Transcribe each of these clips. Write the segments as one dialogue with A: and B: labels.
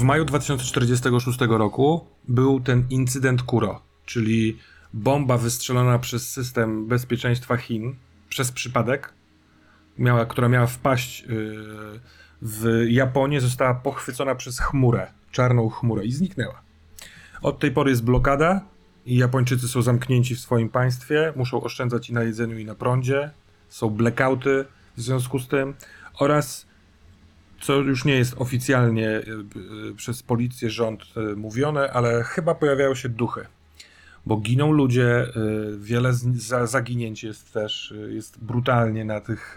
A: W maju 2046 roku był ten incydent Kuro, czyli bomba wystrzelona przez system bezpieczeństwa Chin przez przypadek, miała, która miała wpaść yy, w Japonię, została pochwycona przez chmurę, czarną chmurę i zniknęła. Od tej pory jest blokada i Japończycy są zamknięci w swoim państwie, muszą oszczędzać i na jedzeniu, i na prądzie. Są blackouty w związku z tym oraz co już nie jest oficjalnie y, y, przez policję, rząd y, mówione, ale chyba pojawiają się duchy. Bo giną ludzie, wiele zaginięć jest też, jest brutalnie na tych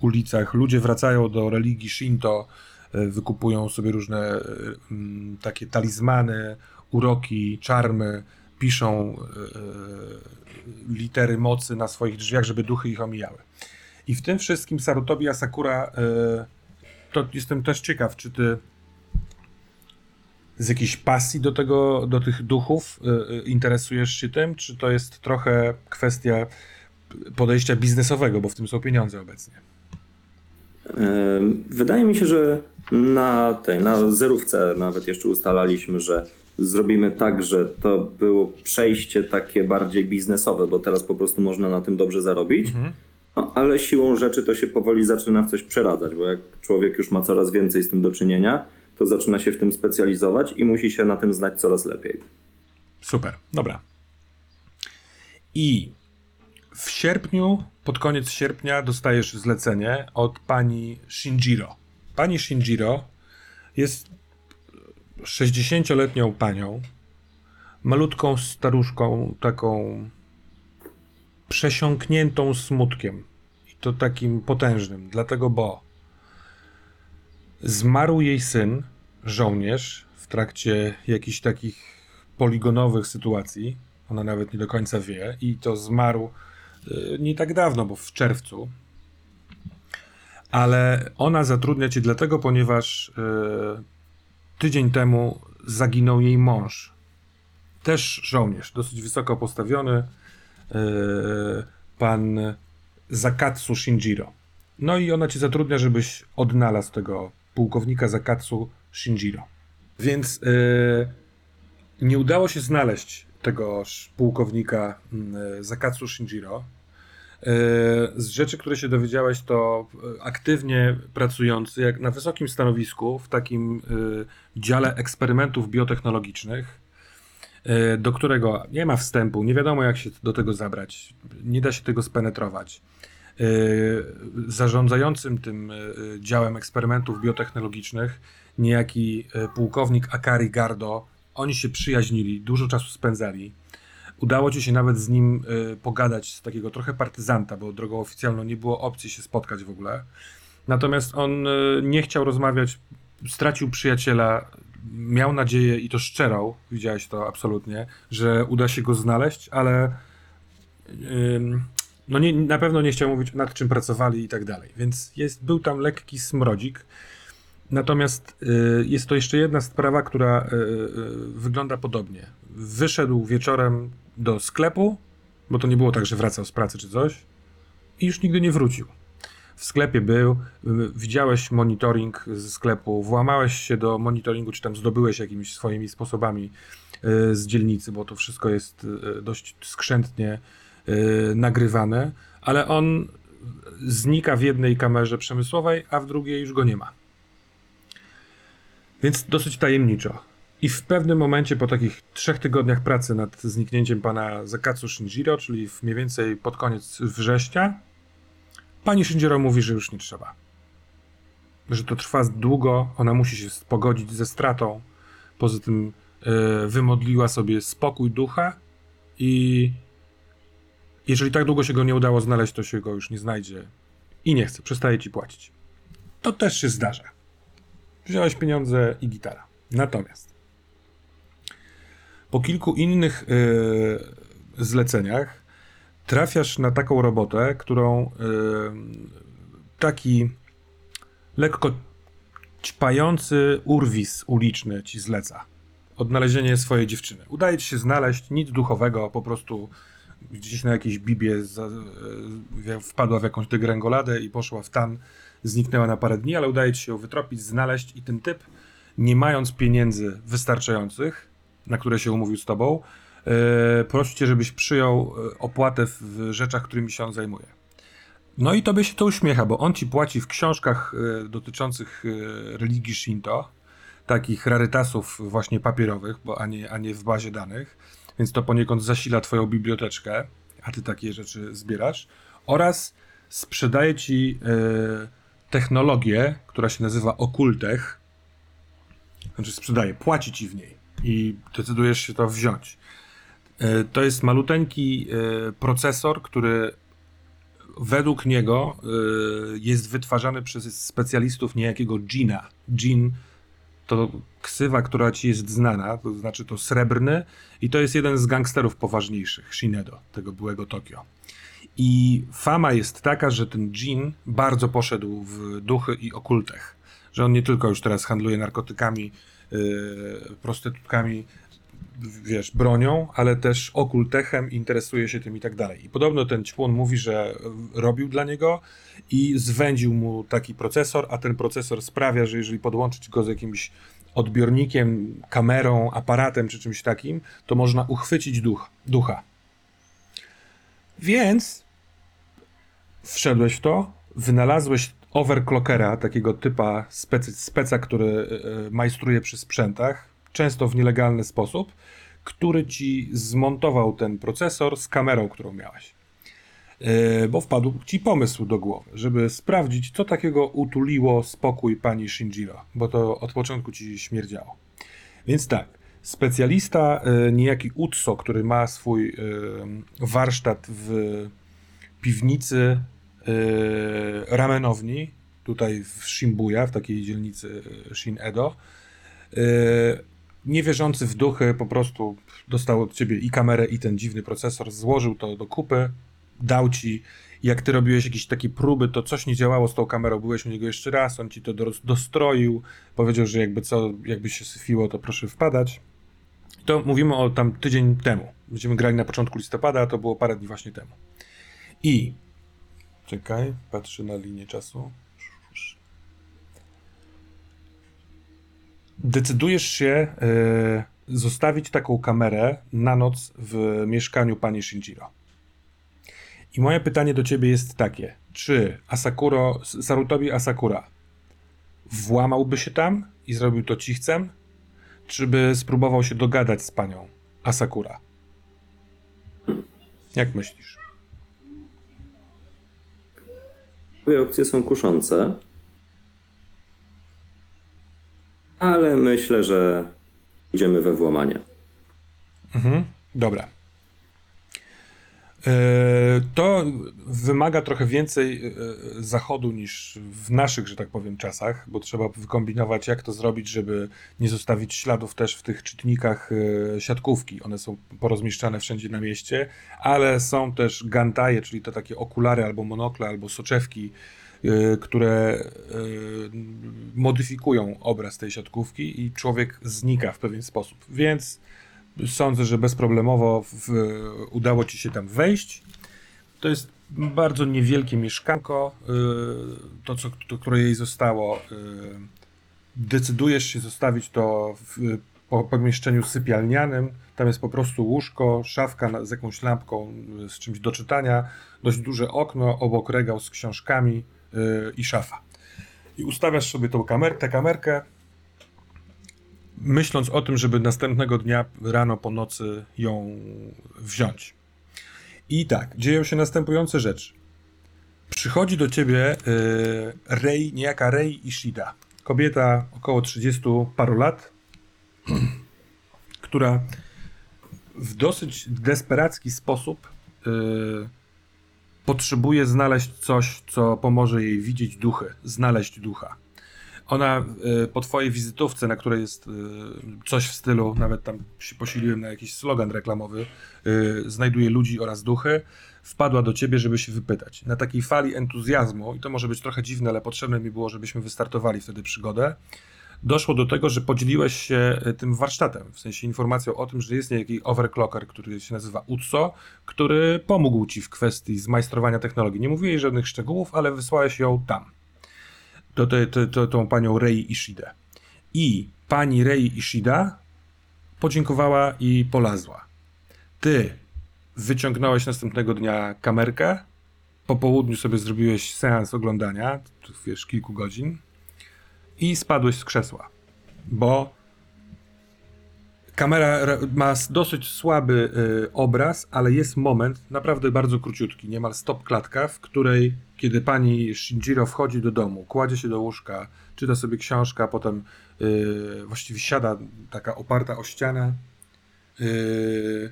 A: ulicach. Ludzie wracają do religii Shinto, wykupują sobie różne takie talizmany, uroki, czarmy, piszą litery mocy na swoich drzwiach, żeby duchy ich omijały. I w tym wszystkim Sarutobi Asakura to jestem też ciekaw, czy ty z jakiejś pasji do tego, do tych duchów y, y, interesujesz się tym, czy to jest trochę kwestia podejścia biznesowego, bo w tym są pieniądze obecnie?
B: Wydaje mi się, że na tej, na zerówce nawet jeszcze ustalaliśmy, że zrobimy tak, że to było przejście takie bardziej biznesowe, bo teraz po prostu można na tym dobrze zarobić. Mhm. No, ale siłą rzeczy to się powoli zaczyna w coś przeradzać, bo jak człowiek już ma coraz więcej z tym do czynienia, to zaczyna się w tym specjalizować i musi się na tym znać coraz lepiej.
A: Super, dobra. I w sierpniu, pod koniec sierpnia, dostajesz zlecenie od pani Shinjiro. Pani Shinjiro jest 60-letnią panią, malutką staruszką, taką przesiąkniętą smutkiem. I to takim potężnym. Dlatego, bo zmarł jej syn, żołnierz, w trakcie jakichś takich poligonowych sytuacji. Ona nawet nie do końca wie. I to zmarł y, nie tak dawno, bo w czerwcu. Ale ona zatrudnia cię dlatego, ponieważ y, tydzień temu zaginął jej mąż. Też żołnierz, dosyć wysoko postawiony, pan Zakatsu Shinjiro. No i ona cię zatrudnia, żebyś odnalazł tego pułkownika Zakatsu Shinjiro. Więc yy, nie udało się znaleźć tego pułkownika yy, Zakatsu Shinjiro. Z rzeczy, które się dowiedziałeś, to aktywnie pracujący jak na wysokim stanowisku w takim dziale eksperymentów biotechnologicznych E, do którego nie ma wstępu, nie wiadomo jak się do tego zabrać, nie da się tego spenetrować. E, zarządzającym tym e, działem eksperymentów biotechnologicznych niejaki pułkownik Akari Gardo, oni się przyjaźnili, dużo czasu spędzali. Udało ci się nawet z nim pogadać, z takiego trochę partyzanta, bo drogą oficjalną nie było opcji się spotkać w ogóle. Natomiast on nie chciał rozmawiać, stracił przyjaciela, miał nadzieję i to szczerą, widziałeś to absolutnie, że uda się go znaleźć, ale no nie, na pewno nie chciał mówić nad czym pracowali i tak dalej. Więc jest, był tam lekki smrodzik. Natomiast y, jest to jeszcze jedna sprawa, która y, y, wygląda podobnie. Wyszedł wieczorem do sklepu, bo to nie było tak, że wracał z pracy czy coś, i już nigdy nie wrócił w sklepie był, widziałeś monitoring ze sklepu, włamałeś się do monitoringu, czy tam zdobyłeś jakimiś swoimi sposobami e, z dzielnicy, bo to wszystko jest e, dość skrzętnie e, nagrywane, ale on znika w jednej kamerze przemysłowej, a w drugiej już go nie ma. Więc dosyć tajemniczo. I w pewnym momencie, po takich trzech tygodniach pracy nad zniknięciem pana Zakatsu Shinjiro, czyli mniej więcej pod koniec września, Pani Shinjiro mówi, że już nie trzeba. Że to trwa długo, ona musi się pogodzić ze stratą. Poza tym yy, wymodliła sobie spokój ducha i jeżeli tak długo się go nie udało znaleźć, to się go już nie znajdzie i nie chce, przestaje ci płacić. To też się zdarza. Wziąłeś pieniądze i gitara. Natomiast po kilku innych yy, zleceniach trafiasz na taką robotę, którą yy, taki lekko ćpający urwis uliczny ci zleca. Odnalezienie swojej dziewczyny. Udaje ci się znaleźć nic duchowego, po prostu gdzieś na jakiejś bibie yy, wpadła w jakąś degrengoladę i poszła w tan, zniknęła na parę dni, ale udaje ci się ją wytropić, znaleźć i ten typ nie mając pieniędzy wystarczających, na które się umówił z tobą, prosi cię, żebyś przyjął e, opłatę w rzeczach, którymi się on zajmuje. No i tobie się to uśmiecha, bo on ci płaci w książkach e, dotyczących e, religii Shinto, takich rarytasów właśnie papierowych, bo a nie, a nie w bazie danych, więc to poniekąd zasila twoją biblioteczkę, a ty takie rzeczy zbierasz, oraz sprzedaje ci e, technologię, która się nazywa Okultech, znaczy sprzedaje, płaci ci w niej i decydujesz się to wziąć. E, To jest maluteńki e, procesor, który według niego y, jest wytwarzany przez specjalistów niejakiego Gina. Gin to ksywa, która ci jest znana, to znaczy to srebrny i to jest jeden z gangsterów poważniejszych Shinedo, tego byłego Tokio. I fama jest taka, że ten Jin bardzo poszedł w duchy i okultech. Że on nie tylko już teraz handluje narkotykami, yy, prostytutkami, wiesz, bronią, ale też okultechem, interesuje się tym i tak dalej. I podobno ten ćpun mówi, że robił dla niego i zwędził mu taki procesor, a ten procesor sprawia, że jeżeli podłączyć go z jakimś odbiornikiem, kamerą, aparatem czy czymś takim, to można uchwycić duch, ducha. Więc wszedłeś w to, wynalazłeś overclockera, takiego typa specy, speca, który e, majstruje przy sprzętach, często w nielegalny sposób, który ci zmontował ten procesor z kamerą, którą miałeś. E, Bo wpadł ci pomysł do głowy, żeby sprawdzić, co takiego utuliło spokój pani Shinjiro, bo to od początku ci śmierdziało. Więc tak, specjalista, e, niejaki Utso, który ma swój e, warsztat w piwnicy ramenowni, tutaj w Shimbuya, w takiej dzielnicy Shin Edo, niewierzący w duchy po prostu dostał od ciebie i kamerę, i ten dziwny procesor, złożył to do kupy, dał ci. Jak ty robiłeś jakieś takie próby, to coś nie działało z tą kamerą, byłeś u niego jeszcze raz, on ci to dos- dostroił, powiedział, że jakby co, jakby się syfiło, to proszę wpadać. To mówimy o tam tydzień temu. Będziemy grali na początku listopada, a to było parę dni właśnie temu. I czekaj, patrzę na linię czasu. Decydujesz się e, zostawić taką kamerę na noc w mieszkaniu pani Shinjiro. I moje pytanie do ciebie jest takie: czy Asakuro, Sarutobi Asakura włamałby się tam i zrobił to cichcem, czy by spróbował się dogadać z panią Asakura? Jak myślisz?
B: Twoje opcje są kuszące. Ale myślę, że idziemy we włamanie.
A: Mhm, dobra. E, To wymaga trochę więcej e, zachodu niż w naszych, że tak powiem, czasach, bo trzeba wykombinować, jak to zrobić, żeby nie zostawić śladów też w tych czytnikach e, siatkówki. One są porozmieszczane wszędzie na mieście, ale są też gantaje, czyli to takie okulary albo monokle, albo soczewki, które e, modyfikują obraz tej siatkówki i człowiek znika w pewien sposób. Więc sądzę, że bezproblemowo w, udało ci się tam wejść. To jest bardzo niewielkie mieszkanko, y, to, co, to, które jej zostało. Decydujesz się zostawić to w po- pomieszczeniu sypialnianym. Tam jest po prostu łóżko, szafka z jakąś lampką, z czymś do czytania, dość duże okno, obok regał z książkami i szafa. I ustawiasz sobie tą kamer, tę kamerkę, myśląc o tym, żeby następnego dnia rano po nocy ją wziąć. I tak, dzieją się następujące rzeczy. Przychodzi do ciebie y, Rei, niejaka Rei Ishida. Kobieta około 30 paru lat, która w dosyć desperacki sposób y, potrzebuje znaleźć coś, co pomoże jej widzieć duchy, znaleźć ducha. Ona y, po twojej wizytówce, na której jest y, coś w stylu, nawet tam się posiliłem na jakiś slogan reklamowy, y, znajduje ludzi oraz duchy, wpadła do ciebie, żeby się wypytać. Na takiej fali entuzjazmu, i to może być trochę dziwne, ale potrzebne mi było, żebyśmy wystartowali wtedy przygodę, doszło do tego, że podzieliłeś się y, tym warsztatem, w sensie informacją o tym, że jest niejaki overclocker, który się nazywa Utso, który pomógł ci w kwestii zmajstrowania technologii. Nie mówiłeś żadnych szczegółów, ale wysłałeś ją tam do te, te, te, tą panią Rei Ishidę. I pani Rei Ishida podziękowała i polazła. Ty wyciągnąłeś następnego dnia kamerkę, po południu sobie zrobiłeś seans oglądania, wiesz, kilku godzin i spadłeś z krzesła, bo kamera ma dosyć słaby y, obraz, ale jest moment, naprawdę bardzo króciutki, niemal stop klatka, w której kiedy pani Shinjiro wchodzi do domu, kładzie się do łóżka, czyta sobie książkę, a potem y, właściwie siada taka oparta o ścianę, y,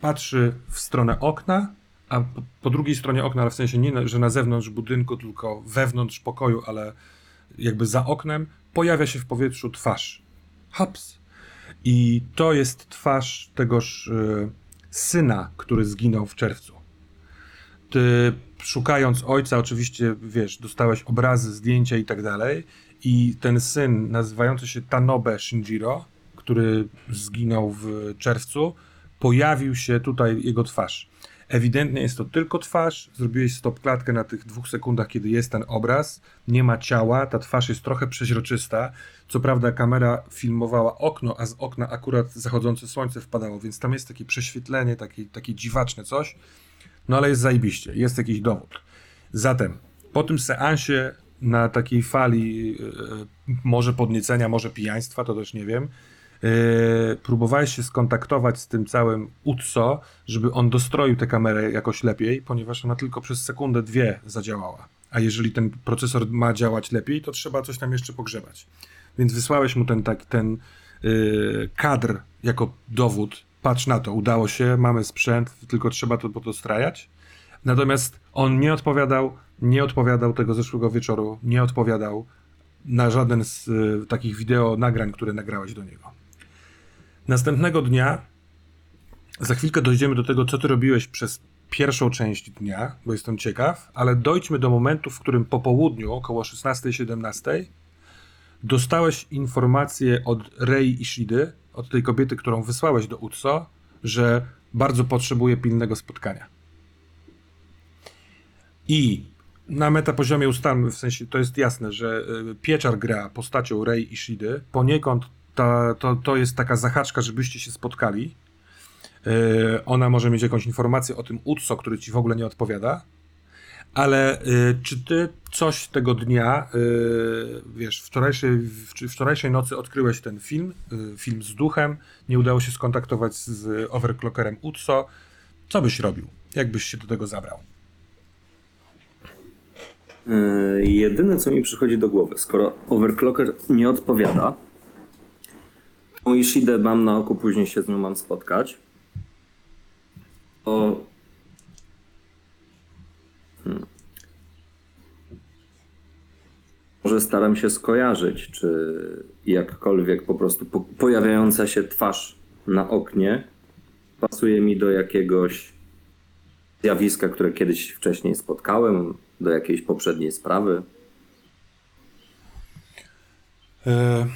A: patrzy w stronę okna, a po, po, drugiej stronie okna, ale w sensie nie, że na zewnątrz budynku, tylko wewnątrz pokoju, ale jakby za oknem, pojawia się w powietrzu twarz. Hops! I to jest twarz tegoż y, syna, który zginął w czerwcu. Ty szukając ojca, oczywiście, wiesz, dostałeś obrazy, zdjęcia i tak dalej. I ten syn, nazywający się Tanobe Shinjiro, który zginął w czerwcu, pojawił się tutaj jego twarz. Ewidentnie jest to tylko twarz. Zrobiłeś stop klatkę na tych dwóch sekundach, kiedy jest ten obraz. Nie ma ciała, ta twarz jest trochę przeźroczysta. Co prawda, kamera filmowała okno, a z okna akurat zachodzące słońce wpadało, więc tam jest takie prześwietlenie, takie, takie dziwaczne coś. No ale jest zajebiście, jest jakiś dowód. Zatem po tym seansie na takiej fali yy, może podniecenia, może pijaństwa, to też nie wiem, próbowałeś się skontaktować z tym całym UTSO, żeby on dostroił tę kamerę jakoś lepiej, ponieważ ona tylko przez sekundę, dwie zadziałała. A jeżeli ten procesor ma działać lepiej, to trzeba coś tam jeszcze pogrzebać. Więc wysłałeś mu ten, tak, ten yy, kadr jako dowód. Patrz na to, udało się, mamy sprzęt, tylko trzeba to podostrajać. Natomiast on nie odpowiadał, nie odpowiadał tego zeszłego wieczoru, nie odpowiadał na żaden z y, takich wideo nagrań, które nagrałeś do niego. Następnego dnia, za chwilkę dojdziemy do tego, co ty robiłeś przez pierwszą część dnia, bo jestem ciekaw, ale dojdźmy do momentu, w którym po południu, około 16-17, dostałeś informację od Rei Ishidy, od tej kobiety, którą wysłałeś do UTSO, że bardzo potrzebuje pilnego spotkania. I na metapoziomie ustalmy, w sensie to jest jasne, że y, Pieczar gra postacią Rei Ishidy, poniekąd to, to jest taka zahaczka, żebyście się spotkali. Yy, ona może mieć jakąś informację o tym UTSO, który ci w ogóle nie odpowiada, ale y, czy ty coś tego dnia, y, wiesz, wczorajszej, wczorajszej nocy odkryłeś ten film, film z duchem, nie udało się skontaktować z overclockerem UTSO. Co byś robił? Jak byś się do tego zabrał?
B: Jedyne, co mi przychodzi do głowy, skoro overclocker nie odpowiada, Ishidę mam na oku, później się z nią mam spotkać, to Hmm. Może staram się skojarzyć, czy jakkolwiek po prostu po pojawiająca się twarz na oknie pasuje mi do jakiegoś zjawiska, które kiedyś wcześniej spotkałem, do jakiejś poprzedniej sprawy.
A: E,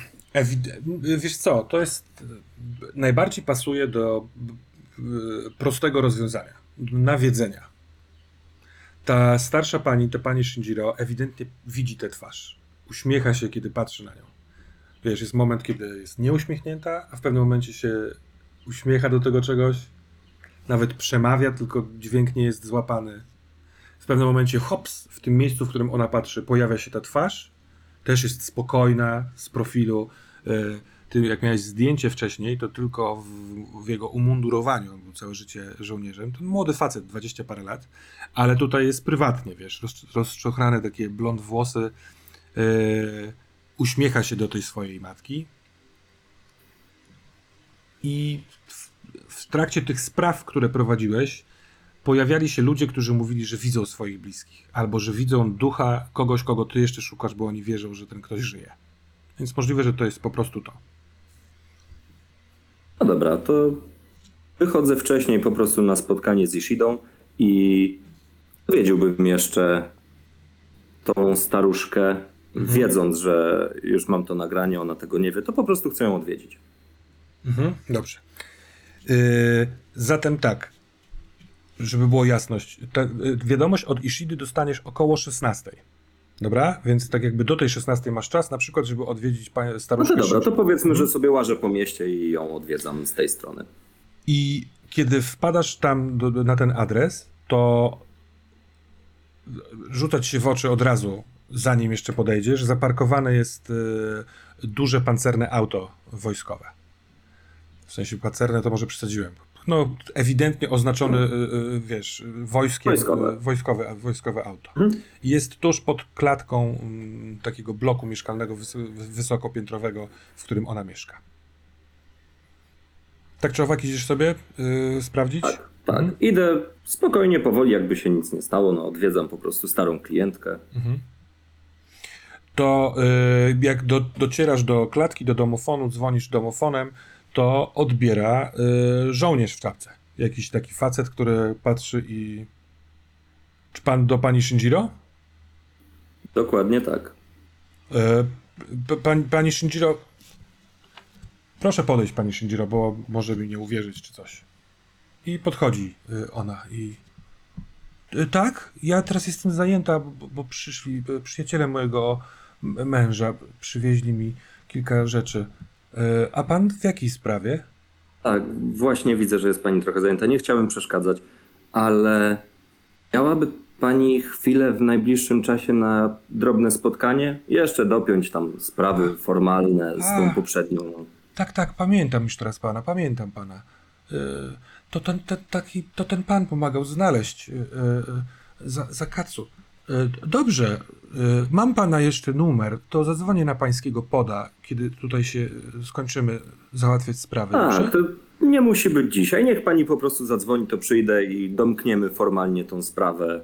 A: wiesz co, to jest najbardziej pasuje do prostego rozwiązania, nawiedzenia ta starsza pani, ta pani Shinjiro, ewidentnie widzi tę twarz. Uśmiecha się, kiedy patrzy na nią. Wiesz, jest moment, kiedy jest nieuśmiechnięta, a w pewnym momencie się uśmiecha do tego czegoś, nawet przemawia, tylko dźwięk nie jest złapany. W pewnym momencie, hops, w tym miejscu, w którym ona patrzy, pojawia się ta twarz. Też jest spokojna, z profilu. Yy, ty jak miałeś zdjęcie wcześniej, to tylko w, w jego umundurowaniu, był całe życie żołnierzem, to młody facet, 20 parę lat, ale tutaj jest prywatnie, wiesz, roz, rozczochrane takie blond włosy, yy, uśmiecha się do tej swojej matki i w, w trakcie tych spraw, które prowadziłeś, pojawiali się ludzie, którzy mówili, że widzą swoich bliskich, albo że widzą ducha kogoś, kogo ty jeszcze szukasz, bo oni wierzą, że ten ktoś żyje. Więc możliwe, że to jest po prostu to.
B: No dobra, to wychodzę wcześniej po prostu na spotkanie z Ishidą i dowiedziłbym jeszcze tą staruszkę, mhm. wiedząc, że już mam to nagranie, ona tego nie wie, to po prostu chcę ją odwiedzić.
A: Mhm, dobrze. Yy, zatem tak, żeby było jasność. Ta, yy, wiadomość od Ishidy dostaniesz około 16. Dobra, więc tak jakby do tej 16 masz czas, na przykład, żeby odwiedzić
B: No
A: staruszkę.
B: to dobra, to powiedzmy, że sobie łażę po mieście i ją odwiedzam z tej strony.
A: I kiedy wpadasz tam do, na ten adres, to rzucać się w oczy od razu, zanim jeszcze podejdziesz, zaparkowane jest y, duże pancerne auto wojskowe. W sensie pancerne to może przesadziłem. No, ewidentnie oznaczone, y, y, wiesz, wojskiem,
B: Wojskowe.
A: y, wojskowe, wojskowe auto.
B: Mhm.
A: I Jest tuż pod klatką mm, takiego bloku mieszkalnego wys- wysokopiętrowego, w którym ona mieszka. Tak czy owak idziesz sobie y, sprawdzić?
B: Tak, tak.
A: Mhm.
B: Idę spokojnie, powoli, jakby się nic nie stało. No, odwiedzam po prostu starą klientkę.
A: To y, jak do, docierasz do klatki, do domofonu, dzwonisz domofonem, to odbiera y, żołnierz w czapce. Jakiś taki facet, który patrzy i... Czy pan do pani Shinjiro?
B: Dokładnie tak.
A: Y, pani, pani Shinjiro... Proszę podejść, pani Shinjiro, bo może mi nie uwierzyć, czy coś. I podchodzi y, ona i... Y, Tak, ja teraz jestem zajęta, bo, bo przyszli y, przyjaciele mojego męża, przywieźli mi kilka rzeczy. Y, A pan w jakiej sprawie?
B: Tak, właśnie widzę, że jest pani trochę zajęta. Nie chciałem przeszkadzać, ale miałaby pani chwilę w najbliższym czasie na drobne spotkanie? Jeszcze dopiąć tam sprawy formalne z tą poprzednią.
A: Tak, tak, pamiętam już teraz pana, pamiętam pana. Y, To ten, ten, taki, to ten pan pomagał znaleźć y, y, za, za kacu. Y, Dobrze, y, mam pana jeszcze numer, to zadzwonię na pańskiego poda, kiedy tutaj się y, skończymy załatwiać sprawy.
B: A,
A: dobrze?
B: to nie musi być dzisiaj. Niech pani po prostu zadzwoni, to przyjdę i domkniemy formalnie tą sprawę.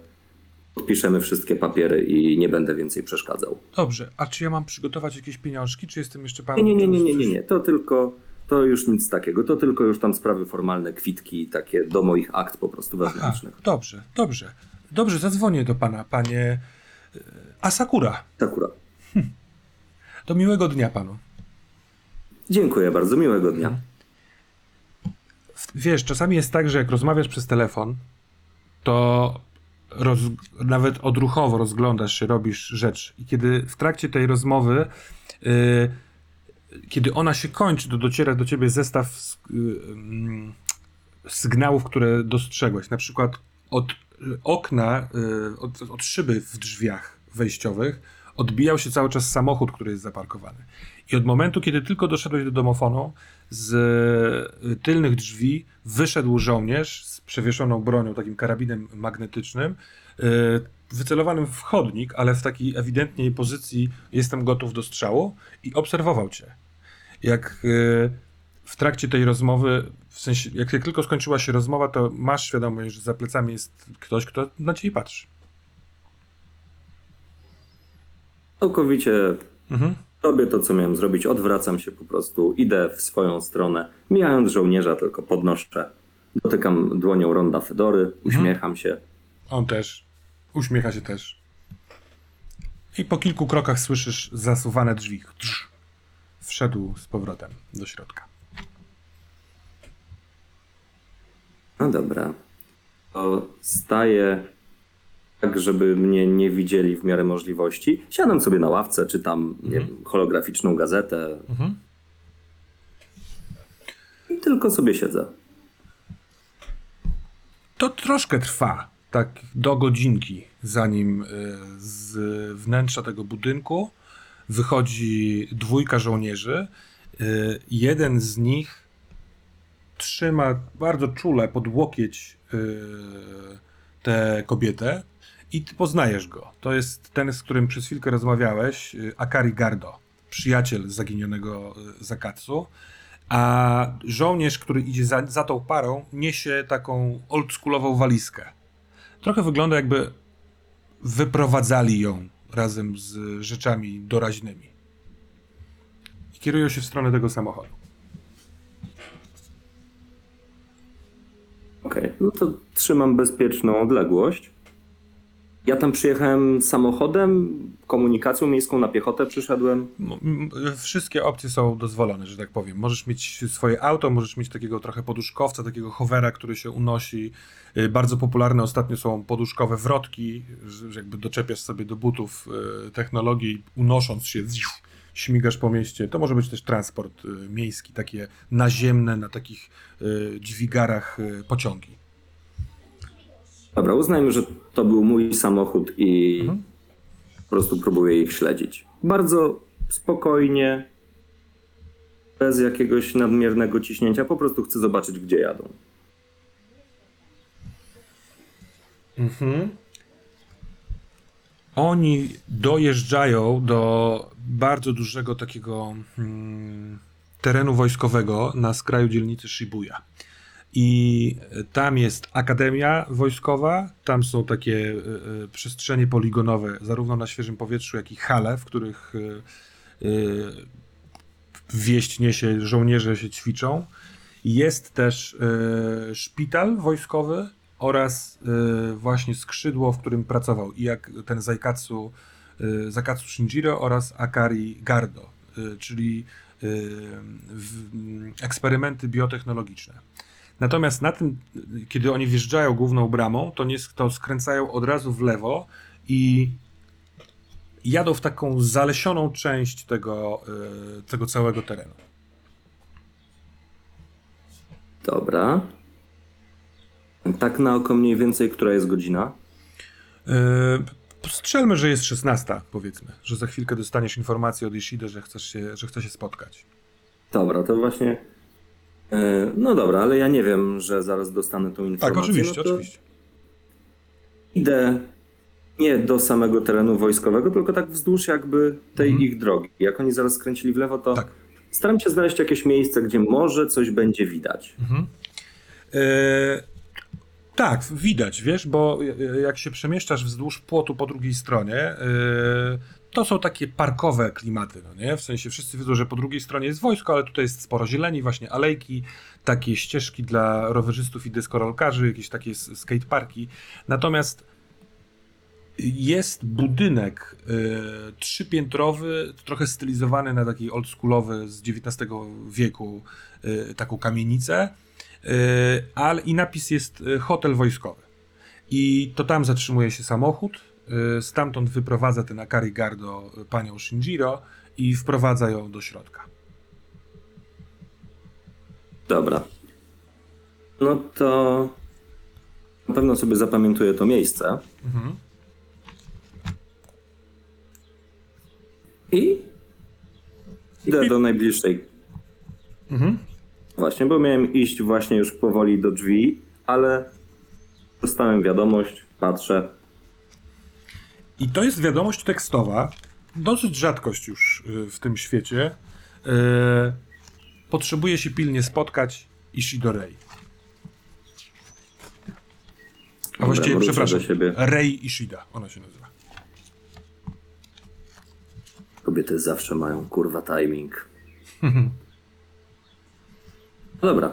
B: Podpiszemy wszystkie papiery i nie będę więcej przeszkadzał.
A: Dobrze, a czy ja mam przygotować jakieś pieniążki, czy jestem jeszcze panem?
B: nie, nie, nie, nie, nie, nie. To tylko, to już nic takiego. To tylko już tam sprawy formalne, kwitki takie do moich akt po prostu
A: Aha,
B: wewnętrznych.
A: dobrze, dobrze. Dobrze, zadzwonię do pana, panie y, Asakura.
B: Sakura.
A: Do miłego dnia panu.
B: Dziękuję bardzo, miłego dnia.
A: Wiesz, czasami jest tak, że jak rozmawiasz przez telefon, to roz, nawet odruchowo rozglądasz się, robisz rzecz. I kiedy w trakcie tej rozmowy, y, kiedy ona się kończy, to dociera do ciebie zestaw y, mm, sygnałów, które dostrzegłeś. Na przykład od okna, y, od, od szyby w drzwiach wejściowych odbijał się cały czas samochód, który jest zaparkowany. I od momentu, kiedy tylko doszedłeś do domofonu, z y, tylnych drzwi wyszedł żołnierz z przewieszoną bronią, takim karabinem magnetycznym, y, wycelowanym w chodnik, ale w takiej ewidentnej pozycji jestem gotów do strzału i obserwował cię. Jak w trakcie tej rozmowy, w sensie, jak, tylko skończyła się rozmowa, to masz świadomość, że za plecami jest ktoś, kto na ciebie patrzy.
B: Całkowicie
A: Mhm.
B: robię to, co miałem zrobić. Odwracam się po prostu, idę w swoją stronę. Mijając żołnierza, tylko podnoszę. Dotykam dłonią ronda Fedory, uśmiecham się.
A: On też. Uśmiecha się też. I po kilku krokach słyszysz zasuwane drzwi. Drz. Wszedł z powrotem do środka.
B: No dobra. To staję tak, żeby mnie nie widzieli w miarę możliwości. Siadam sobie na ławce, czytam nie wiem, holograficzną gazetę. I tylko sobie siedzę.
A: To troszkę trwa, tak do godzinki, zanim y, z wnętrza tego budynku wychodzi dwójka żołnierzy. Y, Jeden z nich trzyma bardzo czule pod łokieć y, tę kobietę i ty poznajesz go. To jest ten, z którym przez chwilkę rozmawiałeś, y, Akari Gardo, przyjaciel zaginionego y, Zakatsu. A żołnierz, który idzie za, za tą parą, niesie taką oldschoolową walizkę. Trochę wygląda, jakby wyprowadzali ją razem z rzeczami doraźnymi. I kierują się w stronę tego samochodu.
B: Okej, no to trzymam bezpieczną odległość. Ja tam przyjechałem samochodem, komunikacją miejską na piechotę przyszedłem.
A: M- Wszystkie opcje są dozwolone, że tak powiem. Możesz mieć swoje auto, możesz mieć takiego trochę poduszkowca, takiego hovera, który się unosi. Y, Bardzo popularne ostatnio są poduszkowe wrotki, że jakby doczepiasz sobie do butów y, technologii, unosząc się, śmigasz po mieście. To może być też transport y, miejski, takie naziemne, na takich y, dźwigarach y, pociągi.
B: Dobra, uznajmy, że to był mój samochód i
A: Mhm.
B: po prostu próbuję ich śledzić. Bardzo spokojnie, bez jakiegoś nadmiernego ciśnięcia, po prostu chcę zobaczyć, gdzie jadą.
A: Mhm. Oni dojeżdżają do bardzo dużego takiego hmm, terenu wojskowego na skraju dzielnicy Shibuya. I tam jest akademia wojskowa, tam są takie e, e, przestrzenie poligonowe, zarówno na świeżym powietrzu, jak i hale, w których e, wieść niesie, żołnierze się ćwiczą. Jest też szpital wojskowy oraz e, właśnie skrzydło, w którym pracował i jak ten Zaikatsu, e, Zakatsu Shinjiro oraz Akari Gardo, e, czyli e, w, m, eksperymenty biotechnologiczne. Natomiast na tym, kiedy oni wjeżdżają główną bramą, to, nie, to skręcają od razu w lewo i jadą w taką zalesioną część tego, tego całego terenu.
B: Dobra. Tak na oko mniej więcej, która jest godzina?
A: Yy, strzelmy, że jest 16, powiedzmy, że za chwilkę dostaniesz informację od Ishida, że, chcesz się, że chce się spotkać.
B: Dobra, to właśnie. e, No dobra, ale ja nie wiem, że zaraz dostanę tą informację.
A: Tak, oczywiście,
B: no
A: oczywiście.
B: Idę nie do samego terenu wojskowego, tylko tak wzdłuż jakby tej
A: Mhm.
B: ich drogi. Jak oni zaraz skręcili w lewo, to
A: Tak.
B: staram się znaleźć jakieś miejsce, gdzie może coś będzie widać.
A: Mhm. E, tak, widać, wiesz, bo e, jak się przemieszczasz wzdłuż płotu po drugiej stronie, e, to są takie parkowe klimaty, no nie? W sensie wszyscy wiedzą, że po drugiej stronie jest wojsko, ale tutaj jest sporo zieleni, właśnie alejki, takie ścieżki dla rowerzystów i deskorolkarzy, jakieś takie skateparki. Natomiast jest budynek y, trzypiętrowy, trochę stylizowany na taki oldschoolowy z XIX wieku, y, taką kamienicę, ale i napis jest y, hotel wojskowy. I to tam zatrzymuje się samochód, y, stamtąd wyprowadza ten Akari Gardo y, panią Shinjiro i wprowadza ją do środka.
B: Dobra. No to na pewno sobie zapamiętuję to miejsce.
A: Mhm.
B: I idę do najbliższej.
A: Mhm.
B: Właśnie, bo miałem iść właśnie już powoli do drzwi, ale dostałem wiadomość, patrzę.
A: I to jest wiadomość tekstowa, dosyć rzadkość już y, w tym świecie. Y, Potrzebuje się pilnie spotkać Ishido Rei. A
B: Dobra,
A: właściwie, przepraszam. Rei Ishida, ona się nazywa.
B: Kobiety zawsze mają kurwa timing. No dobra.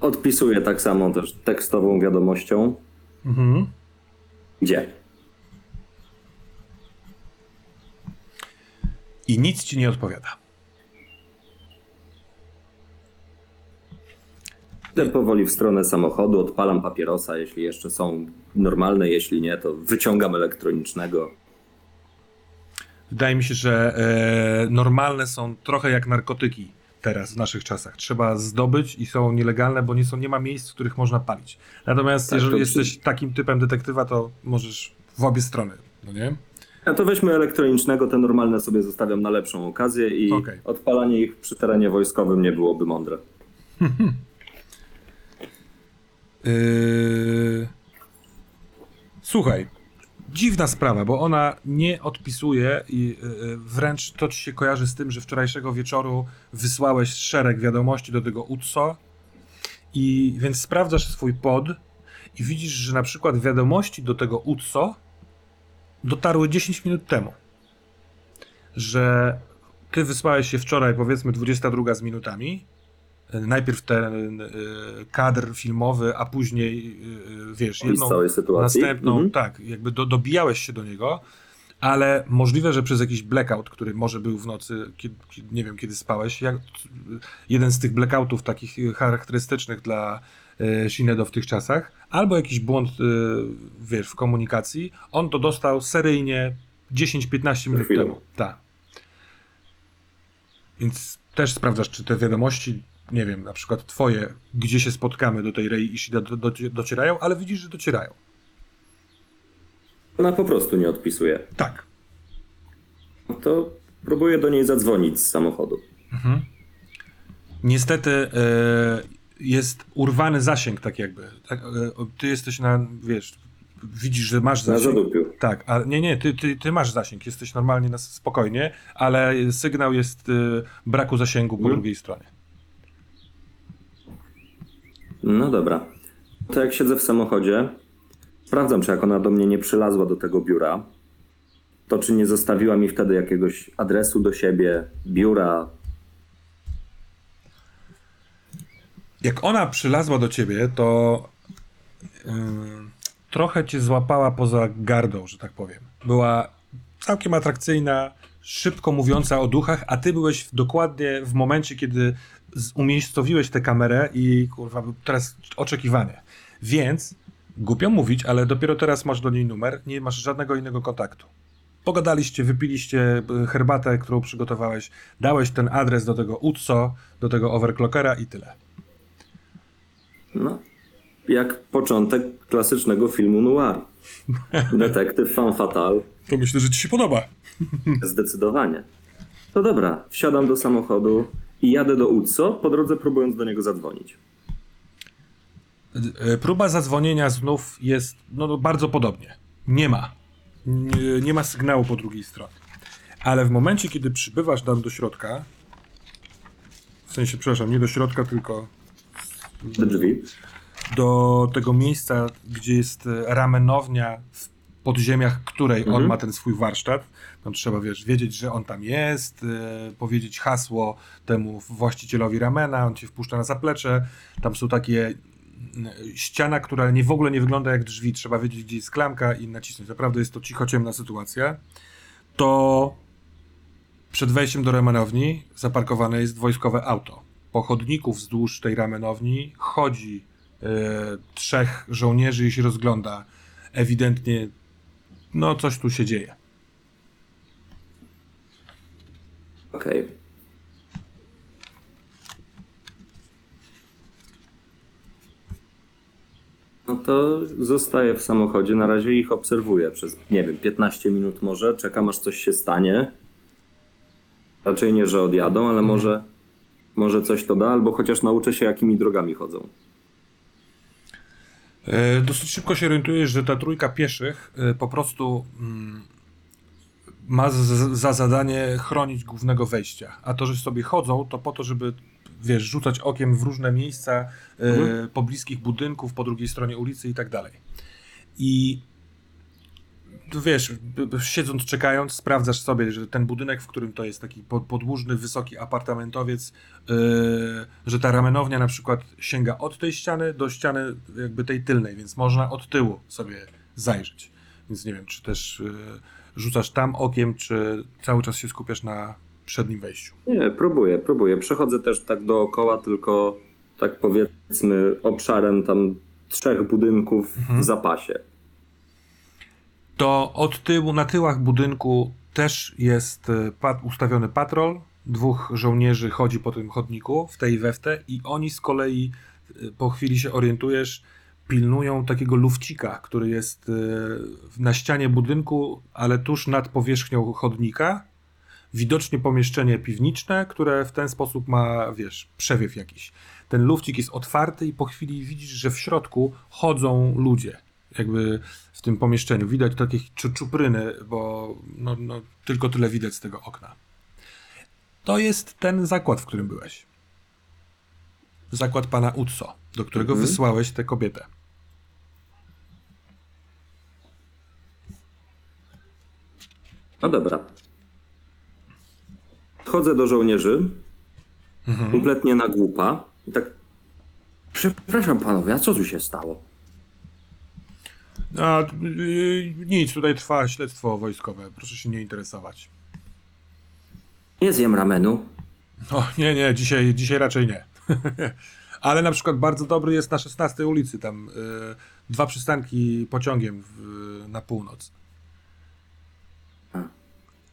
B: Odpisuję tak samo też tekstową wiadomością.
A: Mhm.
B: Gdzie?
A: I nic ci nie odpowiada.
B: Idę powoli w stronę samochodu, odpalam papierosa, jeśli jeszcze są normalne, jeśli nie, to wyciągam elektronicznego.
A: Wydaje mi się, że e, normalne są trochę jak narkotyki teraz w naszych czasach. Trzeba zdobyć i są nielegalne, bo nie, są, nie ma miejsc, w których można palić. Natomiast
B: Tak,
A: jeżeli jesteś takim typem detektywa, to możesz w obie strony, no nie?
B: A to weźmy elektronicznego, te normalne sobie zostawiam na lepszą okazję i
A: Okej.
B: odpalanie ich przy terenie wojskowym nie byłoby mądre.
A: Yy... Słuchaj, dziwna sprawa, bo ona nie odpisuje i yy, wręcz to ci się kojarzy z tym, że wczorajszego wieczoru wysłałeś szereg wiadomości do tego UTSO i więc sprawdzasz swój pod i widzisz, że na przykład wiadomości do tego UTSO dotarły 10 minut temu. Że ty wysłałeś się wczoraj, powiedzmy 22 z minutami, najpierw ten y, kadr filmowy, a później, y, wiesz,
B: Opis
A: jedną następną,
B: Mhm.
A: tak, jakby do, dobijałeś się do niego, ale możliwe, że przez jakiś blackout, który może był w nocy, kiedy, nie wiem, kiedy spałeś, jak, jeden z tych blackoutów takich y, charakterystycznych dla y, Shinedo w tych czasach, albo jakiś błąd, y, wiesz, w komunikacji, on to dostał seryjnie 10-15 minut temu. Tak. Więc też sprawdzasz, czy te wiadomości, nie wiem, na przykład twoje, gdzie się spotkamy do tej Rei Ishida do, do, docierają, ale widzisz, że docierają.
B: Ona po prostu nie odpisuje.
A: Tak.
B: No To próbuję do niej zadzwonić z samochodu.
A: Niestety e, jest urwany zasięg, tak jakby. Tak, e, ty jesteś na, wiesz, widzisz, że masz
B: Na
A: zasięg.
B: zadupiu.
A: Tak, ale nie, nie, ty, ty, ty masz zasięg, jesteś normalnie na spokojnie, ale sygnał jest e, braku zasięgu po
B: Mhm.
A: drugiej stronie.
B: No dobra. To jak siedzę w samochodzie, sprawdzam, czy jak ona do mnie nie przylazła do tego biura, to czy nie zostawiła mi wtedy jakiegoś adresu do siebie, biura.
A: Jak ona przylazła do ciebie, to ym, trochę cię złapała poza gardą, że tak powiem. Była całkiem atrakcyjna, szybko mówiąca o duchach, a ty byłeś dokładnie w momencie, kiedy umiejscowiłeś tę kamerę i kurwa, teraz oczekiwanie. Więc, głupio mówić, ale dopiero teraz masz do niej numer, nie masz żadnego innego kontaktu. Pogadaliście, wypiliście y, herbatę, którą przygotowałeś, dałeś ten adres do tego UTSO, do tego overclockera i tyle.
B: No, jak początek klasycznego filmu noir. Detektyw fan fatal.
A: To myślę, że ci się podoba.
B: Zdecydowanie. To dobra, wsiadam do samochodu i jadę do UCO, po drodze próbując do niego zadzwonić.
A: E, Próba zadzwonienia znów jest no, no, bardzo podobnie. Nie ma. Nie, nie ma sygnału po drugiej stronie. Ale w momencie, kiedy przybywasz tam do środka, w sensie, przepraszam, nie do środka, tylko
B: Do drzwi.
A: do tego miejsca, gdzie jest e, ramenownia w podziemiach, której on ma ten swój warsztat. Tam trzeba, wiesz, wiedzieć, że on tam jest, e, powiedzieć hasło temu właścicielowi ramena, on cię wpuszcza na zaplecze. Tam są takie ściana, która nie w ogóle nie wygląda jak drzwi. Trzeba wiedzieć, gdzie jest klamka i nacisnąć. Naprawdę jest to cicho, ciemna sytuacja. To przed wejściem do ramenowni zaparkowane jest wojskowe auto. Po chodniku wzdłuż tej ramenowni chodzi e, trzech żołnierzy i się rozgląda. Ewidentnie, no coś tu się dzieje.
B: Okej. No to zostaję w samochodzie, na razie ich obserwuję przez, nie wiem, 15 minut może, czekam aż coś się stanie. Raczej nie, że odjadą, ale może, może coś to da, albo chociaż nauczę się, jakimi drogami chodzą.
A: E, Dosyć szybko się orientujesz, że ta trójka pieszych e, po prostu mm, ma za zadanie chronić głównego wejścia. A to, że sobie chodzą, to po to, żeby wiesz, rzucać okiem w różne miejsca e,
B: Mhm.
A: pobliskich budynków, po drugiej stronie ulicy i tak dalej. I wiesz, siedząc, czekając, sprawdzasz sobie, że ten budynek, w którym to jest taki po- podłużny, wysoki apartamentowiec, yy, że ta ramenownia na przykład sięga od tej ściany do ściany jakby tej tylnej, więc można od tyłu sobie zajrzeć. Więc nie wiem, czy też yy, rzucasz tam okiem, czy cały czas się skupiasz na przednim wejściu.
B: Nie, próbuję, próbuję. Przechodzę też tak dookoła, tylko tak powiedzmy obszarem tam trzech budynków w zapasie.
A: To od tyłu, na tyłach budynku też jest e, ustawiony patrol. Dwóch żołnierzy chodzi po tym chodniku w tej i we w te i oni z kolei, e, po chwili się orientujesz, pilnują takiego lufcika, który jest e, na ścianie budynku, ale tuż nad powierzchnią chodnika. Widocznie pomieszczenie piwniczne, które w ten sposób ma, wiesz, przewiew jakiś. Ten lufcik jest otwarty i po chwili widzisz, że w środku chodzą ludzie. Jakby w tym pomieszczeniu. Widać takie czu- czupryny, bo no, no, tylko tyle widać z tego okna. To jest ten zakład, w którym byłeś. Zakład pana Utso, do którego
B: Mhm.
A: wysłałeś tę kobietę.
B: No dobra. Chodzę do żołnierzy, kompletnie na głupa.
C: I tak, przepraszam panowie, a co tu się stało?
A: A, yy, nic, tutaj trwa śledztwo wojskowe. Proszę się nie interesować.
C: Nie zjem ramenu.
A: O, nie, nie, dzisiaj, dzisiaj raczej nie. Ale na przykład bardzo dobry jest na 16 ulicy, tam y, dwa przystanki pociągiem w, na północ.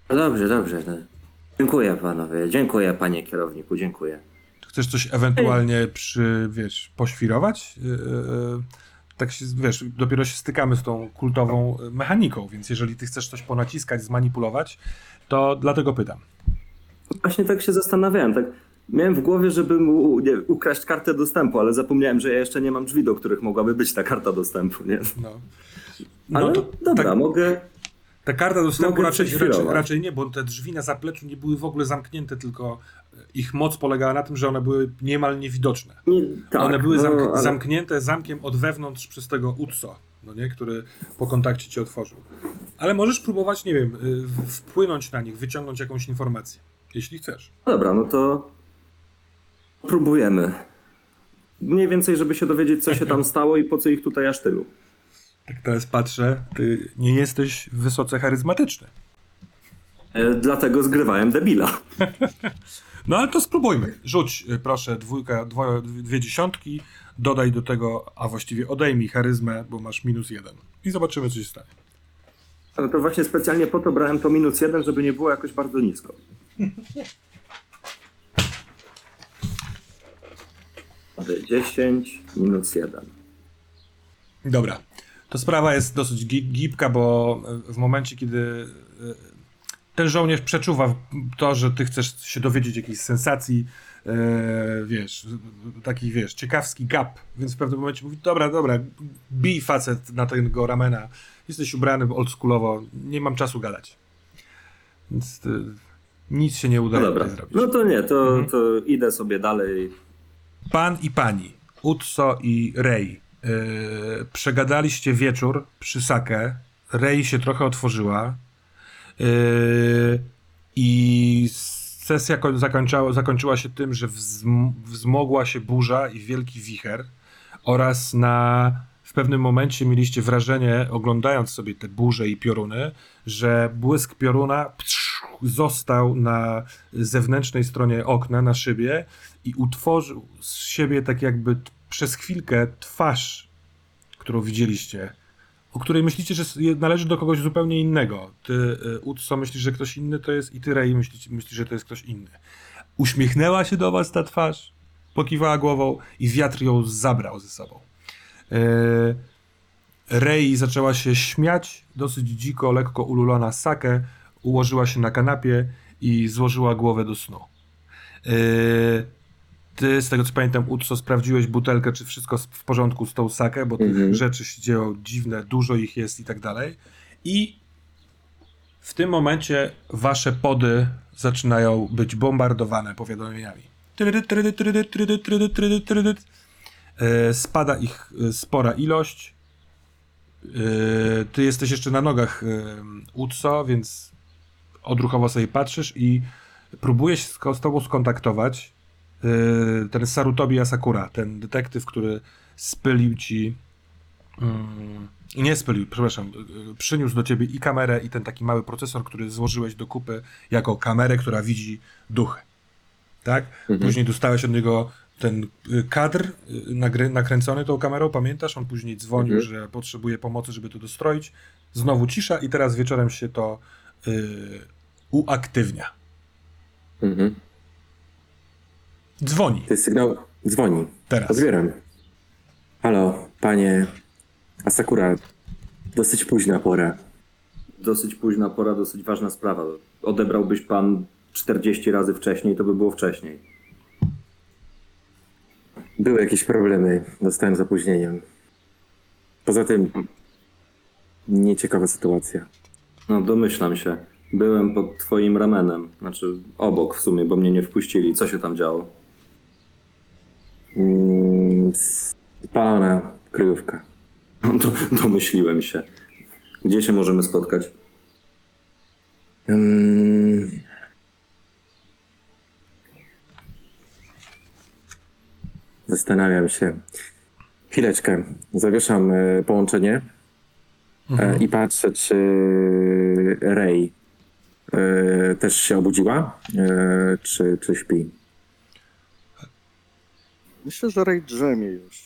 C: No dobrze, dobrze. No. Dziękuję panowie, dziękuję panie kierowniku, dziękuję.
A: Chcesz coś ewentualnie przy, wiesz, poświrować? Y, y, y, tak się, wiesz, dopiero się stykamy z tą kultową mechaniką, więc jeżeli ty chcesz coś ponaciskać, zmanipulować, to dlatego pytam.
B: Właśnie tak się zastanawiałem. Tak miałem w głowie, żeby mu nie, ukraść kartę dostępu, ale zapomniałem, że ja jeszcze nie mam drzwi, do których mogłaby być ta karta dostępu. Nie?
A: No.
B: Ale
A: to
B: dobra,
A: tak-
B: mogę.
A: Ta karta dostępu raczej, raczej, raczej nie, bo te drzwi na zapleczu nie były w ogóle zamknięte, tylko ich moc polegała na tym, że one były niemal niewidoczne.
B: Nie, tak,
A: one były
B: no,
A: zamk-
B: ale-
A: zamknięte zamkiem od wewnątrz przez tego UTSO, no nie, który po kontakcie ci otworzył. Ale możesz próbować, nie wiem, y, wpłynąć na nich, wyciągnąć jakąś informację, jeśli chcesz.
B: Dobra, no to próbujemy. Mniej więcej, żeby się dowiedzieć, co się tam stało i po co ich tutaj aż tylu.
A: Tak teraz patrzę, ty nie jesteś wysoce charyzmatyczny.
B: E, dlatego zgrywałem debila.
A: No ale to spróbujmy. Rzuć y, proszę dwójka, dwoje, dwie dziesiątki, dodaj do tego, a właściwie odejmij charyzmę, bo masz minus jeden. I zobaczymy, co się stanie.
B: No to właśnie specjalnie po to brałem to minus jeden, żeby nie było jakoś bardzo nisko. Mamy 10 minus 1.
A: Dobra. To sprawa jest dosyć gi- gibka, bo w momencie, kiedy e, ten żołnierz przeczuwa to, że ty chcesz się dowiedzieć jakiejś sensacji, e, wiesz, taki, wiesz, ciekawski gap, więc w pewnym momencie mówi, dobra, dobra, bij facet na tego ramena, jesteś ubrany oldschoolowo, nie mam czasu gadać. Więc e, nic się nie
B: No
A: udaje
B: dobra.
A: tutaj zrobić.
B: No to nie, to, to idę sobie dalej.
A: Pan i pani, Utso i Rey, yy, przegadaliście wieczór przy Sake. Rey się trochę otworzyła i sesja ko- zakończyła, się tym, że wzm- wzmogła się burza i wielki wicher oraz na w pewnym momencie mieliście wrażenie, oglądając sobie te burze i pioruny, że błysk pioruna został na zewnętrznej stronie okna, na szybie i utworzył z siebie tak jakby przez chwilkę twarz, którą widzieliście, o której myślicie, że należy do kogoś zupełnie innego. Ty, y, Utso, myślisz, że ktoś inny to jest i ty, Rey, myślisz, myślisz, że to jest ktoś inny. Uśmiechnęła się do was ta twarz, pokiwała głową i wiatr ją zabrał ze sobą. Yy, Rei zaczęła się śmiać, dosyć dziko, lekko ululona Sakę, ułożyła się na kanapie i złożyła głowę do snu. Yy, ty, z tego co pamiętam, Utso, sprawdziłeś butelkę, czy wszystko w porządku z tą Sakę, bo tych
B: Mhm.
A: rzeczy się dzieją dziwne, dużo ich jest i tak dalej. I w tym momencie wasze pody zaczynają być bombardowane powiadomieniami. E, Spada ich e, spora ilość. E, Ty jesteś jeszcze na nogach, Utso, więc odruchowo sobie patrzysz i próbuje się z tobą skontaktować ten Sarutobi Asakura, ten detektyw, który spylił ci mm, nie spylił, przepraszam, e, przyniósł do ciebie i kamerę i ten taki mały procesor, który złożyłeś do kupy jako kamerę, która widzi duchy. Tak? Później dostałeś od niego ten y, kadr y, nagry, nakręcony tą kamerą, pamiętasz? On później dzwonił,
B: Mhm.
A: że potrzebuje pomocy, żeby to dostroić. Znowu cisza i teraz wieczorem się to y, uaktywnia.
C: Mhm.
A: Dzwoni
C: To jest sygnał, dzwoni.
A: teraz.
C: Odbieram. Halo, panie Asakura. Dosyć późna pora.
B: Dosyć późna pora, dosyć ważna sprawa. Odebrałbyś pan 40 razy wcześniej, to by było wcześniej.
C: Były jakieś problemy. Dostałem z opóźnieniem. Poza tym, nieciekawa sytuacja.
B: No domyślam się. Byłem pod twoim ramenem. Znaczy obok w sumie, bo mnie nie wpuścili. Co się tam działo?
C: Mm, spalona kryjówka.
B: No, do, domyśliłem się. Gdzie się możemy spotkać?
C: Mm,
D: Zastanawiam się. Chwileczkę. Zawieszam e, połączenie e, i patrzę, czy Ray e, też się obudziła, e, czy, czy śpi.
E: Myślę, że Ray drzemie już.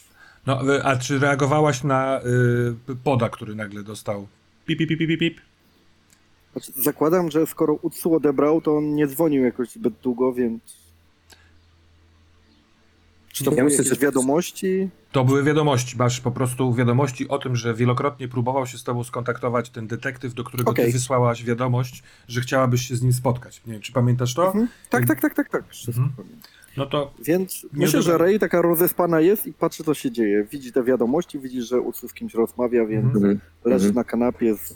A: No, y, a czy reagowałaś na y, poda, który nagle dostał? Pip, pip, pip, pip, pip.
E: Znaczy, zakładam, że skoro Utsu odebrał, to on nie dzwonił jakoś zbyt długo, więc... Czy to
D: Ja
E: były
D: myślę,
E: jakieś
D: że-
E: wiadomości?
A: To były wiadomości, masz po prostu wiadomości o tym, że wielokrotnie próbował się z tobą skontaktować ten detektyw, do którego ty
E: Okej.
A: wysłałaś wiadomość, że chciałabyś się z nim spotkać. Nie wiem, czy pamiętasz to?
E: Mhm. Tak, tak, tak, tak, tak. Wszystko
A: Mhm. No to
E: Więc myślę, że. Ray taka rozespana jest i patrzy, co się dzieje. Widzi te wiadomości, widzi, że Utsu z kimś rozmawia, więc
A: Mhm.
D: Mhm.
E: leży
D: Mhm.
E: na kanapie z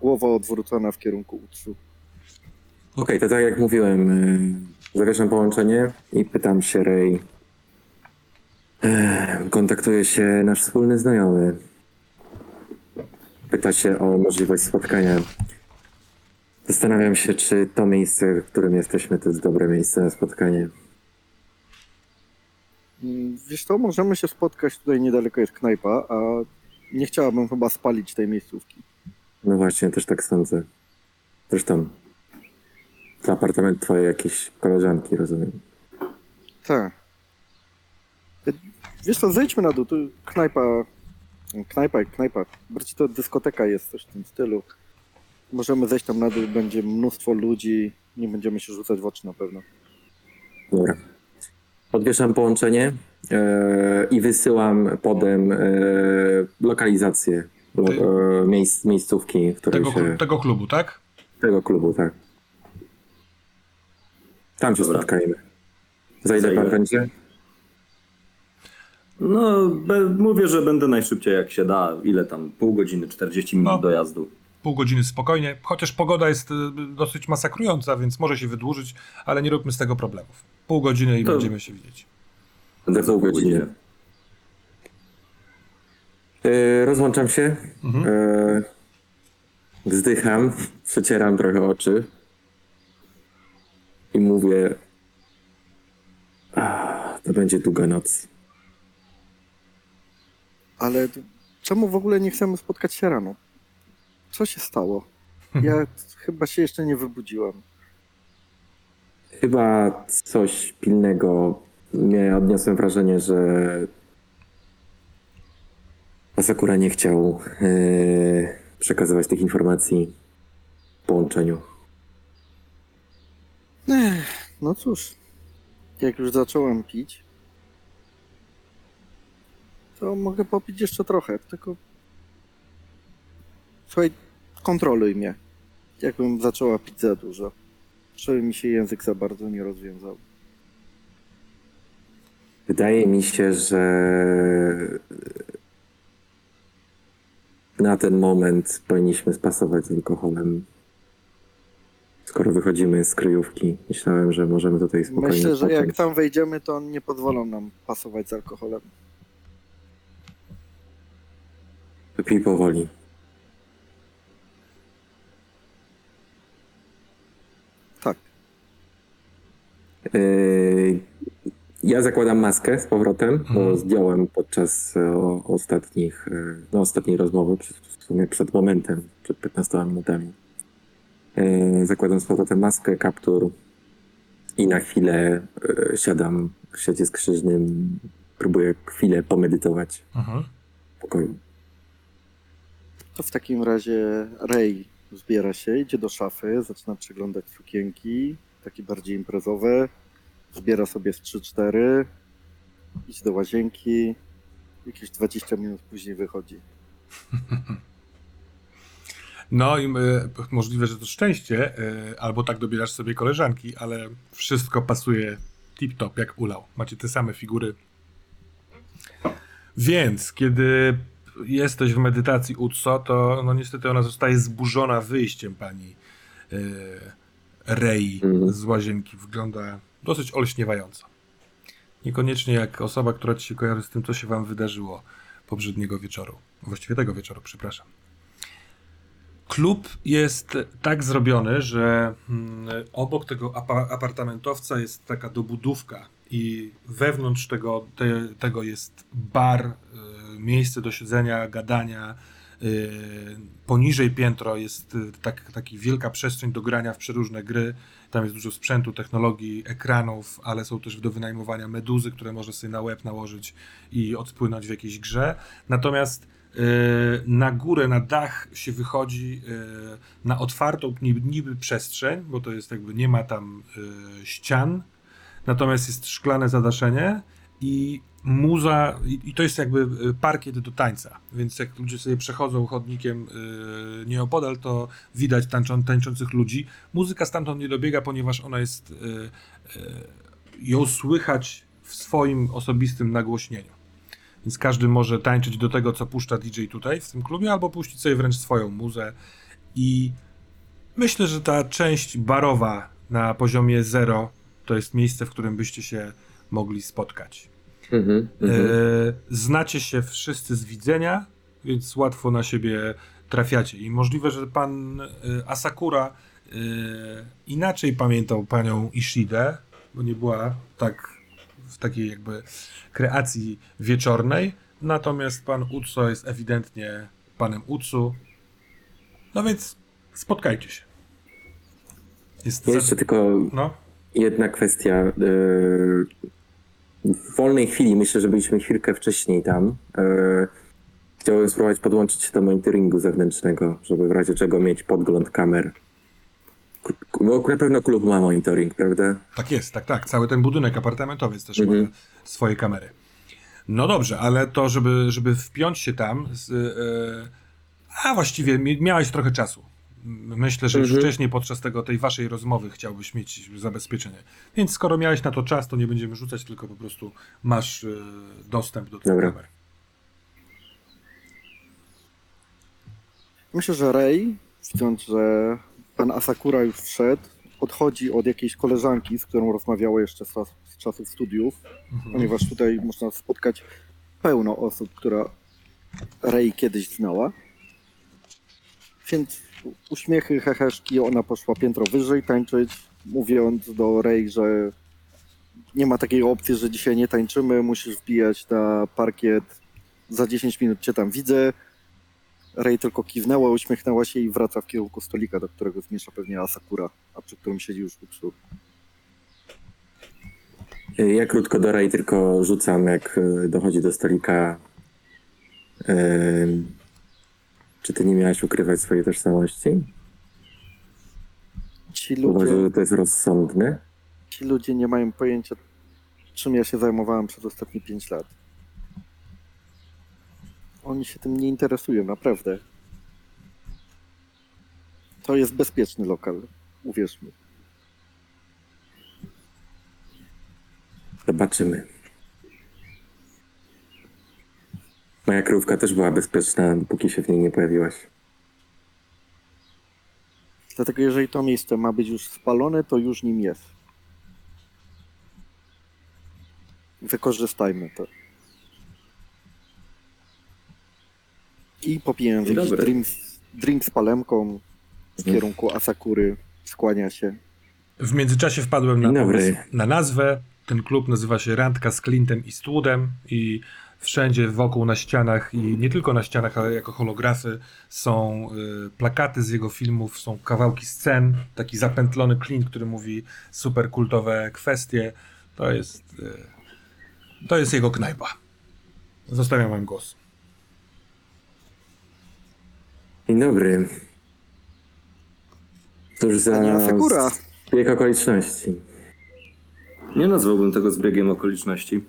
E: głową odwrócona w kierunku Utsu.
D: Okej, to tak jak mówiłem, e, zawieszam połączenie i pytam się Ray. E, kontaktuje się nasz wspólny znajomy. Pyta się o możliwość spotkania. Zastanawiam się, czy to miejsce, w którym jesteśmy, to jest dobre miejsce na spotkanie.
E: Wiesz co, możemy się spotkać, tutaj niedaleko jest knajpa, a nie chciałabym chyba spalić tej miejscówki.
D: No właśnie, też tak sądzę. Zresztą, to apartament twojej jakiejś koleżanki, rozumiem.
E: Tak. Wiesz co, zejdźmy na dół, tu knajpa, knajpa knajpa, bardziej to dyskoteka jest, coś w tym stylu. Możemy zejść tam na dół, będzie mnóstwo ludzi, nie będziemy się rzucać w oczy na pewno.
D: Dobra. Odwieszam połączenie e, i wysyłam podem e, lokalizację lo,
A: Ty-
D: e, miejsc, miejscówki, w której
A: tego,
D: się...
A: tego klubu, tak?
D: Tego klubu, tak. Tam się
B: Dobra.
D: spotkajmy. Za ile pan będzie?
B: No, be, mówię, że będę najszybciej jak się da. Ile tam? Pół godziny, 40 minut
A: No.
B: dojazdu.
A: Pół godziny spokojnie, chociaż pogoda jest y, dosyć masakrująca, więc może się wydłużyć, ale nie róbmy z tego problemów. Pół godziny i
B: To-
A: będziemy się widzieć.
D: Za pół godziny. E, rozłączam się.
A: Mhm.
D: E, wzdycham, przecieram trochę oczy i mówię: "Ah, To będzie długa noc.
E: Ale czemu w ogóle nie chcemy spotkać się rano? Co się stało? Ja chyba się jeszcze nie wybudziłam.
D: Chyba coś pilnego. Nie odniosłem wrażenie, że Asakura nie chciał e, przekazywać tych informacji w połączeniu.
E: Ech, no cóż, jak już zacząłem pić, to mogę popić jeszcze trochę, tylko słuchaj, kontroluj mnie. Jakbym zaczęła pić za dużo. Żeby mi się język za bardzo nie rozwiązał.
D: Wydaje mi się, że na ten moment powinniśmy spasować z alkoholem. Skoro wychodzimy z kryjówki, myślałem, że możemy tutaj spokojnie
E: Myślę, że jak tam wejdziemy, to nie pozwolą nam pasować z alkoholem.
D: Wypij powoli.
E: Tak.
D: Yy, Ja zakładam maskę z powrotem, bo
A: Mhm.
D: zdjąłem podczas e, ostatnich, e, no, ostatniej rozmowy, przed, w sumie przed momentem, przed 15 minutami. Yy, Zakładam z powrotem maskę, kaptur i na chwilę e, siadam w siecie skrzyżnym, próbuję chwilę pomedytować
A: Mhm.
D: w pokoju.
E: To w takim razie Ray zbiera się, idzie do szafy, zaczyna przeglądać sukienki, takie bardziej imprezowe. Zbiera sobie z 3-4, idzie do łazienki. Jakieś 20 minut później wychodzi.
A: No i y, możliwe, że to szczęście, y, albo tak dobierasz sobie koleżanki, ale wszystko pasuje tip-top, jak ulał. Macie te same figury. Więc, kiedy jesteś w medytacji Utso, to no niestety ona zostaje zburzona wyjściem pani y, Rei
D: Mhm.
A: z łazienki. Wygląda dosyć olśniewająco. Niekoniecznie jak osoba, która ci się kojarzy z tym, co się wam wydarzyło poprzedniego wieczoru. Właściwie tego wieczoru, przepraszam. Klub jest tak zrobiony, że mm, obok tego apa- apartamentowca jest taka dobudówka i wewnątrz tego, te, tego jest bar, y, miejsce do siedzenia, gadania. Y, Poniżej piętro jest y, tak, taki wielka przestrzeń do grania w przeróżne gry. Tam jest dużo sprzętu, technologii, ekranów, ale są też do wynajmowania meduzy, które może sobie na łeb nałożyć i odpłynąć w jakiejś grze. Natomiast y, na górę, na dach się wychodzi na otwartą niby, przestrzeń, bo to jest jakby nie ma tam ścian, natomiast jest szklane zadaszenie i muza, i, to jest jakby y, parkiet do tańca, więc jak ludzie sobie przechodzą chodnikiem y, nieopodal, to widać tańczą, tańczących ludzi. Muzyka stamtąd nie dobiega, ponieważ ona jest, y, ją słychać w swoim osobistym nagłośnieniu. Więc każdy może tańczyć do tego, co puszcza DJ tutaj w tym klubie, albo puścić sobie wręcz swoją muzę. I myślę, że ta część barowa na poziomie zero to jest miejsce, w którym byście się mogli spotkać.
D: Mhm, mhm.
A: E, znacie się wszyscy z widzenia, więc łatwo na siebie trafiacie. I możliwe, że pan e, Asakura e, inaczej pamiętał panią Ishidę, bo nie była tak w takiej jakby kreacji wieczornej. Natomiast pan Utsu jest ewidentnie panem Utsu. No więc spotkajcie się. Jest
D: Jeszcze tylko
A: no.
D: jedna kwestia. W wolnej chwili, myślę, że byliśmy chwilkę wcześniej tam. e, Chciałem spróbować podłączyć się do monitoringu zewnętrznego, żeby w razie czego mieć podgląd kamer. Bo na pewno klub ma monitoring, prawda?
A: Tak jest, tak, tak. Cały ten budynek apartamentowiec też
D: Mhm.
A: ma swoje kamery. No dobrze, ale to, żeby, żeby wpiąć się tam, z, e, a właściwie mi- miałeś trochę czasu. Myślę, że już
D: Mhm.
A: wcześniej podczas tego, tej waszej rozmowy chciałbyś mieć zabezpieczenie. Więc skoro miałeś na to czas, to nie będziemy rzucać, tylko po prostu masz e, dostęp do tych
D: Dobra.
A: kamer.
E: Myślę, że Rey, widząc, że pan Asakura już wszedł, odchodzi od jakiejś koleżanki, z którą rozmawiała jeszcze z, z czasów studiów, ponieważ tutaj można spotkać pełno osób, która Rey kiedyś znała. Więc uśmiechy, heheszki, ona poszła piętro wyżej tańczyć, mówiąc do Rey, że nie ma takiej opcji, że dzisiaj nie tańczymy, musisz wbijać na parkiet, za 10 minut cię tam widzę. Rey tylko kiwnęła, uśmiechnęła się i wraca w kierunku stolika, do którego zmierza pewnie Asakura, a przy którym siedzi już Utsu.
D: E, Ja krótko do Ray tylko rzucam, jak e, dochodzi do stolika. E, Czy ty nie miałaś ukrywać swojej tożsamości?
E: Ci
D: Uważasz,
E: ludzie,
D: że to jest rozsądne?
E: ci ludzie nie mają pojęcia, czym ja się zajmowałem przez ostatnie 5 lat. Oni się tym nie interesują, naprawdę. To jest bezpieczny lokal, uwierz mi.
D: Zobaczymy. Moja krówka też była bezpieczna, dopóki się w niej nie pojawiłaś.
E: Dlatego jeżeli to miejsce ma być już spalone, to już nim jest. Wykorzystajmy to. I popijam
B: Dzień
E: jakiś drink, drink z palemką w kierunku Asakury. Skłania się.
A: W międzyczasie wpadłem na, na nazwę. Ten klub nazywa się Randka z Clintem Eastwoodem i wszędzie wokół na ścianach i nie tylko na ścianach, ale jako holografy są y, plakaty z jego filmów, są kawałki scen, taki zapętlony Clint, który mówi super kultowe kwestie. To jest y, to jest jego knajpa. Zostawiam wam głos.
D: Dzień dobry. Cóż za
E: Asakura.
D: zbieg okoliczności.
B: Nie nazwałbym tego zbiegiem okoliczności.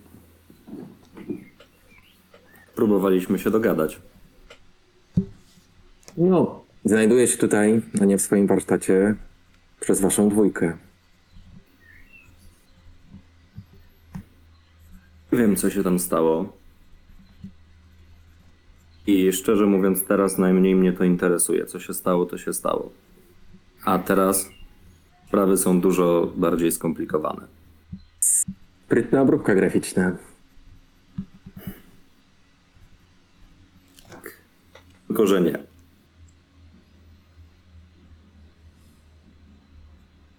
B: Próbowaliśmy się dogadać.
D: No. Znajduję się tutaj, a nie w swoim warsztacie, przez waszą dwójkę.
B: Wiem, co się tam stało. I szczerze mówiąc, teraz najmniej mnie to interesuje. Co się stało, to się stało. A teraz sprawy są dużo bardziej skomplikowane.
D: Sprytna obróbka graficzna.
B: Tylko, że nie.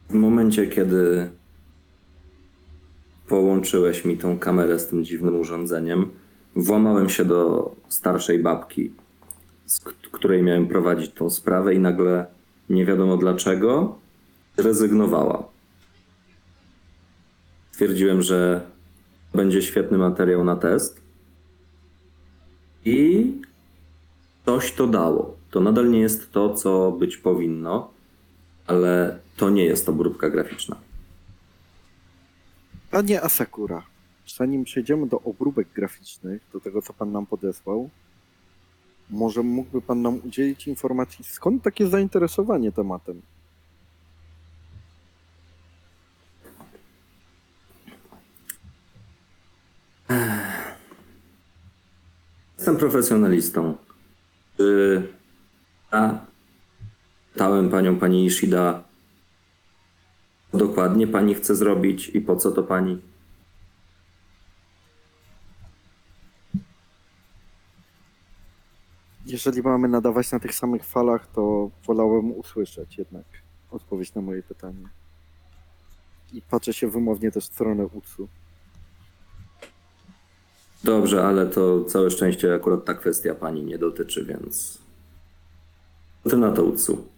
B: W momencie, kiedy połączyłeś mi tą kamerę z tym dziwnym urządzeniem. Włamałem się do starszej babki, z której miałem prowadzić tą sprawę, i nagle nie wiadomo dlaczego zrezygnowała. Stwierdziłem, że będzie świetny materiał na test. I coś to dało. To nadal nie jest to, co być powinno, ale to nie jest obróbka graficzna.
E: Panie Asakura, zanim przejdziemy do obróbek graficznych, do tego, co pan nam podesłał, może mógłby pan nam udzielić informacji, skąd takie zainteresowanie tematem?
B: Jestem profesjonalistą. Czy ja pytałem panią, pani Ishida, co dokładnie pani chce zrobić i po co to pani?
E: Jeżeli mamy nadawać na tych samych falach, to wolałem usłyszeć jednak odpowiedź na moje pytanie. I patrzę się wymownie też w stronę UCU.
B: Dobrze, ale to całe szczęście akurat ta kwestia pani nie dotyczy, więc. Co ty na to Utsu?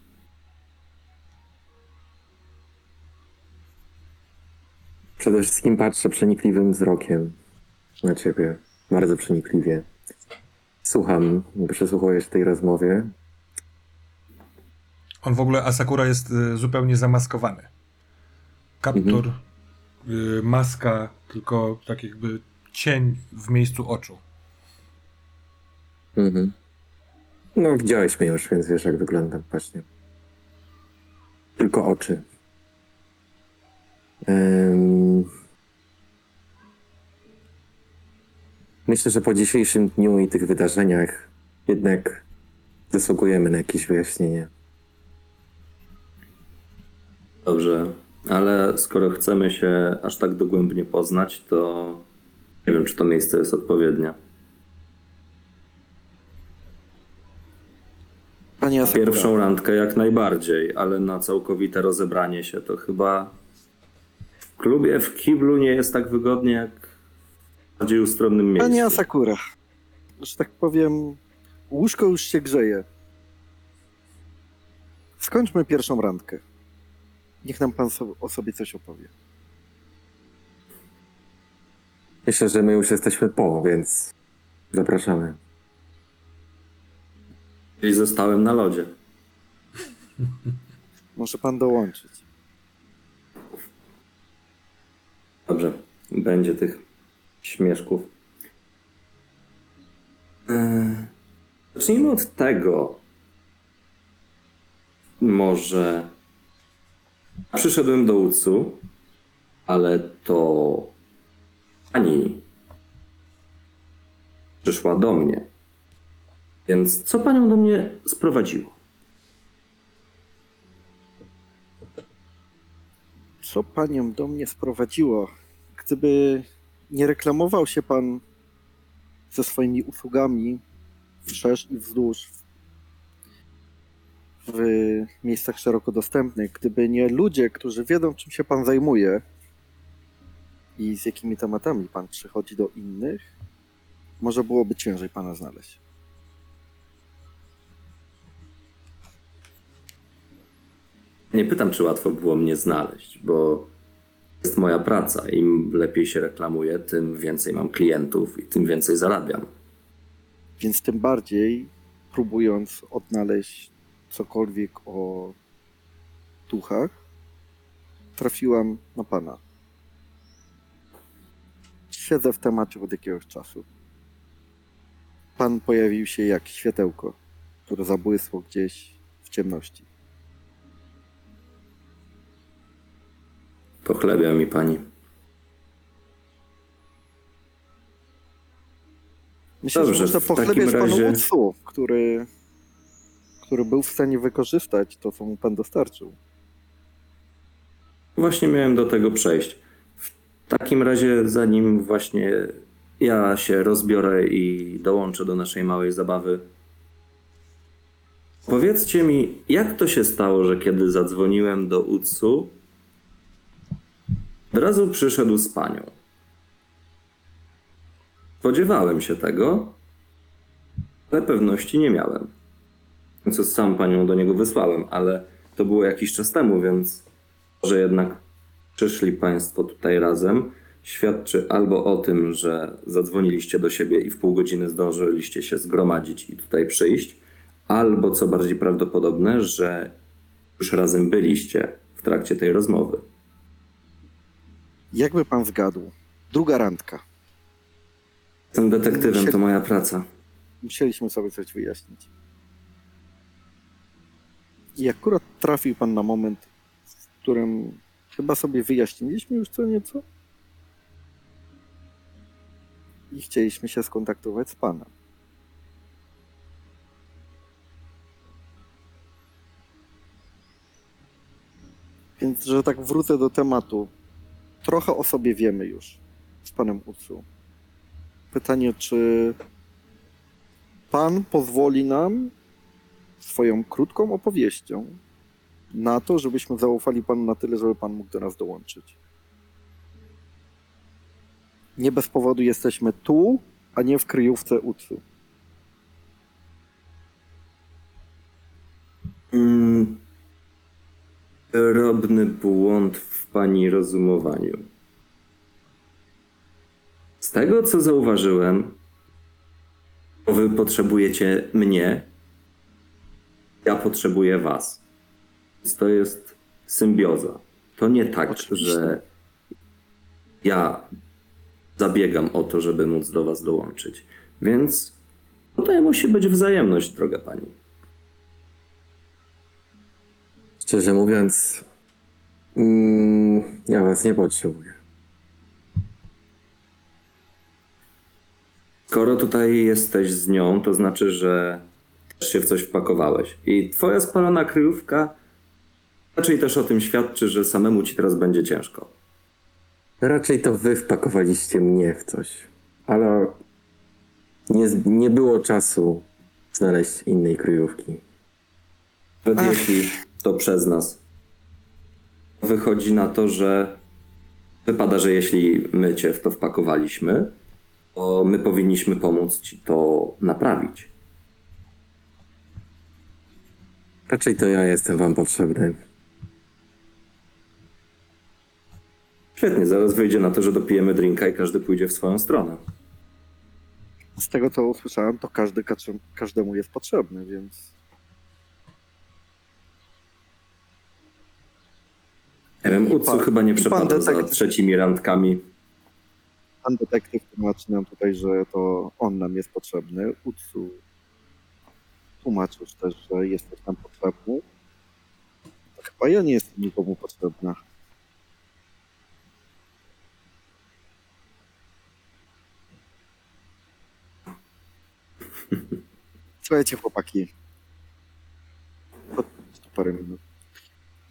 D: Przede wszystkim patrzę przenikliwym wzrokiem na ciebie. Bardzo przenikliwie. Słucham, przysłuchuję się tej rozmowie.
A: On w ogóle, Asakura jest y, zupełnie zamaskowany. Kaptur, y, maska, tylko tak jakby cień w miejscu oczu.
D: Mhm. No, widziałeś mnie już, więc wiesz, jak wyglądam właśnie. Tylko oczy. Myślę, że po dzisiejszym dniu i tych wydarzeniach jednak zasługujemy na jakieś wyjaśnienie.
B: Dobrze, ale skoro chcemy się aż tak dogłębnie poznać, to nie wiem, czy to miejsce jest odpowiednie.
E: Asakura,
B: Pierwszą randkę jak najbardziej, ale na całkowite rozebranie się to chyba w klubie, w kiblu nie jest tak wygodnie jak w bardziej ustronnym miejscu.
E: Panie Asakura, że tak powiem, łóżko już się grzeje. Skończmy pierwszą randkę. Niech nam pan so- o sobie coś opowie.
D: Myślę, że my już jesteśmy po, więc zapraszamy.
B: I zostałem na lodzie.
E: Może pan dołączyć.
B: Dobrze, będzie tych śmieszków. Eee, Zacznijmy od tego. Może przyszedłem do UCU, ale to pani przyszła do mnie. Więc co panią do mnie sprowadziło?
E: Co panią do mnie sprowadziło? Gdyby nie reklamował się pan ze swoimi usługami wszerz i wzdłuż w miejscach szeroko dostępnych, gdyby nie ludzie, którzy wiedzą, czym się pan zajmuje i z jakimi tematami pan przychodzi do innych, może byłoby ciężej pana znaleźć.
B: Nie pytam, czy łatwo było mnie znaleźć, bo jest moja praca. Im lepiej się reklamuję, tym więcej mam klientów i tym więcej zarabiam.
E: Więc tym bardziej, próbując odnaleźć cokolwiek o duchach, trafiłam na pana. Siedzę w temacie od jakiegoś czasu. Pan pojawił się jak światełko, które zabłysło gdzieś w ciemności.
B: Pochlebia mi pani.
E: Myślę,
B: Dobrze,
E: że
B: takim
E: pochlebiać panu
B: razie-
E: Utsu, który, który był w stanie wykorzystać to, co mu pan dostarczył.
B: Właśnie miałem do tego przejść. W takim razie, zanim właśnie ja się rozbiorę i dołączę do naszej małej zabawy, powiedzcie mi, jak to się stało, że kiedy zadzwoniłem do UCU, od razu przyszedł z panią. Spodziewałem się tego, ale pewności nie miałem. Co sam panią do niego wysłałem, ale to było jakiś czas temu, więc że jednak przyszli państwo tutaj razem, świadczy albo o tym, że zadzwoniliście do siebie i w pół godziny zdążyliście się zgromadzić i tutaj przyjść, albo co bardziej prawdopodobne, że już razem byliście w trakcie tej rozmowy.
E: Jakby pan zgadł, druga randka.
B: Jestem detektywem, to moja praca.
E: Musieliśmy sobie coś wyjaśnić. I akurat trafił pan na moment, w którym chyba sobie wyjaśniliśmy już co nieco. I chcieliśmy się skontaktować z panem. Więc, że tak wrócę do tematu. Trochę o sobie wiemy już z panem Ucu. Pytanie, czy Pan pozwoli nam swoją krótką opowieścią na to, żebyśmy zaufali Panu na tyle, żeby Pan mógł do nas dołączyć. Nie bez powodu jesteśmy tu, a nie w kryjówce UCU.
B: Mm, drobny błąd w pani rozumowaniu. Z tego, co zauważyłem, wy potrzebujecie mnie, ja potrzebuję was. Więc to jest symbioza. To nie tak,
E: Oczywiście.
B: że ja zabiegam o to, żeby móc do was dołączyć. Więc tutaj musi być wzajemność, droga pani.
D: Szczerze mówiąc, mm, ja was nie potrzebuję.
B: Skoro tutaj jesteś z nią, to znaczy, że też się w coś wpakowałeś. I twoja spalona kryjówka raczej też o tym świadczy, że samemu ci teraz będzie ciężko.
D: Raczej to wy wpakowaliście mnie w coś, ale nie, nie było czasu znaleźć innej kryjówki.
B: Nawet
E: Ach.
B: jeśli to przez nas. Wychodzi na to, że wypada, że jeśli my cię w to wpakowaliśmy, to my powinniśmy pomóc ci to naprawić.
D: Raczej to ja jestem wam potrzebny.
B: Świetnie, zaraz wyjdzie na to, że dopijemy drinka i każdy pójdzie w swoją stronę.
E: Z tego, co usłyszałem, to każdy każdemu jest potrzebny, więc pan-
B: chyba nie przepada za trzecimi randkami.
E: pan detektyw tłumaczy nam tutaj, że to on nam jest potrzebny. Utsu tłumaczył też, że jesteś nam potrzebny. To chyba ja nie jestem nikomu potrzebna. Słuchajcie, chłopaki. Tu parę minut.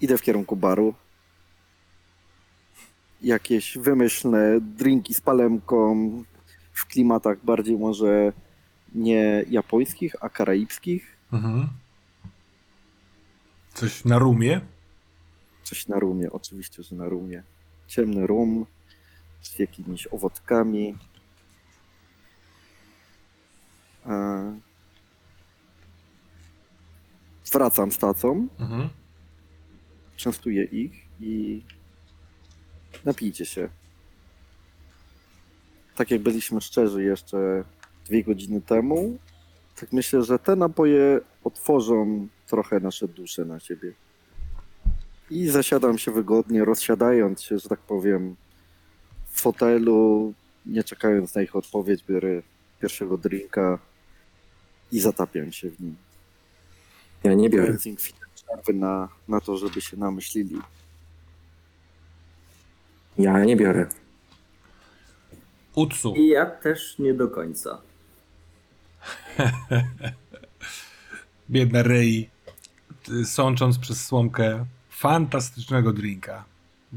E: Idę w kierunku baru. Jakieś wymyślne drinki z palemką w klimatach bardziej może nie japońskich, a karaibskich.
A: Mhm. Coś na rumie?
E: Coś na rumie, oczywiście, że na rumie. Ciemny rum z jakimiś owockami. E... Wracam z tacą,
A: Mhm.
E: częstuję ich i napijcie się. Tak jak byliśmy szczerzy jeszcze dwie godziny temu, tak myślę, że te napoje otworzą trochę nasze dusze na siebie. I zasiadam się wygodnie, rozsiadając się, że tak powiem, w fotelu, nie czekając na ich odpowiedź, biorę pierwszego drinka i zatapiam się w nim.
D: Ja nie biorę.
E: Na, na to, żeby się namyślili.
D: Ja nie biorę.
A: Utsu.
B: I ja też nie do końca.
A: Biedna Rei, sącząc przez słomkę fantastycznego drinka.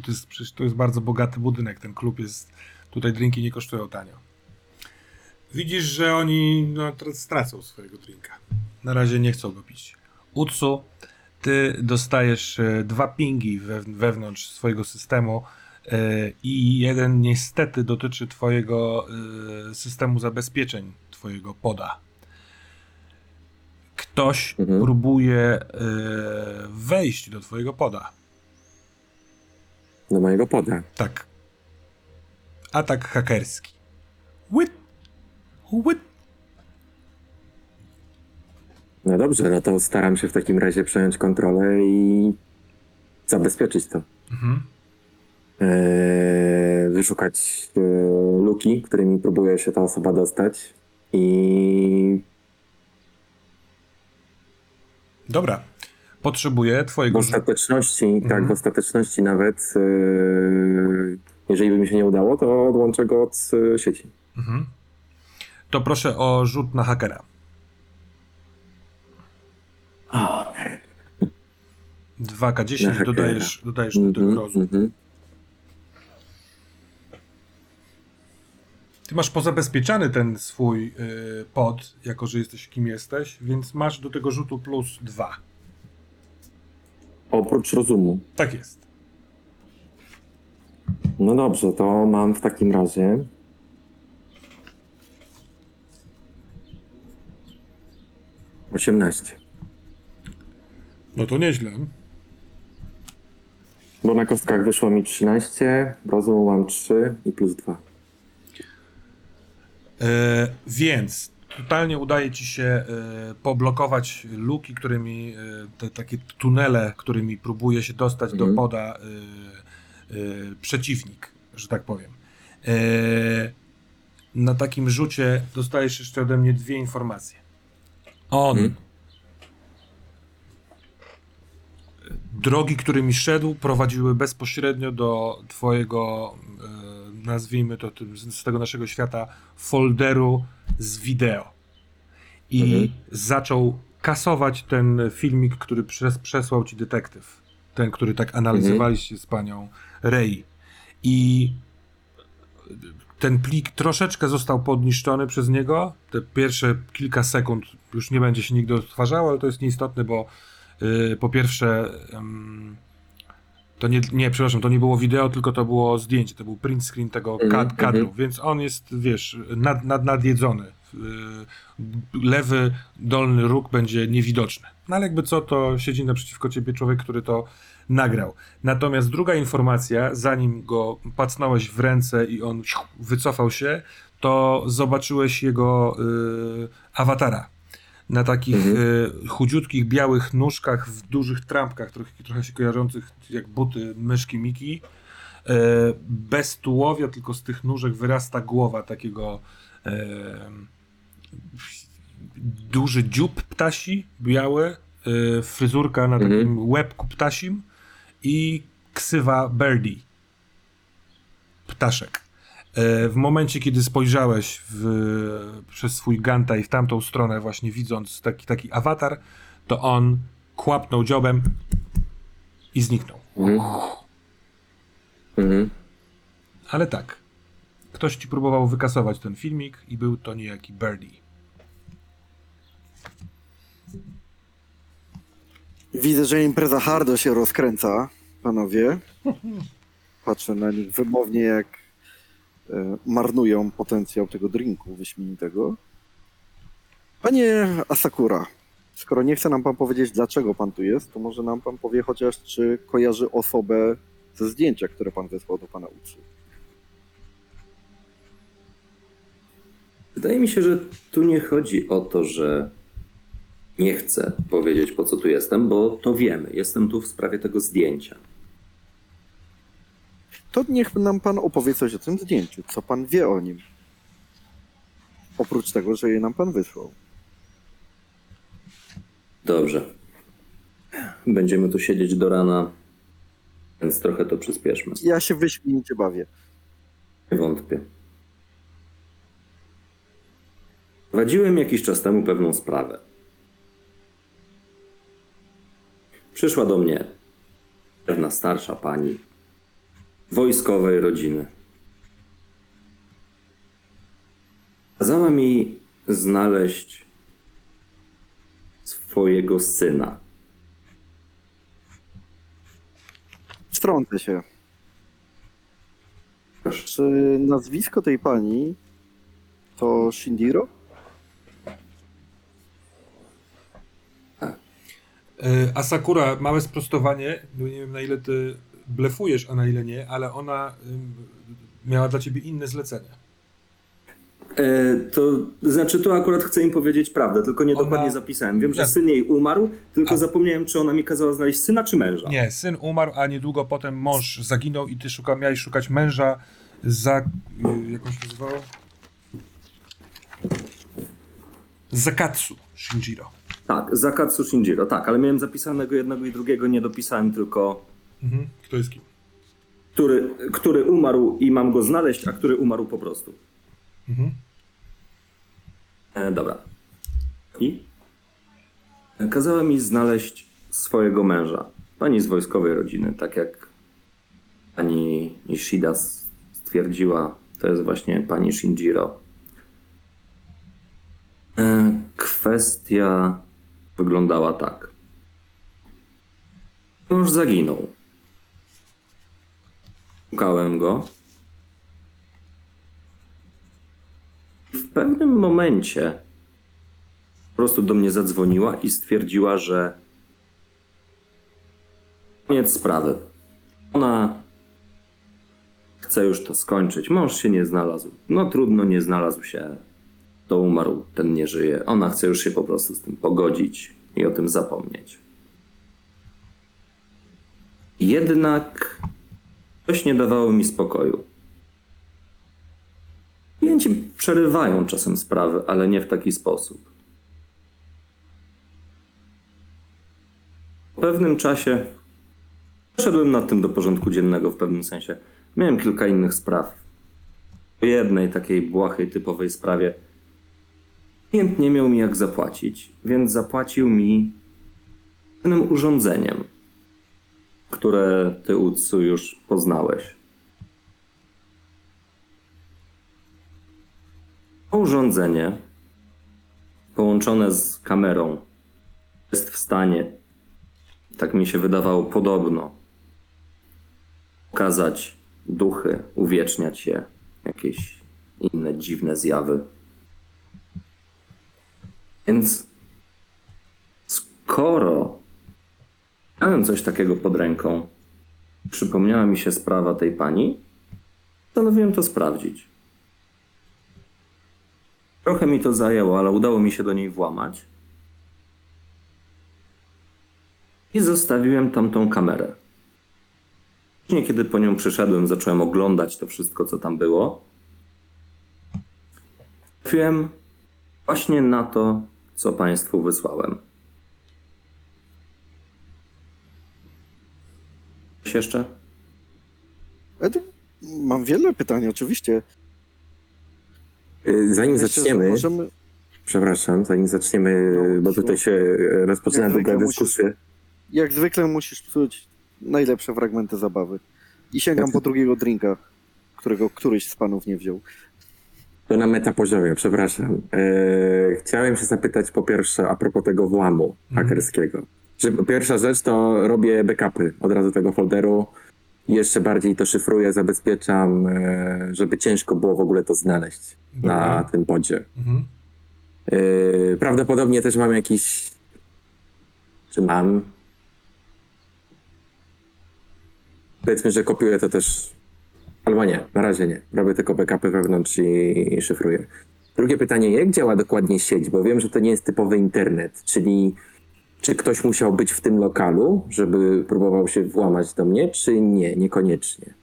A: To jest, przecież to jest bardzo bogaty budynek, ten klub jest, tutaj drinki nie kosztują tanio. Widzisz, że oni no, teraz stracą swojego drinka. Na razie nie chcą go pić. Utsu, ty dostajesz e, dwa pingi we, wewnątrz swojego systemu E, I jeden niestety dotyczy Twojego e, systemu zabezpieczeń, Twojego poda. Ktoś
D: Mhm.
A: próbuje wejść do Twojego poda.
D: Do mojego poda.
A: Tak. Atak hakerski. Łyt! Łyt!
D: No dobrze, no to staram się w takim razie przejąć kontrolę i zabezpieczyć to.
A: Mhm.
D: Eee, wyszukać e, luki, którymi próbuje się ta osoba dostać i
A: Dobra. Potrzebuję
D: w
A: Twojego. rzu-
D: ostateczności, tak,
A: Mhm.
D: w ostateczności nawet, e, jeżeli by mi się nie udało, to odłączę go od e, sieci.
A: Mhm. To proszę o rzut na hakera.
D: O,
A: 2K10
D: Na hakera.
A: dodajesz, dodajesz do tego
D: mhm,
A: rozum.
D: mhm.
A: Ty masz pozabezpieczany ten swój y, pod, jako że jesteś kim jesteś, więc masz do tego rzutu plus 2.
D: Oprócz rozumu.
A: Tak jest.
D: No dobrze, to mam w takim razie. Osiemnaście.
A: No to nieźle.
D: Bo na kostkach wyszło mi 13, rozumu mam 3 i plus 2.
A: E, więc totalnie udaje ci się e, poblokować luki, którymi, e, te takie tunele, którymi próbuje się dostać do
D: Mhm.
A: poda e, e, przeciwnik, że tak powiem. E, na takim rzucie dostajesz jeszcze ode mnie dwie informacje. On
D: Mhm.
A: Drogi, którymi szedł, prowadziły bezpośrednio do twojego, e, nazwijmy to z tego naszego świata, folderu z wideo. I
D: Mhm.
A: zaczął kasować ten filmik, który przes przesłał ci detektyw. Ten, który tak analizowaliście z panią Rey. I ten plik troszeczkę został podniszczony przez niego. Te pierwsze kilka sekund już nie będzie się nigdy odtwarzało, ale to jest nieistotne, bo po pierwsze to nie, nie, przepraszam, to nie było wideo, tylko to było zdjęcie, to był print screen tego
D: Mhm,
A: kad kadru,
D: mhm.
A: więc on jest, wiesz, nad, nad, nadjedzony. Yy, lewy dolny róg będzie niewidoczny. No ale jakby co, to siedzi naprzeciwko ciebie człowiek, który to nagrał. Natomiast druga informacja, zanim go pacnąłeś w ręce i on wycofał się, to zobaczyłeś jego y, awatara. Na takich
D: Mhm.
A: y, chudziutkich, białych nóżkach, w dużych trampkach, trochę, trochę się kojarzących jak buty myszki Miki. Y, bez tułowia, tylko z tych nóżek wyrasta głowa takiego y, duży dziób ptasi, biały, fryzurka na
D: Mhm.
A: takim łebku ptasim i ksywa Birdie. Ptaszek. E, W momencie, kiedy spojrzałeś w, przez swój ganta i w tamtą stronę, właśnie widząc taki, taki awatar, to on kłapnął dziobem i zniknął.
D: Mhm. Mhm.
A: Ale tak, ktoś ci próbował wykasować ten filmik i był to niejaki Birdie.
E: Widzę, że impreza hardo się rozkręca, panowie. Patrzę na nich wymownie, jak marnują potencjał tego drinku wyśmienitego. Panie Asakura, skoro nie chce nam pan powiedzieć, dlaczego pan tu jest, to może nam pan powie chociaż, czy kojarzy osobę ze zdjęcia, które pan wysłał do pana uczy.
B: Wydaje mi się, że tu nie chodzi o to, że nie chcę powiedzieć, po co tu jestem, bo to wiemy. Jestem tu w sprawie tego zdjęcia.
E: To niech nam pan opowie coś o tym zdjęciu. Co pan wie o nim? Oprócz tego, że je nam pan wysłał.
B: Dobrze. Będziemy tu siedzieć do rana, więc trochę to przyspieszmy.
E: Ja się wyśmienicie bawię.
B: Nie wątpię. Prowadziłem jakiś czas temu pewną sprawę. Przyszła do mnie pewna starsza pani wojskowej rodziny. Kazała mi znaleźć swojego syna.
E: Wtrącę się. Czy nazwisko tej pani to Shindiro?
A: E, A Sakura, małe sprostowanie, bo nie wiem na ile ty blefujesz, a na ile nie, ale ona miała dla ciebie inne zlecenie.
B: E, to znaczy, tu akurat chcę im powiedzieć prawdę, tylko nie
A: Ona-
B: dokładnie zapisałem. Wiem, że syn jej umarł, tylko
A: A.
B: zapomniałem, czy ona mi kazała znaleźć syna czy męża.
A: Nie, syn umarł, a niedługo potem mąż zaginął i ty szuka, miałeś szukać męża za... y, jak on się nazywał? Zakatsu Shinjiro.
B: Tak, Zakatsu Shinjiro, tak, ale miałem zapisanego jednego i drugiego, nie dopisałem tylko,
A: Mhm. Kto jest kim?
B: który, który umarł i mam go znaleźć, a który umarł po prostu.
A: Mhm.
B: E, dobra. I kazała mi znaleźć swojego męża. Pani z wojskowej rodziny, tak jak pani Ishida stwierdziła, to jest właśnie pani Shinjiro. E, Kwestia wyglądała tak. Mąż zaginął. Szukałem go. W pewnym momencie po prostu do mnie zadzwoniła i stwierdziła, że koniec sprawy. Ona chce już to skończyć. Mąż się nie znalazł. No trudno, nie znalazł się. To umarł, ten nie żyje. Ona chce już się po prostu z tym pogodzić i o tym zapomnieć. Jednak coś nie dawało mi spokoju. Klienci przerywają czasem sprawy, ale nie w taki sposób. Po pewnym czasie przeszedłem nad tym do porządku dziennego w pewnym sensie. Miałem kilka innych spraw. Po jednej takiej błahej, typowej sprawie klient nie miał mi jak zapłacić, więc zapłacił mi pewnym urządzeniem, które ty, Utsu, już poznałeś. To urządzenie połączone z kamerą jest w stanie, tak mi się wydawało podobno, pokazać duchy, uwieczniać je, jakieś inne dziwne zjawy. Więc skoro miałem coś takiego pod ręką, przypomniała mi się sprawa tej pani, postanowiłem to sprawdzić. Trochę mi to zajęło, ale udało mi się do niej włamać. I zostawiłem tam tą kamerę. Później, kiedy po nią przyszedłem, zacząłem oglądać to wszystko, co tam było. Trafiłem właśnie na to, co Państwu wysłałem. Coś jeszcze?
E: Mam wiele pytań, oczywiście.
D: Y, Zanim
E: Myślę,
D: zaczniemy,
E: Możemy...
D: przepraszam, zanim zaczniemy,
E: No,
D: bo tutaj się rozpoczyna długa dyskusja.
E: Jak zwykle musisz psuć najlepsze fragmenty zabawy. I sięgam po drugiego drinka, którego któryś z panów nie wziął.
D: To na metapoziomie, przepraszam. E, chciałem się zapytać po pierwsze a propos tego włamu
A: Mhm.
D: hakerskiego. Że pierwsza rzecz to robię backupy od razu tego folderu. Jeszcze bardziej to szyfruję, zabezpieczam, e, żeby ciężko było w ogóle to znaleźć na
A: Dobra.
D: tym podzie.
A: Mhm.
D: E, prawdopodobnie też mam jakiś. Czy mam? Powiedzmy, że kopiuję to też. Albo nie, na razie nie. Robię tylko backupy wewnątrz i, i szyfruję. Drugie pytanie, jak działa dokładnie sieć? Bo wiem, że to nie jest typowy internet, czyli czy ktoś musiał być w tym lokalu, żeby próbował się włamać do mnie, czy nie, niekoniecznie.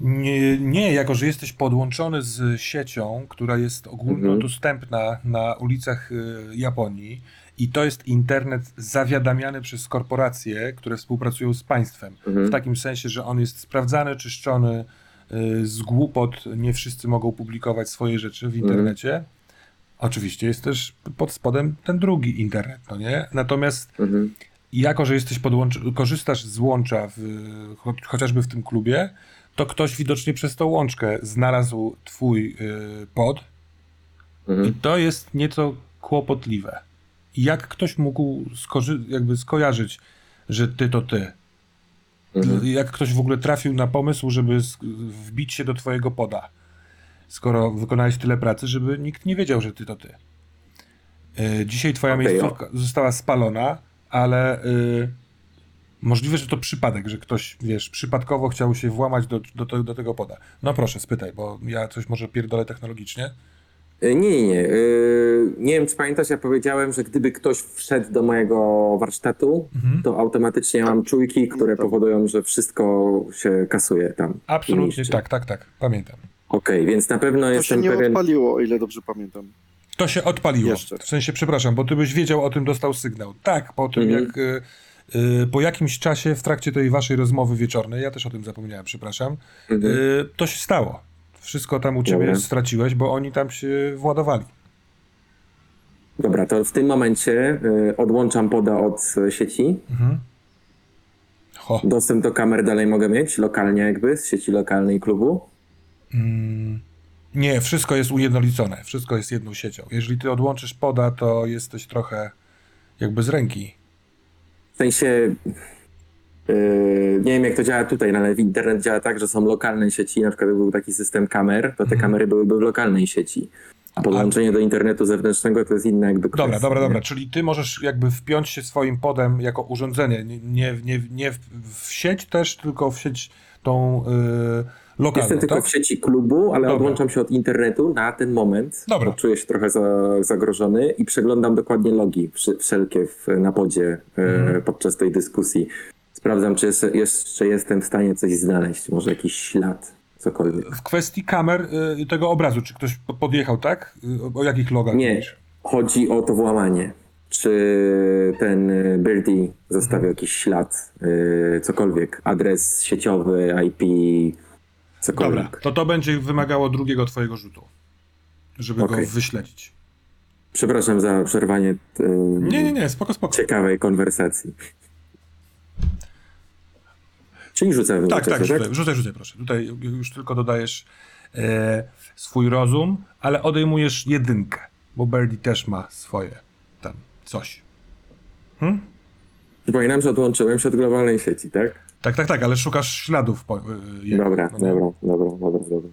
A: Nie, nie, jako że jesteś podłączony z siecią, która jest ogólnodostępna na ulicach y, Japonii i to jest internet zawiadamiany przez korporacje, które współpracują z państwem.
D: Mhm.
A: W takim sensie, że on jest sprawdzany, czyszczony y, z głupot. Nie wszyscy mogą publikować swoje rzeczy w internecie. Oczywiście jest też pod spodem ten drugi internet, no nie? Natomiast
D: Mhm.
A: jako, że jesteś podłącz- korzystasz z łącza w, cho- chociażby w tym klubie, to ktoś widocznie przez tą łączkę znalazł twój y, pod i
D: Mhm.
A: to jest nieco kłopotliwe. Jak ktoś mógł jakby skojarzyć, że ty to ty?
D: Mhm.
A: jak ktoś w ogóle trafił na pomysł, żeby wbić się do twojego poda, skoro wykonałeś tyle pracy, żeby nikt nie wiedział, że ty to ty. Y, Dzisiaj twoja
D: Okej,
A: miejscówka została spalona, ale y, możliwe, że to przypadek, że ktoś, wiesz, przypadkowo chciał się włamać do, do, do, do tego poda. No proszę, spytaj, bo ja coś może pierdolę technologicznie.
D: E, Nie, nie, nie. Yy, Nie wiem, czy pamiętasz, ja powiedziałem, że gdyby ktoś wszedł do mojego warsztatu,
A: Mhm.
D: to automatycznie mam czujki, które
E: tak.
D: powodują, że wszystko się kasuje tam.
A: Absolutnie tak, tak, tak, pamiętam.
D: Okej, więc na pewno
E: To się
D: jestem
E: nie
D: pewien.
E: odpaliło, o ile dobrze pamiętam.
A: To się odpaliło.
E: Jeszcze.
A: W sensie, przepraszam, bo ty byś wiedział o tym, dostał sygnał. Tak, po tym
D: Mhm.
A: jak y, y, po jakimś czasie w trakcie tej waszej rozmowy wieczornej, ja też o tym zapomniałem, przepraszam,
D: Mhm.
A: y, to się stało. Wszystko tam u ciebie
D: Dobra.
A: straciłeś, bo oni tam się władowali.
D: Dobra, to w tym momencie y, odłączam poda od y, sieci.
A: Ho.
D: Dostęp do kamer dalej mogę mieć, lokalnie jakby, z sieci lokalnej klubu.
A: Mm, nie, wszystko jest ujednolicone, wszystko jest jedną siecią. Jeżeli ty odłączysz poda, to jesteś trochę jakby z ręki.
D: W sensie, yy, nie wiem jak to działa tutaj, no ale w internet działa tak, że są lokalne sieci, na przykład gdyby był taki system kamer, to te
A: Mhm.
D: kamery byłyby w lokalnej sieci. A podłączenie do internetu zewnętrznego to jest inna jakby kwestia.
A: Dobra, dobra, dobra. Czyli ty możesz jakby wpiąć się swoim podem jako urządzenie, nie, nie, nie, nie w, w sieć też, tylko w sieć tą yy, lokalną,
D: Jestem tylko
A: tak?
D: w sieci klubu, ale
A: Dobra.
D: odłączam się od internetu na ten moment.
A: Dobra.
D: Czuję się trochę za, zagrożony i przeglądam dokładnie logi wszelkie w, na podzie e,
A: Mhm.
D: podczas tej dyskusji. Sprawdzam, czy jest, jeszcze jestem w stanie coś znaleźć, może jakiś ślad, cokolwiek.
A: W kwestii kamer y, tego obrazu, czy ktoś po- podjechał, tak? Y, O, o jakich logach
D: Nie,
A: mówisz?
D: chodzi o to włamanie. Czy ten y, Birdie zostawił
A: Mhm.
D: jakiś ślad, cokolwiek, adres sieciowy, IP, cokolwiek.
A: Dobra, to to będzie wymagało drugiego twojego rzutu, żeby
D: Okej.
A: go wyśledzić.
D: Przepraszam za przerwanie y,
A: Nie, nie, nie, spoko, spoko.
D: ciekawej konwersacji. Czyli rzucę
A: Tak, tak,
D: rzucę,
A: rzucaj, rzucaj, rzucaj, proszę. Tutaj już tylko dodajesz e, swój rozum, ale odejmujesz jedynkę, bo Birdie też ma swoje tam coś. Hm?
D: Przypominam, że odłączyłem się od globalnej sieci, tak?
A: Tak, tak, tak, ale szukasz śladów po, y, jego.
D: Dobra,
A: No
D: dobra, dobra, dobra, dobra.